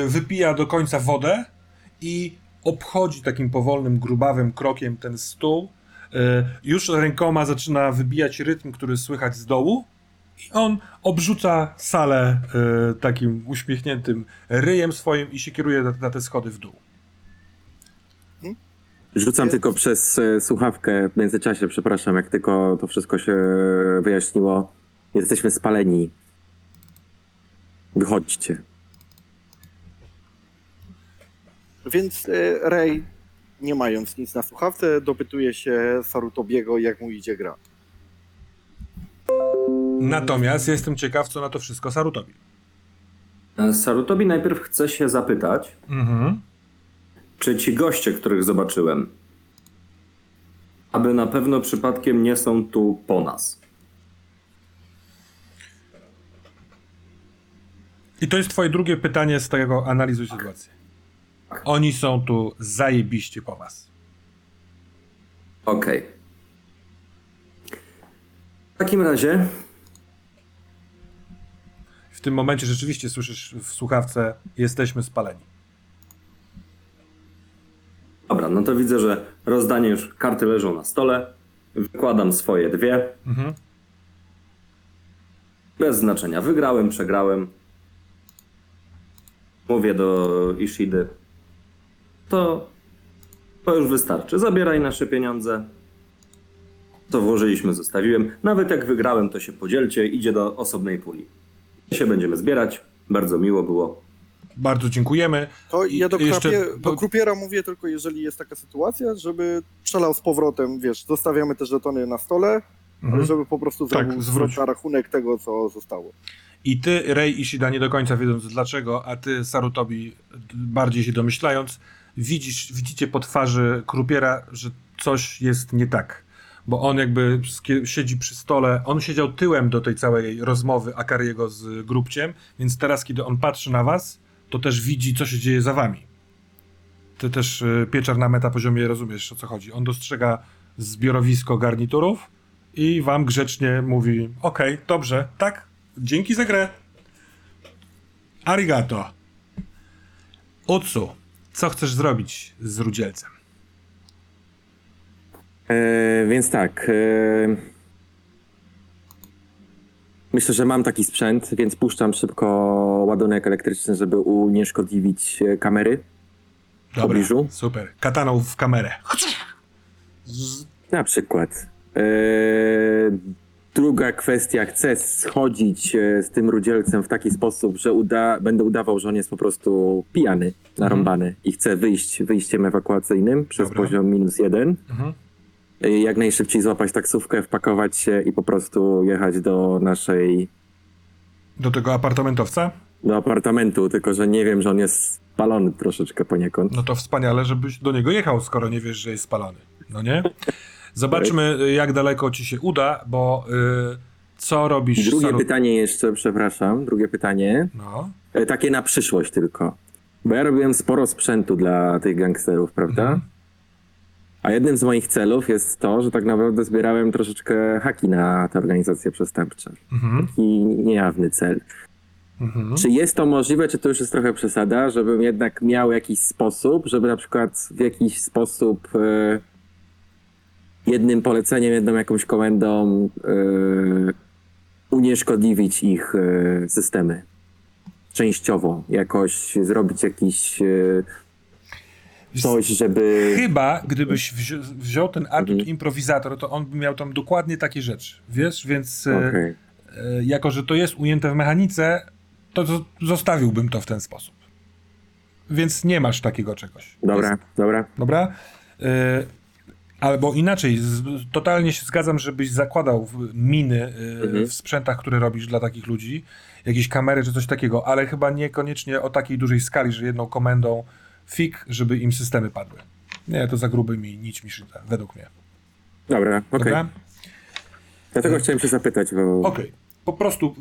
A: wypija do końca wodę i obchodzi takim powolnym, grubawym krokiem ten stół. Y, Już rękoma zaczyna wybijać rytm, który słychać z dołu. I on obrzuca salę y, takim uśmiechniętym ryjem swoim i się kieruje na, te schody w dół.
D: Rzucam tylko przez słuchawkę w międzyczasie, przepraszam, jak tylko to wszystko się wyjaśniło. Jesteśmy spaleni. Wychodźcie.
E: Więc e, Rey, nie mając nic na słuchawce, dopytuje się Sarutobiego, jak mu idzie gra.
A: Natomiast jestem ciekaw, co na to wszystko Sarutobi.
B: E, Sarutobi najpierw chce się zapytać,
A: Mhm.
B: czy ci goście, których zobaczyłem, aby na pewno przypadkiem nie są tu po nas.
A: I to jest twoje drugie pytanie z tego analizy sytuacji. Oni są tu zajebiście po was.
B: Okej. W takim razie
A: W tym momencie rzeczywiście słyszysz w słuchawce jesteśmy spaleni.
B: Dobra, no to widzę, że rozdanie już karty leżą na stole. Wykładam swoje dwie.
A: Mhm.
B: Bez znaczenia. Wygrałem, przegrałem. Mówię do Ishidy. To, to już wystarczy. Zabieraj nasze pieniądze. Co włożyliśmy, zostawiłem. Nawet jak wygrałem, to się podzielcie. Idzie do osobnej puli. się będziemy zbierać. Bardzo miło było.
A: Bardzo dziękujemy.
E: To
A: I
E: ja do,
A: jeszcze-
E: krapie, do krupiera mówię tylko, jeżeli jest taka sytuacja, żeby przelał z powrotem, wiesz, zostawiamy te żetony na stole, ale
A: Mhm.
E: żeby po prostu
A: Tak,
E: zrobił
A: zwróć.
E: zwrot na rachunek tego, co zostało.
A: I ty, Rei Ishida, nie do końca wiedząc dlaczego, a ty, Sarutobi, bardziej się domyślając, widzisz, widzicie po twarzy Krupiera, że coś jest nie tak. Bo on jakby siedzi przy stole, on siedział tyłem do tej całej rozmowy Akariego z Grubciem, więc teraz, kiedy on patrzy na was, to też widzi, co się dzieje za wami. Ty też, y, Pieczar, na metapoziomie rozumiesz, o co chodzi. On dostrzega zbiorowisko garniturów i wam grzecznie mówi, okej, dobrze, tak, dzięki za grę. Arigato. Utsu, co chcesz zrobić z Rudzielcem?
D: E, więc tak. E, Myślę, że mam taki sprzęt, więc puszczam szybko ładunek elektryczny, żeby unieszkodliwić e, kamery w
A: Dobra,
D: pobliżu.
A: super. Kataną w kamerę.
D: Na przykład. Eee, druga kwestia, chcę schodzić e, z tym rudzielcem w taki sposób, że uda, będę udawał, że on jest po prostu pijany, narąbany i chcę wyjść wyjściem ewakuacyjnym przez
A: Dobra.
D: poziom minus jeden.
A: Mhm.
D: E, Jak najszybciej złapać taksówkę, wpakować się i po prostu jechać do naszej,
A: Do tego apartamentowca?
D: do apartamentu, tylko że nie wiem, że on jest spalony troszeczkę poniekąd.
A: No to wspaniale, żebyś do niego jechał, skoro nie wiesz, że jest spalony. No nie? Zobaczmy, jak daleko ci się uda, bo y, co robisz...
D: Drugie pytanie jeszcze, przepraszam, drugie pytanie.
A: No.
D: E, Takie na przyszłość tylko. Bo ja robiłem sporo sprzętu dla tych gangsterów, prawda?
A: Mhm.
D: A jednym z moich celów jest to, że tak naprawdę zbierałem troszeczkę haki na te organizacje przestępcze.
A: Mhm.
D: Taki niejawny cel.
A: Mhm.
D: Czy jest to możliwe, czy to już jest trochę przesada, żebym jednak miał jakiś sposób, żeby na przykład w jakiś sposób e, jednym poleceniem, jedną jakąś komendą e, unieszkodliwić ich e, systemy? Częściowo, jakoś zrobić jakiś e, coś, żeby...
A: Chyba, gdybyś wzi- wziął ten atut
D: Mhm.
A: improwizator, to on by miał tam dokładnie takie rzeczy. Wiesz, więc e,
D: Okej.
A: e, jako, że to jest ujęte w mechanice, to zo- zostawiłbym to w ten sposób. Więc nie masz takiego czegoś.
D: Dobra, dobra.
A: Dobra? E, albo inaczej, z, totalnie się zgadzam, żebyś zakładał miny e,
D: Mhm.
A: w sprzętach, które robisz dla takich ludzi, jakieś kamery czy coś takiego, ale chyba niekoniecznie o takiej dużej skali, że jedną komendą fik, żeby im systemy padły. Nie, to za grubymi nićmi szyte, według mnie.
D: Dobra, okej.
A: Dobra?
D: Dlatego chciałem się zapytać, bo...
A: Okej. Po prostu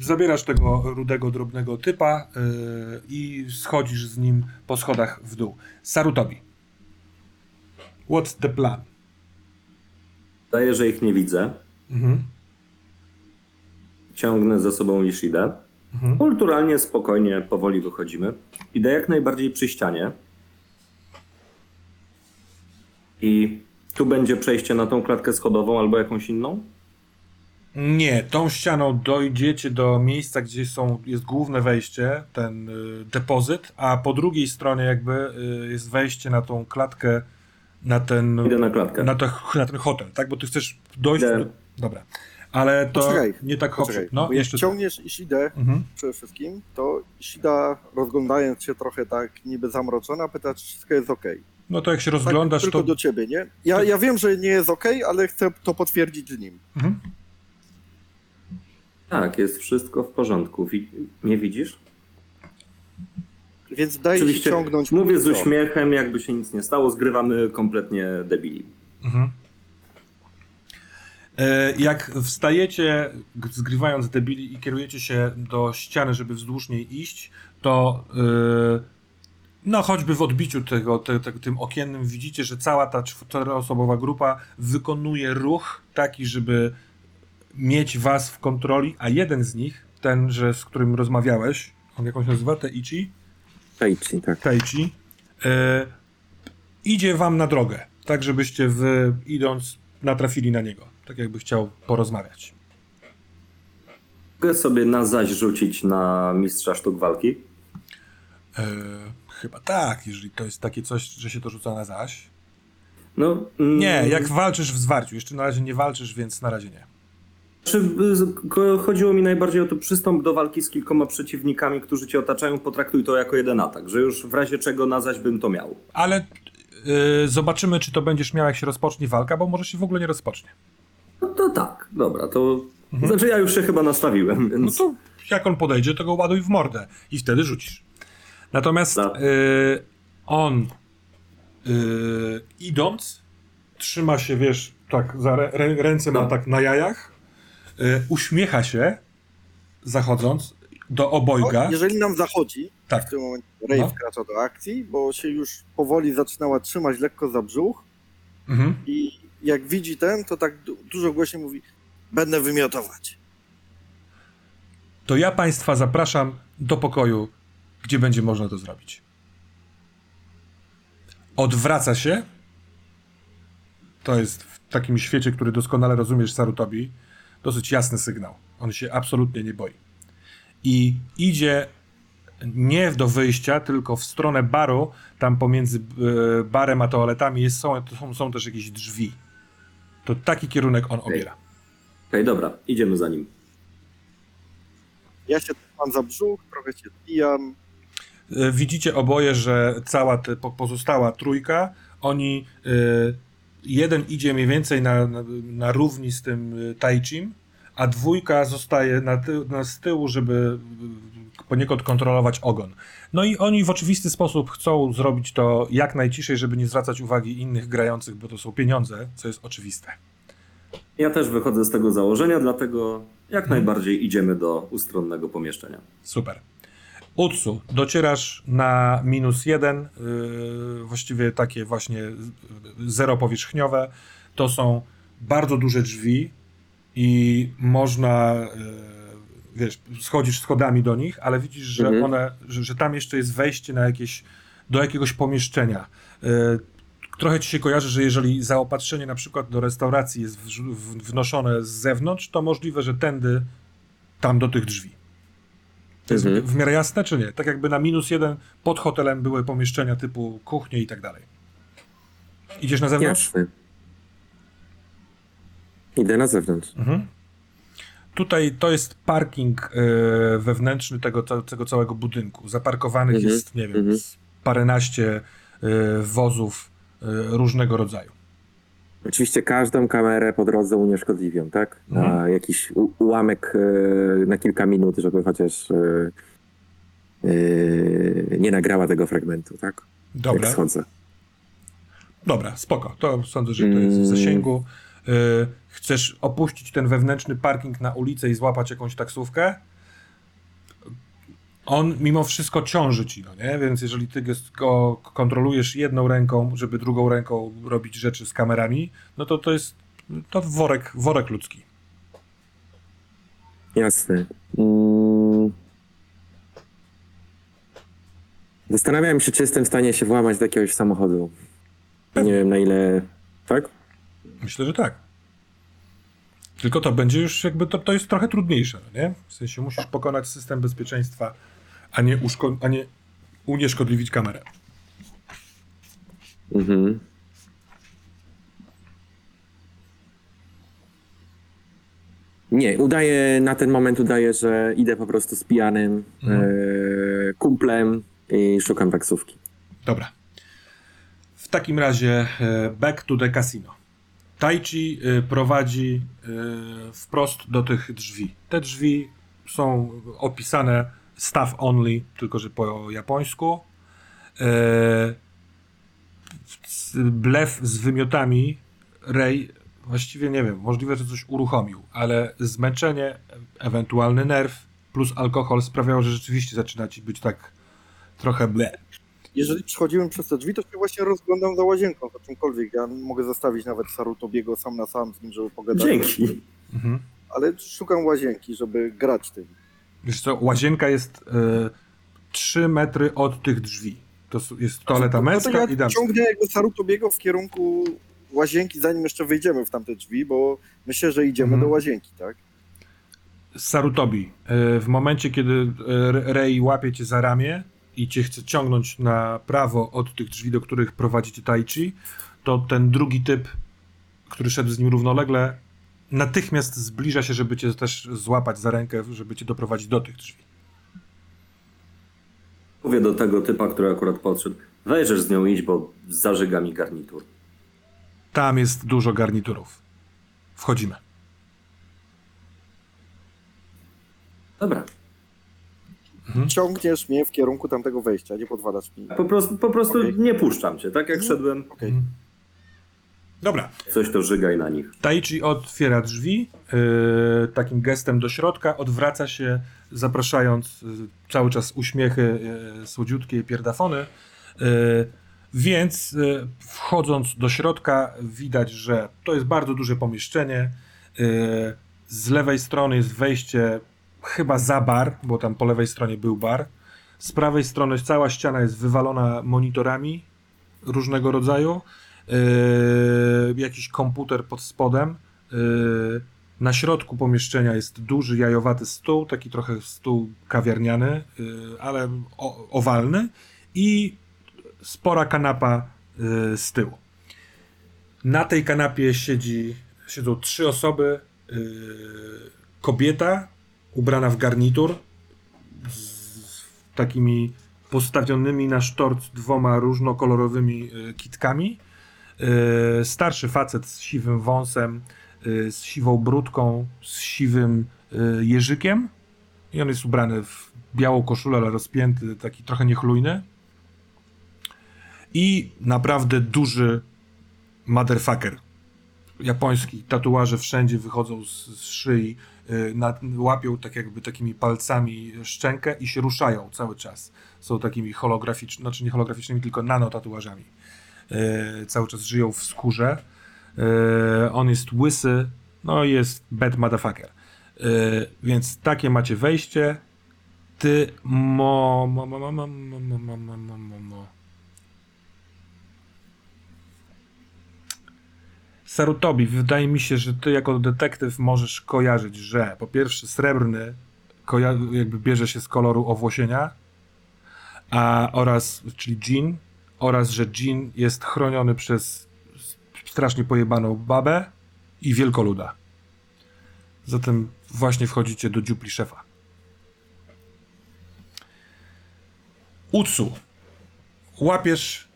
A: y, zabierasz tego rudego, drobnego typa yy, i schodzisz z nim po schodach w dół. Sarutobi. What's the plan?
B: Daję, że ich nie widzę.
A: Mhm.
B: Ciągnę za sobą Ishidę.
A: Mhm.
B: Kulturalnie, spokojnie, powoli wychodzimy. Idę jak najbardziej przy ścianie. I tu będzie przejście na tą klatkę schodową albo jakąś inną?
A: Nie, tą ścianą dojdziecie do miejsca, gdzie są, jest główne wejście, ten y, depozyt, a po drugiej stronie jakby y, jest wejście na tą klatkę, na ten,
B: Idę na klatkę.
A: na, to, na ten hotel, tak? Bo ty chcesz dojść
B: Idę.
A: do... Dobra. Ale to
E: Poczekaj,
A: nie tak hop,
E: Poczekaj,
A: No, jeszcze...
E: ciągniesz Ishidę
A: Mhm.
E: przede wszystkim, to Ishida rozglądając się trochę tak niby zamroczona, pyta, czy wszystko jest ok.
A: No to jak się
E: Tak,
A: rozglądasz,
E: tylko
A: to...
E: do ciebie, nie? Ja, ja wiem, że nie jest ok, ale chcę to potwierdzić z nim.
A: Mhm.
B: Tak, jest wszystko w porządku. Wi- nie widzisz?
E: Więc daj się ciągnąć.
B: mówię z uśmiechem, jakby się nic nie stało, zgrywamy kompletnie debili.
A: Mhm. E, Jak wstajecie, zgrywając debili i kierujecie się do ściany, żeby wzdłuż niej iść, to e, no choćby w odbiciu tego, te, te, tym okiennym widzicie, że cała ta czteroosobowa grupa wykonuje ruch taki, żeby mieć was w kontroli, a jeden z nich, ten, że z którym rozmawiałeś, on jakąś nazywa, Teichi?
D: Taichi, tak.
A: Taichi, e, idzie wam na drogę, tak żebyście wy, idąc, natrafili na niego, tak jakby chciał porozmawiać.
B: Mogę sobie na zaś rzucić na mistrza sztuk walki.
A: E, chyba tak, jeżeli to jest takie coś, że się to rzuca na zaś.
B: No, mm,
A: Nie, jak walczysz w zwarciu, jeszcze na razie nie walczysz, więc na razie nie.
B: Y, chodziło mi najbardziej o to, przystąp do walki z kilkoma przeciwnikami, którzy cię otaczają, potraktuj to jako jeden atak, że już w razie czego na zaś bym to miał.
A: Ale e, zobaczymy, czy to będziesz miał, jak się rozpocznie walka, bo może się w ogóle nie rozpocznie.
B: No to tak, dobra, to... Znaczy ja już się chyba nastawiłem,
A: Mhm. No
B: więc...
A: to jak on podejdzie, to go ładuj w mordę i wtedy rzucisz. Natomiast
B: Tak.
A: y, on y, idąc, trzyma się, wiesz, tak, za rę, rę- ręce ma
B: No.
A: tak na jajach, uśmiecha się, zachodząc do obojga.
E: No, jeżeli nam zachodzi,
A: Tak.
E: w tym momencie Ray
A: No.
E: wkracza do akcji, bo się już powoli zaczynała trzymać lekko za brzuch
A: Mhm.
E: i jak widzi ten, to tak du- dużo głośniej mówi będę wymiotować.
A: To ja Państwa zapraszam do pokoju, gdzie będzie można to zrobić. Odwraca się. To jest w takim świecie, który doskonale rozumiesz, Sarutobi, dosyć jasny sygnał. On się absolutnie nie boi. I idzie nie do wyjścia, tylko w stronę baru. Tam pomiędzy e, barem a toaletami jest, są, są, są też jakieś drzwi. To taki kierunek on obiera.
B: Okej, dobra, idziemy za nim.
E: Ja się mam za brzuch, trochę się zbijam.
A: E, Widzicie oboje, że cała ta po- pozostała trójka, oni e, jeden idzie mniej więcej na, na, na równi z tym e, Taichim, a dwójka zostaje na, ty, na z tyłu, żeby e, poniekąd kontrolować ogon. No i oni w oczywisty sposób chcą zrobić to jak najciszej, żeby nie zwracać uwagi innych grających, bo to są pieniądze, co jest oczywiste.
B: Ja też wychodzę z tego założenia, dlatego jak najbardziej idziemy do ustronnego pomieszczenia.
A: Super. Utsu, docierasz na minus jeden, yy, właściwie takie właśnie yy, zero-powierzchniowe. To są bardzo duże drzwi i można, yy, wiesz, schodzisz schodami do nich, ale widzisz, że
D: Mhm.
A: one, że, że tam jeszcze jest wejście na jakieś, do jakiegoś pomieszczenia. Yy, Trochę ci się kojarzy, że jeżeli zaopatrzenie na przykład do restauracji jest w- wnoszone z zewnątrz, to możliwe, że tędy tam do tych drzwi. To jest
D: Mhm.
A: w miarę jasne, czy nie? Tak jakby na minus jeden pod hotelem były pomieszczenia typu kuchnie i tak dalej. Idziesz na zewnątrz?
D: Jasne. Idę na zewnątrz.
A: Mhm. Tutaj to jest parking e, wewnętrzny tego, tego całego budynku. Zaparkowanych
D: Mhm,
A: jest, nie wiem,
D: mhm.
A: paręnaście e, wozów e, różnego rodzaju.
D: Oczywiście każdą kamerę po drodze unieszkodliwią, tak? Na
A: Mhm.
D: jakiś u- ułamek e, na kilka minut, żeby chociaż e, e, nie nagrała tego fragmentu, tak?
A: Dobra.
D: Jak schodzę.
A: Dobra, spoko. To sądzę, że to jest w
D: Mm.
A: zasięgu. Chcesz opuścić ten wewnętrzny parking na ulicę i złapać jakąś taksówkę? On mimo wszystko ciąży ci, no nie? Więc jeżeli ty go kontrolujesz jedną ręką, żeby drugą ręką robić rzeczy z kamerami, no to to jest to worek, worek ludzki.
D: Jasne. Mm. Zastanawiałem się, czy jestem w stanie się włamać do jakiegoś samochodu. Nie wiem na ile. Tak?
A: Myślę, że tak. Tylko to będzie już jakby, to, to jest trochę trudniejsze, no nie? W sensie musisz pokonać system bezpieczeństwa, a nie, uszko- a nie unieszkodliwić kamerę.
D: Mhm. Nie, udaję, na ten moment udaję, że idę po prostu z pijanym
A: Mhm.
D: e, kumplem i szukam taksówki.
A: Dobra. W takim razie e, back to the casino. Taichi e, prowadzi e, wprost do tych drzwi. Te drzwi są opisane staff only, tylko że po japońsku. E, Blef z wymiotami Ray właściwie nie wiem, możliwe, że coś uruchomił, ale zmęczenie, ewentualny nerw plus alkohol sprawiało, że rzeczywiście zaczyna ci być tak trochę ble.
E: Jeżeli przechodzimy przez te drzwi, to się właśnie rozglądam za łazienką, za czymkolwiek. Ja mogę zostawić nawet Sarutobiego sam na sam z nim, żeby pogadać.
B: Dzięki.
A: Mhm.
E: Ale szukam łazienki, żeby grać tym.
A: Wiesz co, łazienka jest e, 3 metry od tych drzwi. To jest toaleta męska
E: to
A: i
E: ja
A: damska.
E: ciągnę jakby Sarutobiego w kierunku łazienki, zanim jeszcze wyjdziemy w tamte drzwi, bo myślę, że idziemy
A: Mhm.
E: do łazienki, tak?
A: Sarutobi, e, w momencie, kiedy e, Rey łapie cię za ramię i cię chce ciągnąć na prawo od tych drzwi, do których prowadzi cię Taichi, to ten drugi typ, który szedł z nim równolegle, natychmiast zbliża się, żeby cię też złapać za rękę, żeby cię doprowadzić do tych drzwi.
B: Mówię do tego typa, który akurat podszedł. Wejrzesz z nią iść, bo zażyga mi garnitur.
A: Tam jest dużo garniturów. Wchodzimy.
B: Dobra.
A: Mhm.
E: Ciągniesz mnie w kierunku tamtego wejścia, nie podwalasz mi.
B: Po prostu, po prostu
E: Okej.
B: nie puszczam cię. Tak jak
E: Mhm.
B: szedłem,
E: Okej.
A: Dobra.
B: coś to żygaj na nich.
A: Taichi otwiera drzwi yy, takim gestem do środka, odwraca się, zapraszając yy, cały czas uśmiechy, yy, słodziutkie pierdafony. Yy, więc yy, wchodząc do środka, widać, że to jest bardzo duże pomieszczenie. Yy, z lewej strony jest wejście chyba za bar, bo tam po lewej stronie był bar. Z prawej strony cała ściana jest wywalona monitorami różnego rodzaju. Yy, jakiś komputer pod spodem. Yy, Na środku pomieszczenia jest duży jajowaty stół, taki trochę stół kawiarniany, y, ale owalny i spora kanapa z tyłu. Na tej kanapie siedzi, siedzą trzy osoby. Kobieta ubrana w garnitur z takimi postawionymi na sztorc dwoma różnokolorowymi kitkami. Y, Starszy facet z siwym wąsem, y, z siwą brudką, z siwym y, jeżykiem. I on jest ubrany w białą koszulę, ale rozpięty, taki trochę niechlujny. I naprawdę duży motherfucker. Japoński, tatuaże wszędzie wychodzą z, z szyi, na, łapią tak jakby takimi palcami szczękę i się ruszają cały czas. Są takimi holograficznymi, znaczy nie holograficznymi, tylko nanotatuażami. Y, cały czas żyją w skórze. Y, on jest łysy, no jest bad motherfucker. Y, więc takie macie wejście. Ty mo, mo, mo, mo, mo, mo, mo, mo, mo, mo. Sarutobi, wydaje mi się, że ty jako detektyw możesz kojarzyć, że po pierwsze srebrny jakby bierze się z koloru owłosienia, a oraz, czyli Jean, oraz, że Jean jest chroniony przez strasznie pojebaną babę i wielkoluda. Zatem właśnie wchodzicie do dziupli szefa. Utsu. Łapiesz,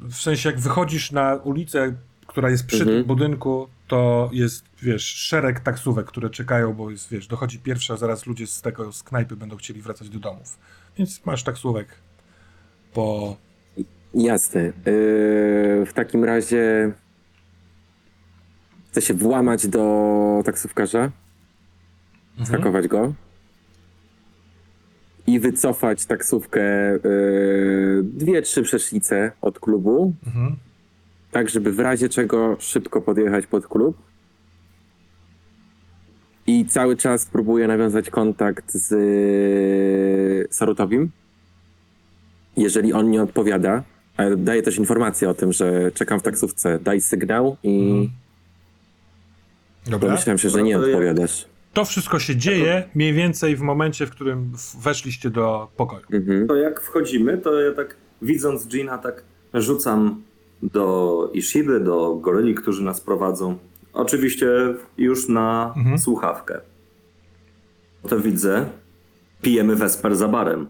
A: w sensie jak wychodzisz na ulicę, która jest przy
D: Mhm.
A: tym budynku, to jest, wiesz, szereg taksówek, które czekają, bo jest, wiesz, dochodzi pierwsza, zaraz ludzie z tego, z knajpy będą chcieli wracać do domów. Więc masz taksówek po...
D: Jasne. Yy, w takim razie chcę się włamać do taksówkarza, skakować go i wycofać taksówkę yy, dwie, trzy przecznice od klubu,
A: Mhm.
D: tak żeby w razie czego szybko podjechać pod klub. I cały czas próbuję nawiązać kontakt z yy, Sarutowim. Jeżeli on nie odpowiada, daję też informację o tym, że czekam w taksówce, daj sygnał i
A: Mhm. Dobra.
D: domyślam się, że nie
B: No
D: odpowiadasz.
A: To wszystko się dzieje mniej więcej w momencie, w którym weszliście do pokoju.
D: Mhm.
B: To jak wchodzimy, to ja tak widząc Gina, tak rzucam do Ishiby, do goryli, którzy nas prowadzą. Oczywiście już na
A: Mhm.
B: słuchawkę. To widzę, pijemy Vesper za barem.